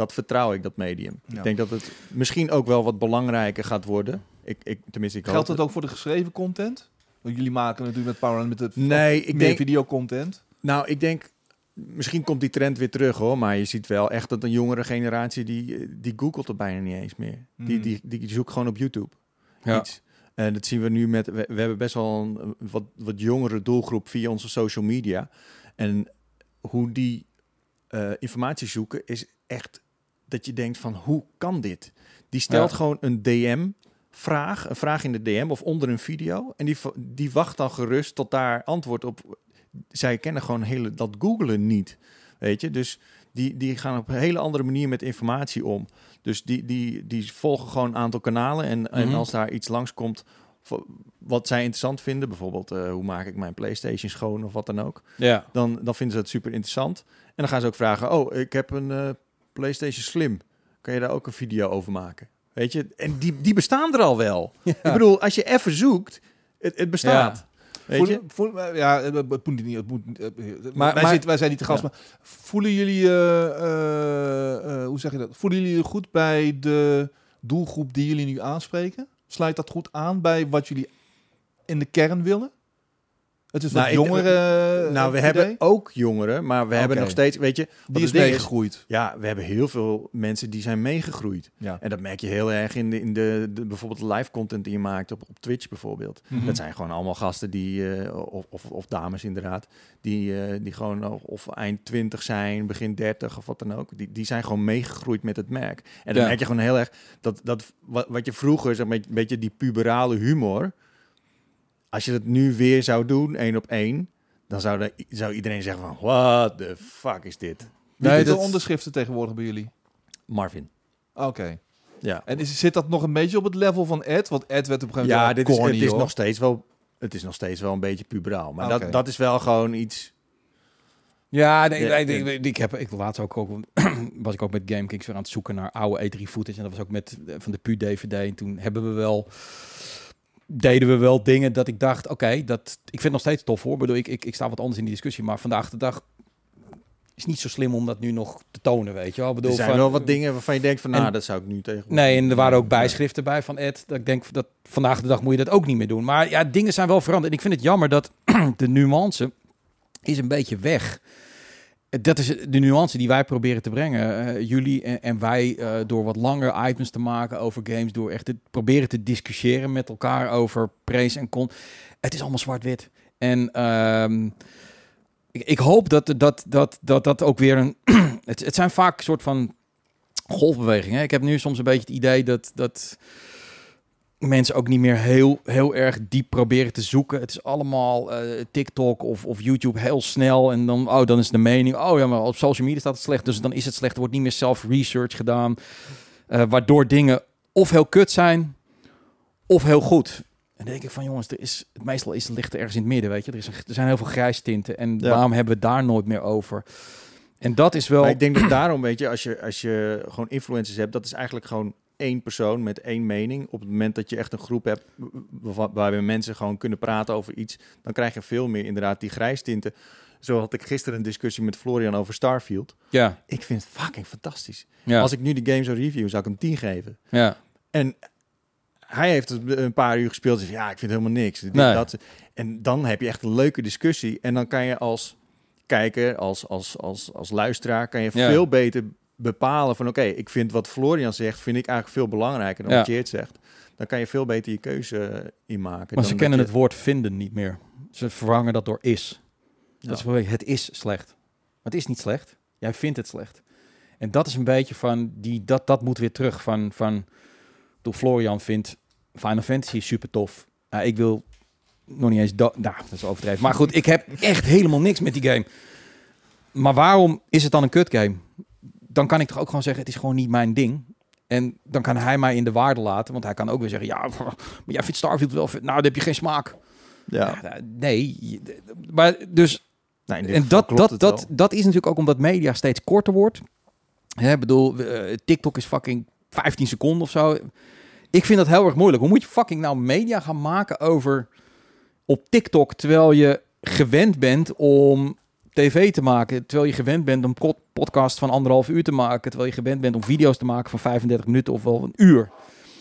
dat vertrouw ik, dat medium. Ja. Ik denk dat het misschien ook wel wat belangrijker gaat worden. Ik, ik, tenminste, ik Geldt dat ook voor de geschreven content? Want jullie maken natuurlijk met Power met het Nee, ik meer denk, videocontent. nou, ik denk, misschien komt die trend weer terug hoor. Maar je ziet wel echt dat een jongere generatie, die, die googelt er bijna niet eens meer. Die, Mhm. die, die zoekt gewoon op YouTube Ja. iets. En dat zien we nu met, we, we hebben best wel een wat, wat jongere doelgroep via onze social media. En hoe die eh, informatie zoeken is echt dat je denkt van hoe kan dit? Die stelt Ja. gewoon een DM vraag, een vraag in de DM of onder een video en die, die wacht dan gerust tot daar antwoord op. Zij kennen gewoon hele dat googelen niet, weet je? Dus die, die gaan op een hele andere manier met informatie om. Dus die, die, die volgen gewoon een aantal kanalen en, en Mhm. als daar iets langskomt wat zij interessant vinden, bijvoorbeeld eh, hoe maak ik mijn PlayStation schoon of wat dan ook Ja. dan, dan vinden ze het super interessant. En dan gaan ze ook vragen: Oh, ik heb een eh, PlayStation Slim. Kan je daar ook een video over maken? Weet je, en die, die bestaan er al wel. Ik bedoel, als je even zoekt, het, het bestaat. Weet je? Voelen- ja, het moet niet. Het moet, eh, Maar- wij, maar- zitten, wij zijn niet te gast, Ja. maar voelen jullie, eh, eh, eh, hoe zeg je dat? Voelen jullie je goed bij de doelgroep die jullie nu aanspreken? Sluit dat goed aan bij wat jullie in de kern willen? Het is wat Nou, ik- jongere. nou, we eh, hebben ook jongeren, maar we hebben nog steeds, weet je, die is meegegroeid. Ja, we hebben heel veel mensen die zijn meegegroeid. Ja. En dat merk je heel erg in de, in de, de bijvoorbeeld de live content die je maakt op, op Twitch bijvoorbeeld. Mhm. Dat zijn gewoon allemaal gasten die, eh, of, of, of dames inderdaad, die, eh, die gewoon of, of eind 20 zijn, begin 30 of wat dan ook. Die, die zijn gewoon meegegroeid met het merk. En dan Ja. merk je gewoon heel erg dat, dat wat, wat je vroeger, zeg maar, een beetje die puberale humor, als je dat nu weer zou doen, één op één, dan zou, zou iedereen zeggen van, what the fuck is dit? Wie Nee, doet de dat- onderschriften tegenwoordig bij jullie? Marvin. Oké. Ja. En is, zit dat nog een beetje op het level van Ed? Want Ed werd op een gegeven Ja, moment dit wel is, het is nog steeds wel. Het is nog steeds wel een beetje puberaal. Maar dat, dat is wel gewoon iets. Ja, nee, Ja, nee, ja. nee, ik heb ik laatst ook, ook was ik ook met GameKings weer aan het zoeken naar oude E3 footage en dat was ook met eh, van de Pu DVD en toen hebben we wel deden we wel dingen dat ik dacht, oké, dat ik vind het nog steeds tof hoor. Ik bedoel, ik, ik, ik sta wat anders in die discussie, maar vandaag de dag is niet zo slim om dat nu nog te tonen, weet je wel. Bedoel, Er zijn van- wel wat dingen waarvan je denkt van, nou, En- dat zou ik nu tegen. Nee, en er waren ook bijschriften bij van Ed. Dat ik denk dat vandaag de dag moet je dat ook niet meer doen. Maar ja, dingen zijn wel veranderd. En ik vind het jammer dat de nuance is een beetje weg. Dat is de nuance die wij proberen te brengen. Eh, jullie en, wij eh, door wat langer items te maken over games. Door echt te proberen te discussiëren met elkaar over praise en con. Het is allemaal zwart-wit. En ehm, ik, ik hoop dat dat, dat, dat dat ook weer een... het, het zijn vaak een soort van golfbewegingen. Ik heb nu soms een beetje het idee dat... dat mensen ook niet meer heel, heel erg diep proberen te zoeken. Het is allemaal eh, TikTok of, of YouTube heel snel. En dan, oh, dan is de mening, oh ja, maar op social media staat het slecht. Dus dan is het slecht. Er wordt niet meer self-research gedaan. eh, waardoor dingen of heel kut zijn, of heel goed. En dan denk ik van, jongens, er is, meestal is ligt er ergens in het midden, weet je. Er, is er zijn heel veel grijstinten. En Ja. waarom hebben we daar nooit meer over? En dat is wel... Maar ik denk dat daarom, weet je, als je, als je gewoon influencers hebt, dat is eigenlijk gewoon één persoon met één mening. Op het moment dat je echt een groep hebt waar- waarbij mensen gewoon kunnen praten over iets, dan krijg je veel meer inderdaad die grijstinten. Zo had ik gisteren een discussie met Florian over Starfield. Ja, Ik vind het fucking fantastisch. ja, Als ik nu die game zou reviewen, zou ik hem 10 geven. ja. En hij heeft het een paar uur gespeeld. zegt, ja, ik vind helemaal niks. Dit, Nee. dat. En dan heb je echt een leuke discussie. En dan kan je als kijker, als, als, als, als luisteraar, kan je Ja. veel beter bepalen van... oké, ik vind wat Florian zegt, vind ik eigenlijk veel belangrijker dan Ja. wat je het zegt. Dan kan je veel beter je keuze in maken. Maar dan ze kennen je- het woord vinden niet meer. Ze vervangen dat door is. Ja. Dat is het is slecht. Maar het is niet slecht. Jij vindt het slecht. En dat is een beetje van, die, dat, dat moet weer terug van, van toen Florian vindt Final Fantasy super tof. Nou, ik wil nog niet eens, dat, nou, dat is overdreven. Maar goed, ik heb echt helemaal niks met die game. Maar waarom is het dan een kut game? Dan kan ik toch ook gewoon zeggen, het is gewoon niet mijn ding. En dan kan hij mij in de waarde laten, want hij kan ook weer zeggen, ja, maar jij vindt Starfield wel, nou, dan heb je geen smaak. Ja, Ja, nee, maar dus dit en dat, dat, dat, wel. dat is natuurlijk ook omdat media steeds korter wordt. Hè, ik bedoel, eh, TikTok is fucking 15 seconden of zo. Ik vind dat heel erg moeilijk. Hoe moet je fucking nou media gaan maken over op TikTok, terwijl je gewend bent om tv te maken, terwijl je gewend bent om pod- podcast van anderhalf uur te maken, terwijl je gewend bent om video's te maken van 35 minuten of wel een uur.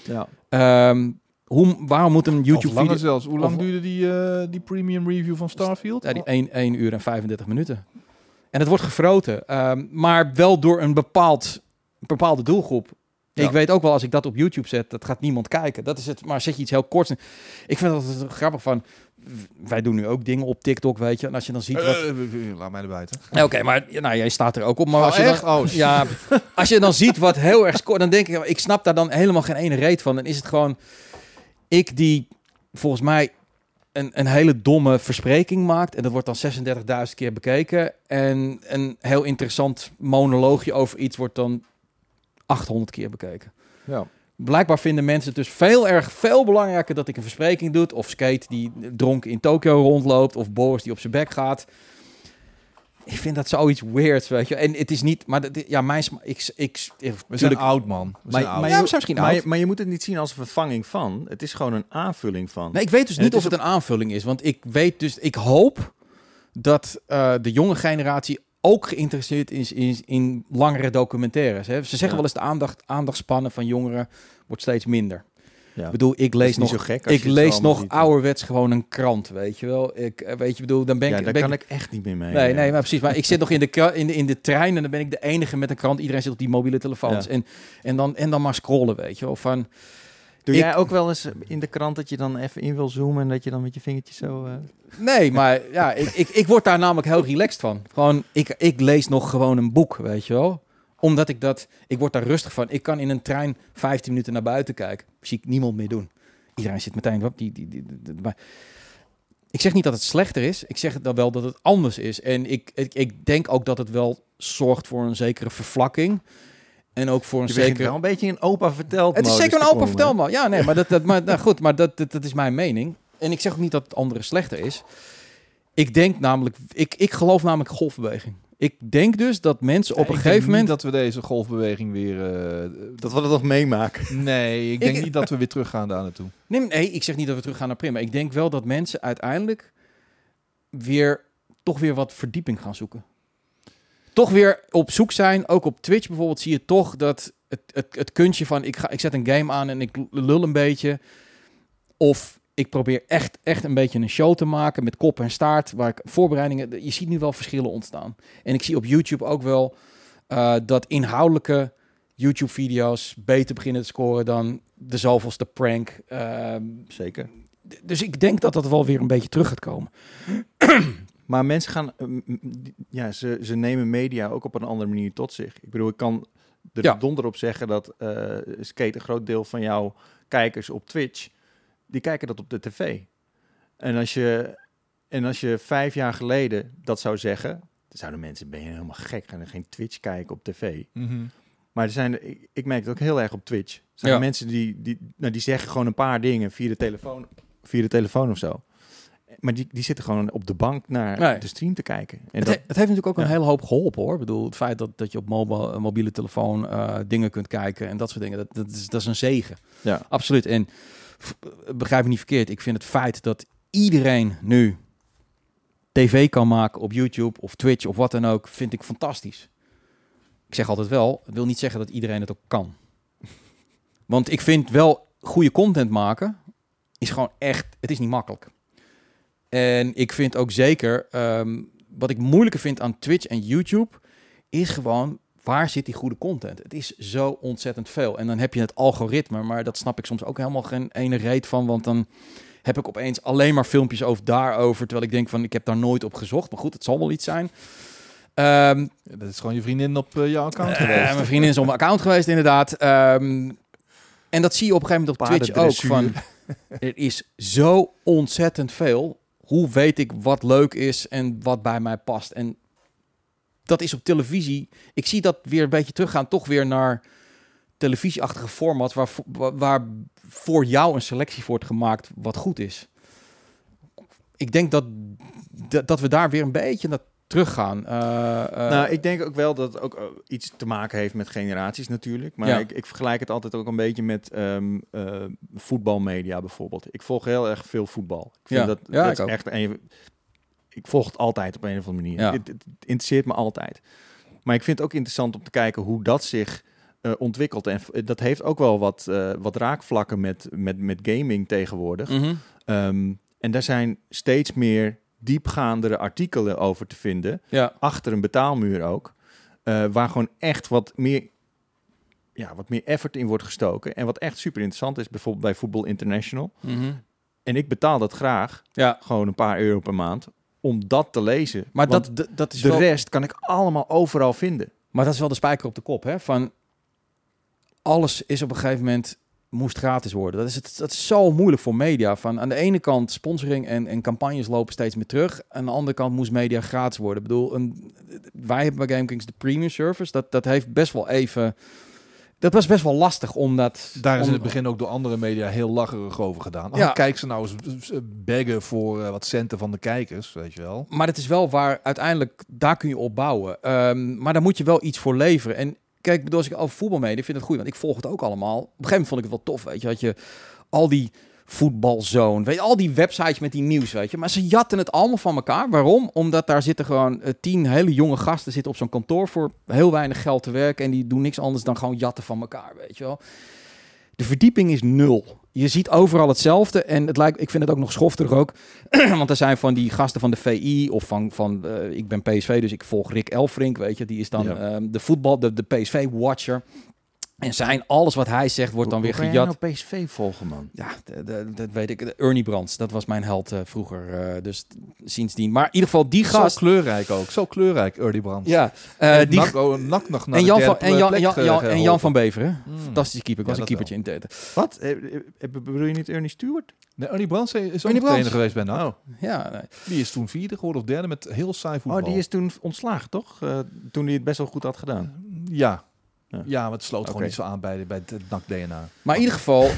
Ja. Ehm, hoe, waarom moet een Of YouTube langer video... zelfs. Hoe lang of- duurde die, eh, die premium review van Starfield? Ja, die 1, 1 uur en 35 minuten. En het wordt gefroten, ehm, maar wel door een bepaald, bepaalde doelgroep. Ja. Ik weet ook wel, als ik dat op YouTube zet, dat gaat niemand kijken. Dat is het. Maar zet je iets heel korts. Ik vind dat het grappig van. Wij doen nu ook dingen op TikTok, weet je. En als je dan ziet wat. Eh, eh, laat mij erbij. Ja, Oké, maar nou, jij staat er ook op. Maar Oh, als je echt? dan, Oh, ja, als je dan ziet wat heel erg scoort, dan denk ik, ik snap daar dan helemaal geen ene reet van. Dan is het gewoon ik die volgens mij een, een hele domme verspreking maakt. En dat wordt dan 36.000 keer bekeken. En een heel interessant monoloogje over iets wordt dan 800 keer bekeken. Ja. Blijkbaar vinden mensen het dus veel erg veel belangrijker dat ik een verspreking doe. Of Skate die dronken in Tokio rondloopt. Of Boris die op zijn bek gaat. Ik vind dat zoiets weirds, weet je. En het is niet, maar dat, ja, mijn ik, ik, ik, We zijn oud, man. We Maar, zijn maar, oud. je, Ja, we zijn misschien maar, oud. maar je moet het niet zien als een vervanging van. Het is gewoon een aanvulling van. Nee, ik weet dus En niet het of het een aanvulling is. Want ik weet dus, ik hoop dat eh, de jonge generatie ook geïnteresseerd is in, in langere documentaires. Hè. Ze zeggen Ja. wel eens de aandacht, aandachtspannen van jongeren wordt steeds minder. Ja. Ik bedoel, ik lees niet nog, zo gek ik lees nog ziet. ouderwets gewoon een krant, weet je wel. Ik, eh, weet je, bedoel, dan ben Ja, ik... daar ben kan ik ik echt niet meer mee. Nee, nee, maar precies. Maar ik zit nog in de, in, de, in de trein en dan ben ik de enige met een krant. Iedereen zit op die mobiele telefoons. En, en, dan, en dan maar scrollen, weet je wel. Van, Doe Ik- jij ook wel eens in de krant dat je dan even in wil zoomen en dat je dan met je vingertje zo... eh, Nee, maar ja, ik, ik, ik word daar namelijk heel relaxed van. Gewoon, ik, ik lees nog gewoon een boek, weet je wel. Omdat ik dat, ik word daar rustig van. Ik kan in een trein 15 minuten naar buiten kijken. Zie ik niemand meer doen. Iedereen zit meteen, wat, die, die, die, die- die- maar ik zeg niet dat het slechter is. Ik zeg dan wel dat het anders is. En ik, ik, ik denk ook dat het wel zorgt voor een zekere vervlakking. En ook voor een zekere... wel een beetje een opa verteld Het is zeker een open komen, vertel maar. Ja, nee, maar dat, dat maar nou goed, maar dat, dat, dat is mijn mening. En ik zeg ook niet dat het andere slechter is. Ik denk namelijk, ik, ik geloof namelijk golfbeweging. Ik denk dus dat mensen op een ik gegeven moment. dat we deze golfbeweging weer... eh, Dat we dat nog meemaken. nee, ik Ik- denk niet dat we weer teruggaan daar naartoe. Nee, nee, ik zeg niet dat we terug gaan naar prima. Ik denk wel dat mensen uiteindelijk weer toch weer wat verdieping gaan zoeken. Toch weer op zoek zijn. Ook op Twitch bijvoorbeeld zie je toch dat het, het, het kunstje van ik, ga, ik zet een game aan en ik lul een beetje. Of ik probeer echt, echt een beetje een show te maken met kop en staart. Waar ik voorbereidingen. Je ziet nu wel verschillen ontstaan. En ik zie op YouTube ook wel eh, dat inhoudelijke YouTube-video's beter beginnen te scoren dan de zoveelste prank. Ehm, Zeker. dus ik denk dat dat wel weer een beetje terug gaat komen. Maar mensen gaan, eh, ja, ze, ze nemen media ook op een andere manier tot zich. Ik bedoel, ik kan er Ja. donder op zeggen dat eh, skate een groot deel van jouw kijkers op Twitch, die kijken dat op de tv. En als je, en als je vijf jaar geleden dat zou zeggen, dan zouden mensen, ben je helemaal gek, gaan er geen Twitch kijken op tv. Mhm. Maar er zijn, ik, ik merk het ook heel erg op Twitch. Er zijn Ja. mensen die, die, nou, die zeggen gewoon een paar dingen via de telefoon, via de telefoon of zo. Maar die, die zitten gewoon op de bank naar Nee. de stream te kijken. En Het, dat, he- het heeft natuurlijk ook een hele hoop geholpen hoor. Ik bedoel, het feit dat, dat je op mobiele, een mobiele telefoon eh, dingen kunt kijken en dat soort dingen, dat, dat, is, dat is een zegen. ja. Absoluut. En begrijp me niet verkeerd, ik vind het feit dat iedereen nu tv kan maken op YouTube of Twitch of wat dan ook, vind ik fantastisch. Ik zeg altijd wel, het wil niet zeggen dat iedereen het ook kan. Want ik vind wel goede content maken is gewoon echt, het is niet makkelijk. En ik vind ook zeker, ehm, wat ik moeilijker vind aan Twitch en YouTube, is gewoon waar zit die goede content? Het is zo ontzettend veel. En dan heb je het algoritme, maar dat snap ik soms ook helemaal geen ene reet van, want dan heb ik opeens alleen maar filmpjes over daarover, terwijl ik denk van ik heb daar nooit op gezocht. Maar goed, het zal wel iets zijn. Ehm, Ja, Dat is gewoon je vriendin op eh, jouw account eh, geweest. mijn vriendin is op mijn account geweest, inderdaad. Ehm, en dat zie je op een gegeven moment op Twitch ook. Van, er is zo ontzettend veel. Hoe weet ik wat leuk is en wat bij mij past? En dat is op televisie. Ik zie dat weer een beetje teruggaan, toch weer naar televisieachtige format, waar, waar voor jou een selectie wordt gemaakt wat goed is. Ik denk dat, dat, we daar weer een beetje teruggaan. Eh, eh, nou, ik denk ook wel dat het ook eh, iets te maken heeft met generaties natuurlijk. Maar Ja. ik, ik vergelijk het altijd ook een beetje met ehm, eh, voetbalmedia bijvoorbeeld. Ik volg heel erg veel voetbal. Ik vind Ja. dat, Ja, dat is ook. echt een, Ik volg het altijd op een of andere manier. Ja. Het, het interesseert me altijd. Maar ik vind het ook interessant om te kijken hoe dat zich ontwikkelt. En dat heeft ook wel wat, wat raakvlakken met, met, met gaming tegenwoordig. mhm. Ehm, en daar zijn steeds meer diepgaandere artikelen over te vinden. Ja, Achter een betaalmuur ook. eh, waar gewoon echt wat meer, ja, wat meer effort in wordt gestoken. En wat echt super interessant is, bijvoorbeeld bij Football International. mhm. En ik betaal dat graag, ja. gewoon een paar euro per maand, om dat te lezen. Maar Want dat, dat, dat is de wel, rest kan ik allemaal overal vinden. maar dat is wel de spijker op de kop, hè? Van alles is op een gegeven moment moest gratis worden. Dat is, het, dat is zo moeilijk voor media. Van aan de ene kant sponsoring en, en campagnes lopen steeds meer terug. Aan de andere kant moest media gratis worden. Ik bedoel, een, wij hebben bij GameKings de premium service. Dat, dat heeft best wel even. Dat was best wel lastig omdat. Daar is in het begin ook door andere media heel lacherig over gedaan. Ja. kijk ze nou eens baggen voor eh, wat centen van de kijkers, weet je wel. Maar het is wel waar uiteindelijk, daar kun je op bouwen. Ehm, maar daar moet je wel iets voor leveren. En kijk, bedoel, als ik over voetbal ik vind het goed, want ik volg het ook allemaal. Op een gegeven moment vond ik het wel tof, weet je, dat je al die voetbalzone, weet je, al die websites met die nieuws, weet je. Maar ze jatten het allemaal van elkaar. Waarom? Omdat daar zitten gewoon eh, tien hele jonge gasten zitten op zo'n kantoor voor heel weinig geld te werken en die doen niks anders dan gewoon jatten van elkaar, weet je wel. De verdieping is nul. Je ziet overal hetzelfde. En het lijkt, ik vind het ook nog schofterig ook. Want er zijn van die gasten van de VI of van, van eh, ik ben PSV, dus ik volg Rick Elfrink, weet je. Die is dan Ja. ehm, de voetbal, de, de PSV-watcher. En zijn, alles wat hij zegt wordt dan Hoe- weer hoe gejat. nou PSV volgen, man? Ja, dat weet ik. De Ernie Brands, dat was mijn held eh, vroeger. eh, dus sindsdien. Maar in ieder geval die Zo gast. kleurrijk ook. Zo kleurrijk, Early Brand. Ja, eh, die, nak, oh, nak nog naar en Jan, van, en, Jan, en, Jan, ge- Jan, en Jan geholpen. van Beveren. Mm. Fantastische keeper. Ik was Ja, een keepertje in het. Wat? Eh, Bedoel je niet Ernie Stewart? Nee, Ernie Brands is ook Ernie trainer Brands. geweest bij NAC. Oh. Ja, nee. Die is toen vierde geworden of derde met heel saai voetbal. oh, die is toen ontslagen, toch? Eh, toen hij het best wel goed had gedaan. Ja. Ja. Ja, maar het sloot gewoon niet zo aan bij, de- bij het NAC-DNA. Maar in ieder geval,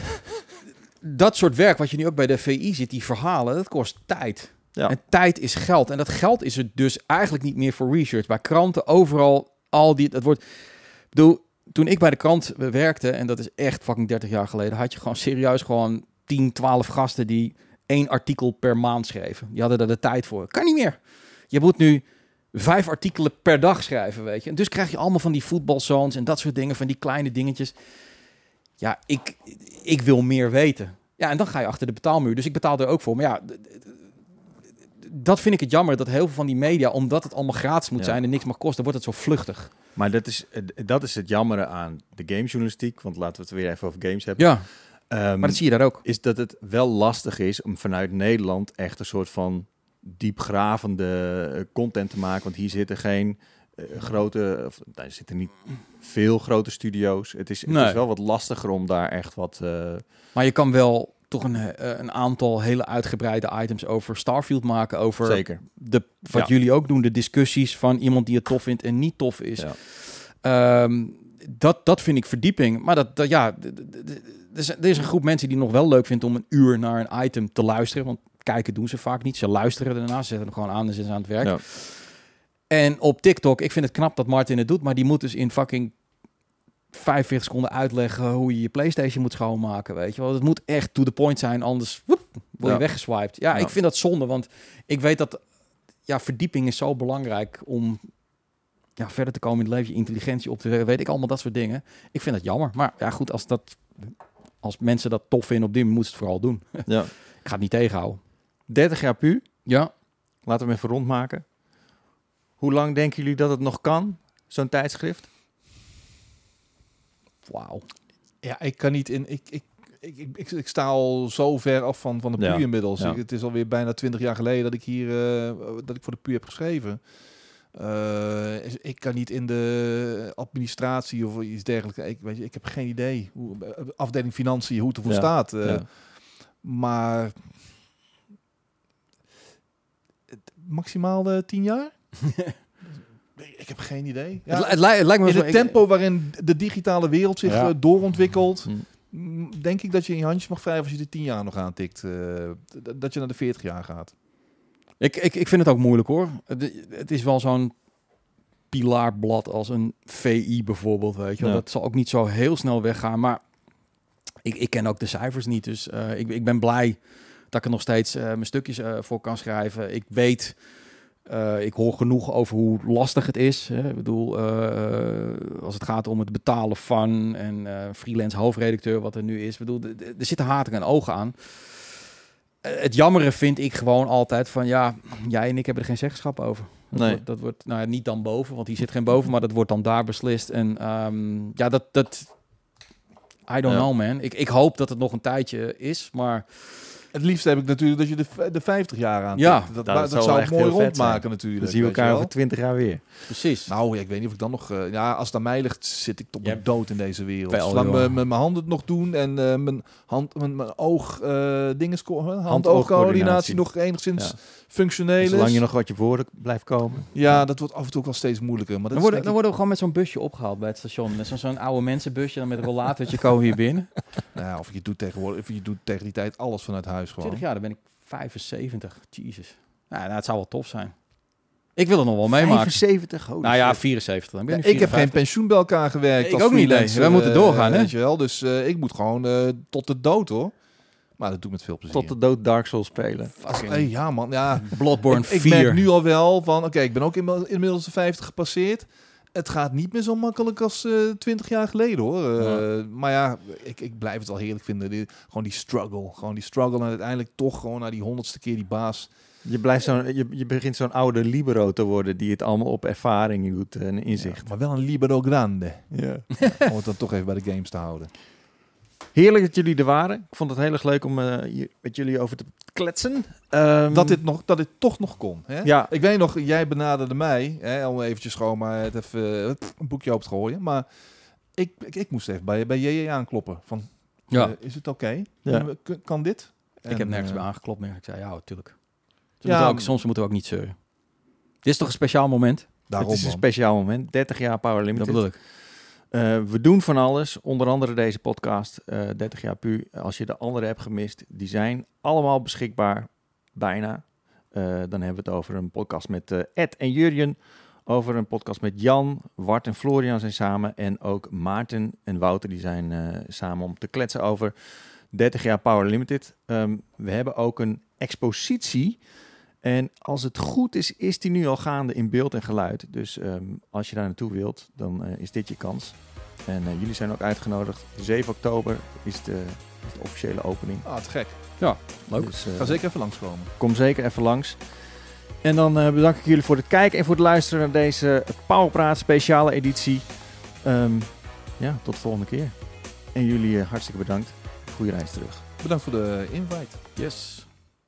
dat soort werk wat je nu ook bij de VI ziet, die verhalen, dat kost tijd. Ja. En tijd is geld. En dat geld is er dus eigenlijk niet meer voor research. Bij kranten, overal, al die, dat wordt... Bedoel, toen ik bij de krant werkte, en dat is echt fucking 30 jaar geleden, had je gewoon serieus gewoon 10, 12 gasten die één artikel per maand schreven. Die hadden er de tijd voor. Kan niet meer. Je moet nu vijf artikelen per dag schrijven, weet je. En dus krijg je allemaal van die voetbalzones en dat soort dingen, van die kleine dingetjes. Ja, ik, ik wil meer weten. Ja, en dan ga je achter de betaalmuur. Dus ik betaal er ook voor. Maar ja, dat vind ik het jammer dat heel veel van die media, omdat het allemaal gratis moet Ja. zijn en niks mag kosten, wordt het zo vluchtig. Maar dat is, eh, dat is het jammere aan de gamejournalistiek. Want laten we het weer even over games hebben. Ja, Ehm, maar dat zie je daar ook. is dat het wel lastig is om vanuit Nederland echt een soort van diepgravende eh, content te maken. Want hier zitten geen eh, grote, of, daar zitten niet veel grote studio's. Het is, het Nee. is wel wat lastiger om daar echt wat... eh, Maar je kan wel toch een, eh, een aantal hele uitgebreide items over Starfield maken. Over zeker. de, wat Ja. jullie ook doen, de discussies van iemand die het tof vindt en niet tof is. Ja. Ehm, dat, dat vind ik verdieping. Maar dat, dat ja, er er is een groep mensen die nog wel leuk vindt om een uur naar een item te luisteren. Want kijken doen ze vaak niet. Ze luisteren daarna, ze zetten hem gewoon aan en zijn aan het werk. Ja. En op TikTok, ik vind het knap dat Martin het doet, maar die moet dus in fucking 45 seconden uitleggen hoe je je PlayStation moet schoonmaken, weet je wel. Het moet echt to the point zijn, anders woep, word je Ja. weggeswiped. Ja, Ja. ik vind dat zonde, want ik weet dat ja, verdieping is zo belangrijk om ja, verder te komen in het leven, je intelligentie op te wekken, weet ik allemaal dat soort dingen. Ik vind dat jammer, maar ja goed, als dat als mensen dat tof vinden op dit moment, moeten ze het vooral doen. Ja. Ik ga het niet tegenhouden. 30 jaar pu. Ja, Laten we hem even rondmaken. Hoe lang denken jullie dat het nog kan, zo'n tijdschrift? wauw. Ja, ik kan niet in. Ik, ik, ik, ik, ik, sta al zo ver af van, van de Ja, PU inmiddels. ja. Ik- het is alweer bijna twintig jaar geleden dat ik hier eh, dat ik voor de PU heb geschreven. Eh, ik kan niet in de administratie of iets dergelijks. Ik, weet je, ik heb geen idee hoe eh, afdeling financiën hoe het ervoor Ja, staat. Maar het- maximaal eh, tien jaar. ik heb geen idee. Ja, Het, li- het, li- het lijkt me in het tempo waarin de digitale wereld zich Ja. eh, doorontwikkelt, Hm. Mm, denk ik dat je in je handjes mag wrijven als je de 10 jaar nog aantikt. eh, dat je naar de 40 jaar gaat. Ik, ik, ik vind het ook moeilijk hoor. Het, het is wel zo'n pilaarblad als een VI bijvoorbeeld, weet je. Ja. Dat zal ook niet zo heel snel weggaan, maar ik, ik ken ook de cijfers niet. Dus ik, ik ben blij dat ik er nog steeds eh, mijn stukjes eh, voor kan schrijven. Ik weet, eh, ik hoor genoeg over hoe lastig het is. Hè. Ik bedoel, als het gaat om het betalen van en freelance hoofdredacteur, wat er nu is. Ik bedoel, er zitten haken en ogen aan. Het jammere vind ik gewoon altijd van ja, jij en ik hebben er geen zeggenschap over. Dat, Nee. wordt, dat wordt nou ja, niet dan boven, want die zit geen boven, maar dat wordt dan daar beslist. En ehm, ja, dat, dat, I don't Ja. know man. Ik, ik hoop dat het nog een tijdje is, maar Het liefst heb ik natuurlijk dat je de, de 50 jaar aantikt. Ja. dat, Nou, dat dat, zou zou mooi rondmaken zijn. natuurlijk. Dan zien we elkaar over 20 jaar weer. precies. Nou, ja, ik weet niet of ik dan nog... eh, ja, als het aan mij ligt, zit ik tot Ja, mijn dood in deze wereld. wel, Zolang joh. mijn mijn handen het nog doen en eh, mijn, hand, mijn, mijn oog... eh dingen Hand-oogcoördinatie. hand-oogcoördinatie nog enigszins Ja. functioneel is. Zolang je nog wat je woorden blijft komen. Ja, dat wordt af en toe ook wel steeds moeilijker. Maar dat Dan worden, dan worden we gewoon met zo'n busje opgehaald bij het station. Met zo'n zo'n oude mensenbusje, dan met een rollatortje komen hier binnen. nou ja, of je doet tegenwoordig, of je doet tegen die tijd alles vanuit huis gewoon. 20 jaar, dan ben ik 75. Jesus. Nou, nou, het zou wel tof zijn. Ik wil het nog wel meemaken. 75, holy Nou ja, shit. 74. Dan ben Ja, ik ik heb geen 54. pensioen bij elkaar gewerkt. Ik als ook niet, nee. freelancer, Wij moeten eh, doorgaan, hè? Weet je wel, dus eh, ik moet gewoon eh, tot de dood hoor. Maar dat doe ik met veel plezier. Tot de dood Dark Souls spelen. Fucking ja man, ja. Bloodborne ik, ik 4. merk nu al wel van, oké, ik ben ook inmiddels, inmiddels de 50 gepasseerd. Het gaat niet meer zo makkelijk als eh 20 jaar geleden hoor. Eh, Maar ja, ik, ik blijf het al heerlijk vinden. Die, gewoon die struggle. Gewoon die struggle en uiteindelijk toch gewoon naar die honderdste keer die baas. Je, blijft zo'n, je, je begint zo'n oude libero te worden die het allemaal op ervaring doet en inzicht. Ja, maar wel een libero grande. Ja. Om het dan toch even bij de games te houden. Heerlijk dat jullie er waren. Ik vond het heel erg leuk om eh, hier met jullie over te kletsen. Ehm, dat, dit nog, dat dit toch nog kon. Hè? Ja, Ik weet nog, jij benaderde mij, hè, om eventjes gewoon maar het even eh, een boekje open te gooien. Maar ik, ik, ik moest even bij, bij JJ aankloppen. Van, Ja. eh, is het oké? Ja. Kan dit? ik heb En, nergens eh, bij aangeklopt meer. Ik zei, ja, tuurlijk. Ze Ja, moeten ook, soms moeten we ook niet zeuren. Dit is toch een speciaal moment? Daarom, het is een man. speciaal moment. 30 jaar Power Dat Limited. bedoel ik. Eh, we doen van alles, onder andere deze podcast, eh 30 jaar pu. Als je de andere hebt gemist, die zijn allemaal beschikbaar, bijna. Eh, dan hebben we het over een podcast met eh, Ed en Jurjen, over een podcast met Jan, Wart en Florian zijn samen en ook Maarten en Wouter die zijn eh, samen om te kletsen over 30 jaar Power Limited. Ehm, we hebben ook een expositie en als het goed is, is die nu al gaande in beeld en geluid. Dus ehm, als je daar naartoe wilt, dan eh, is dit je kans. En eh, jullie zijn ook uitgenodigd. 7 oktober is de, is de officiële opening. Ah, te gek. Leuk. Dus eh, Ga zeker even langskomen. kom zeker even langs. En dan eh, bedank ik jullie voor het kijken en voor het luisteren naar deze Powerpraat speciale editie. Ehm, ja, tot de volgende keer. En jullie hartstikke bedankt. Goeie reis terug. Bedankt voor de invite. Yes.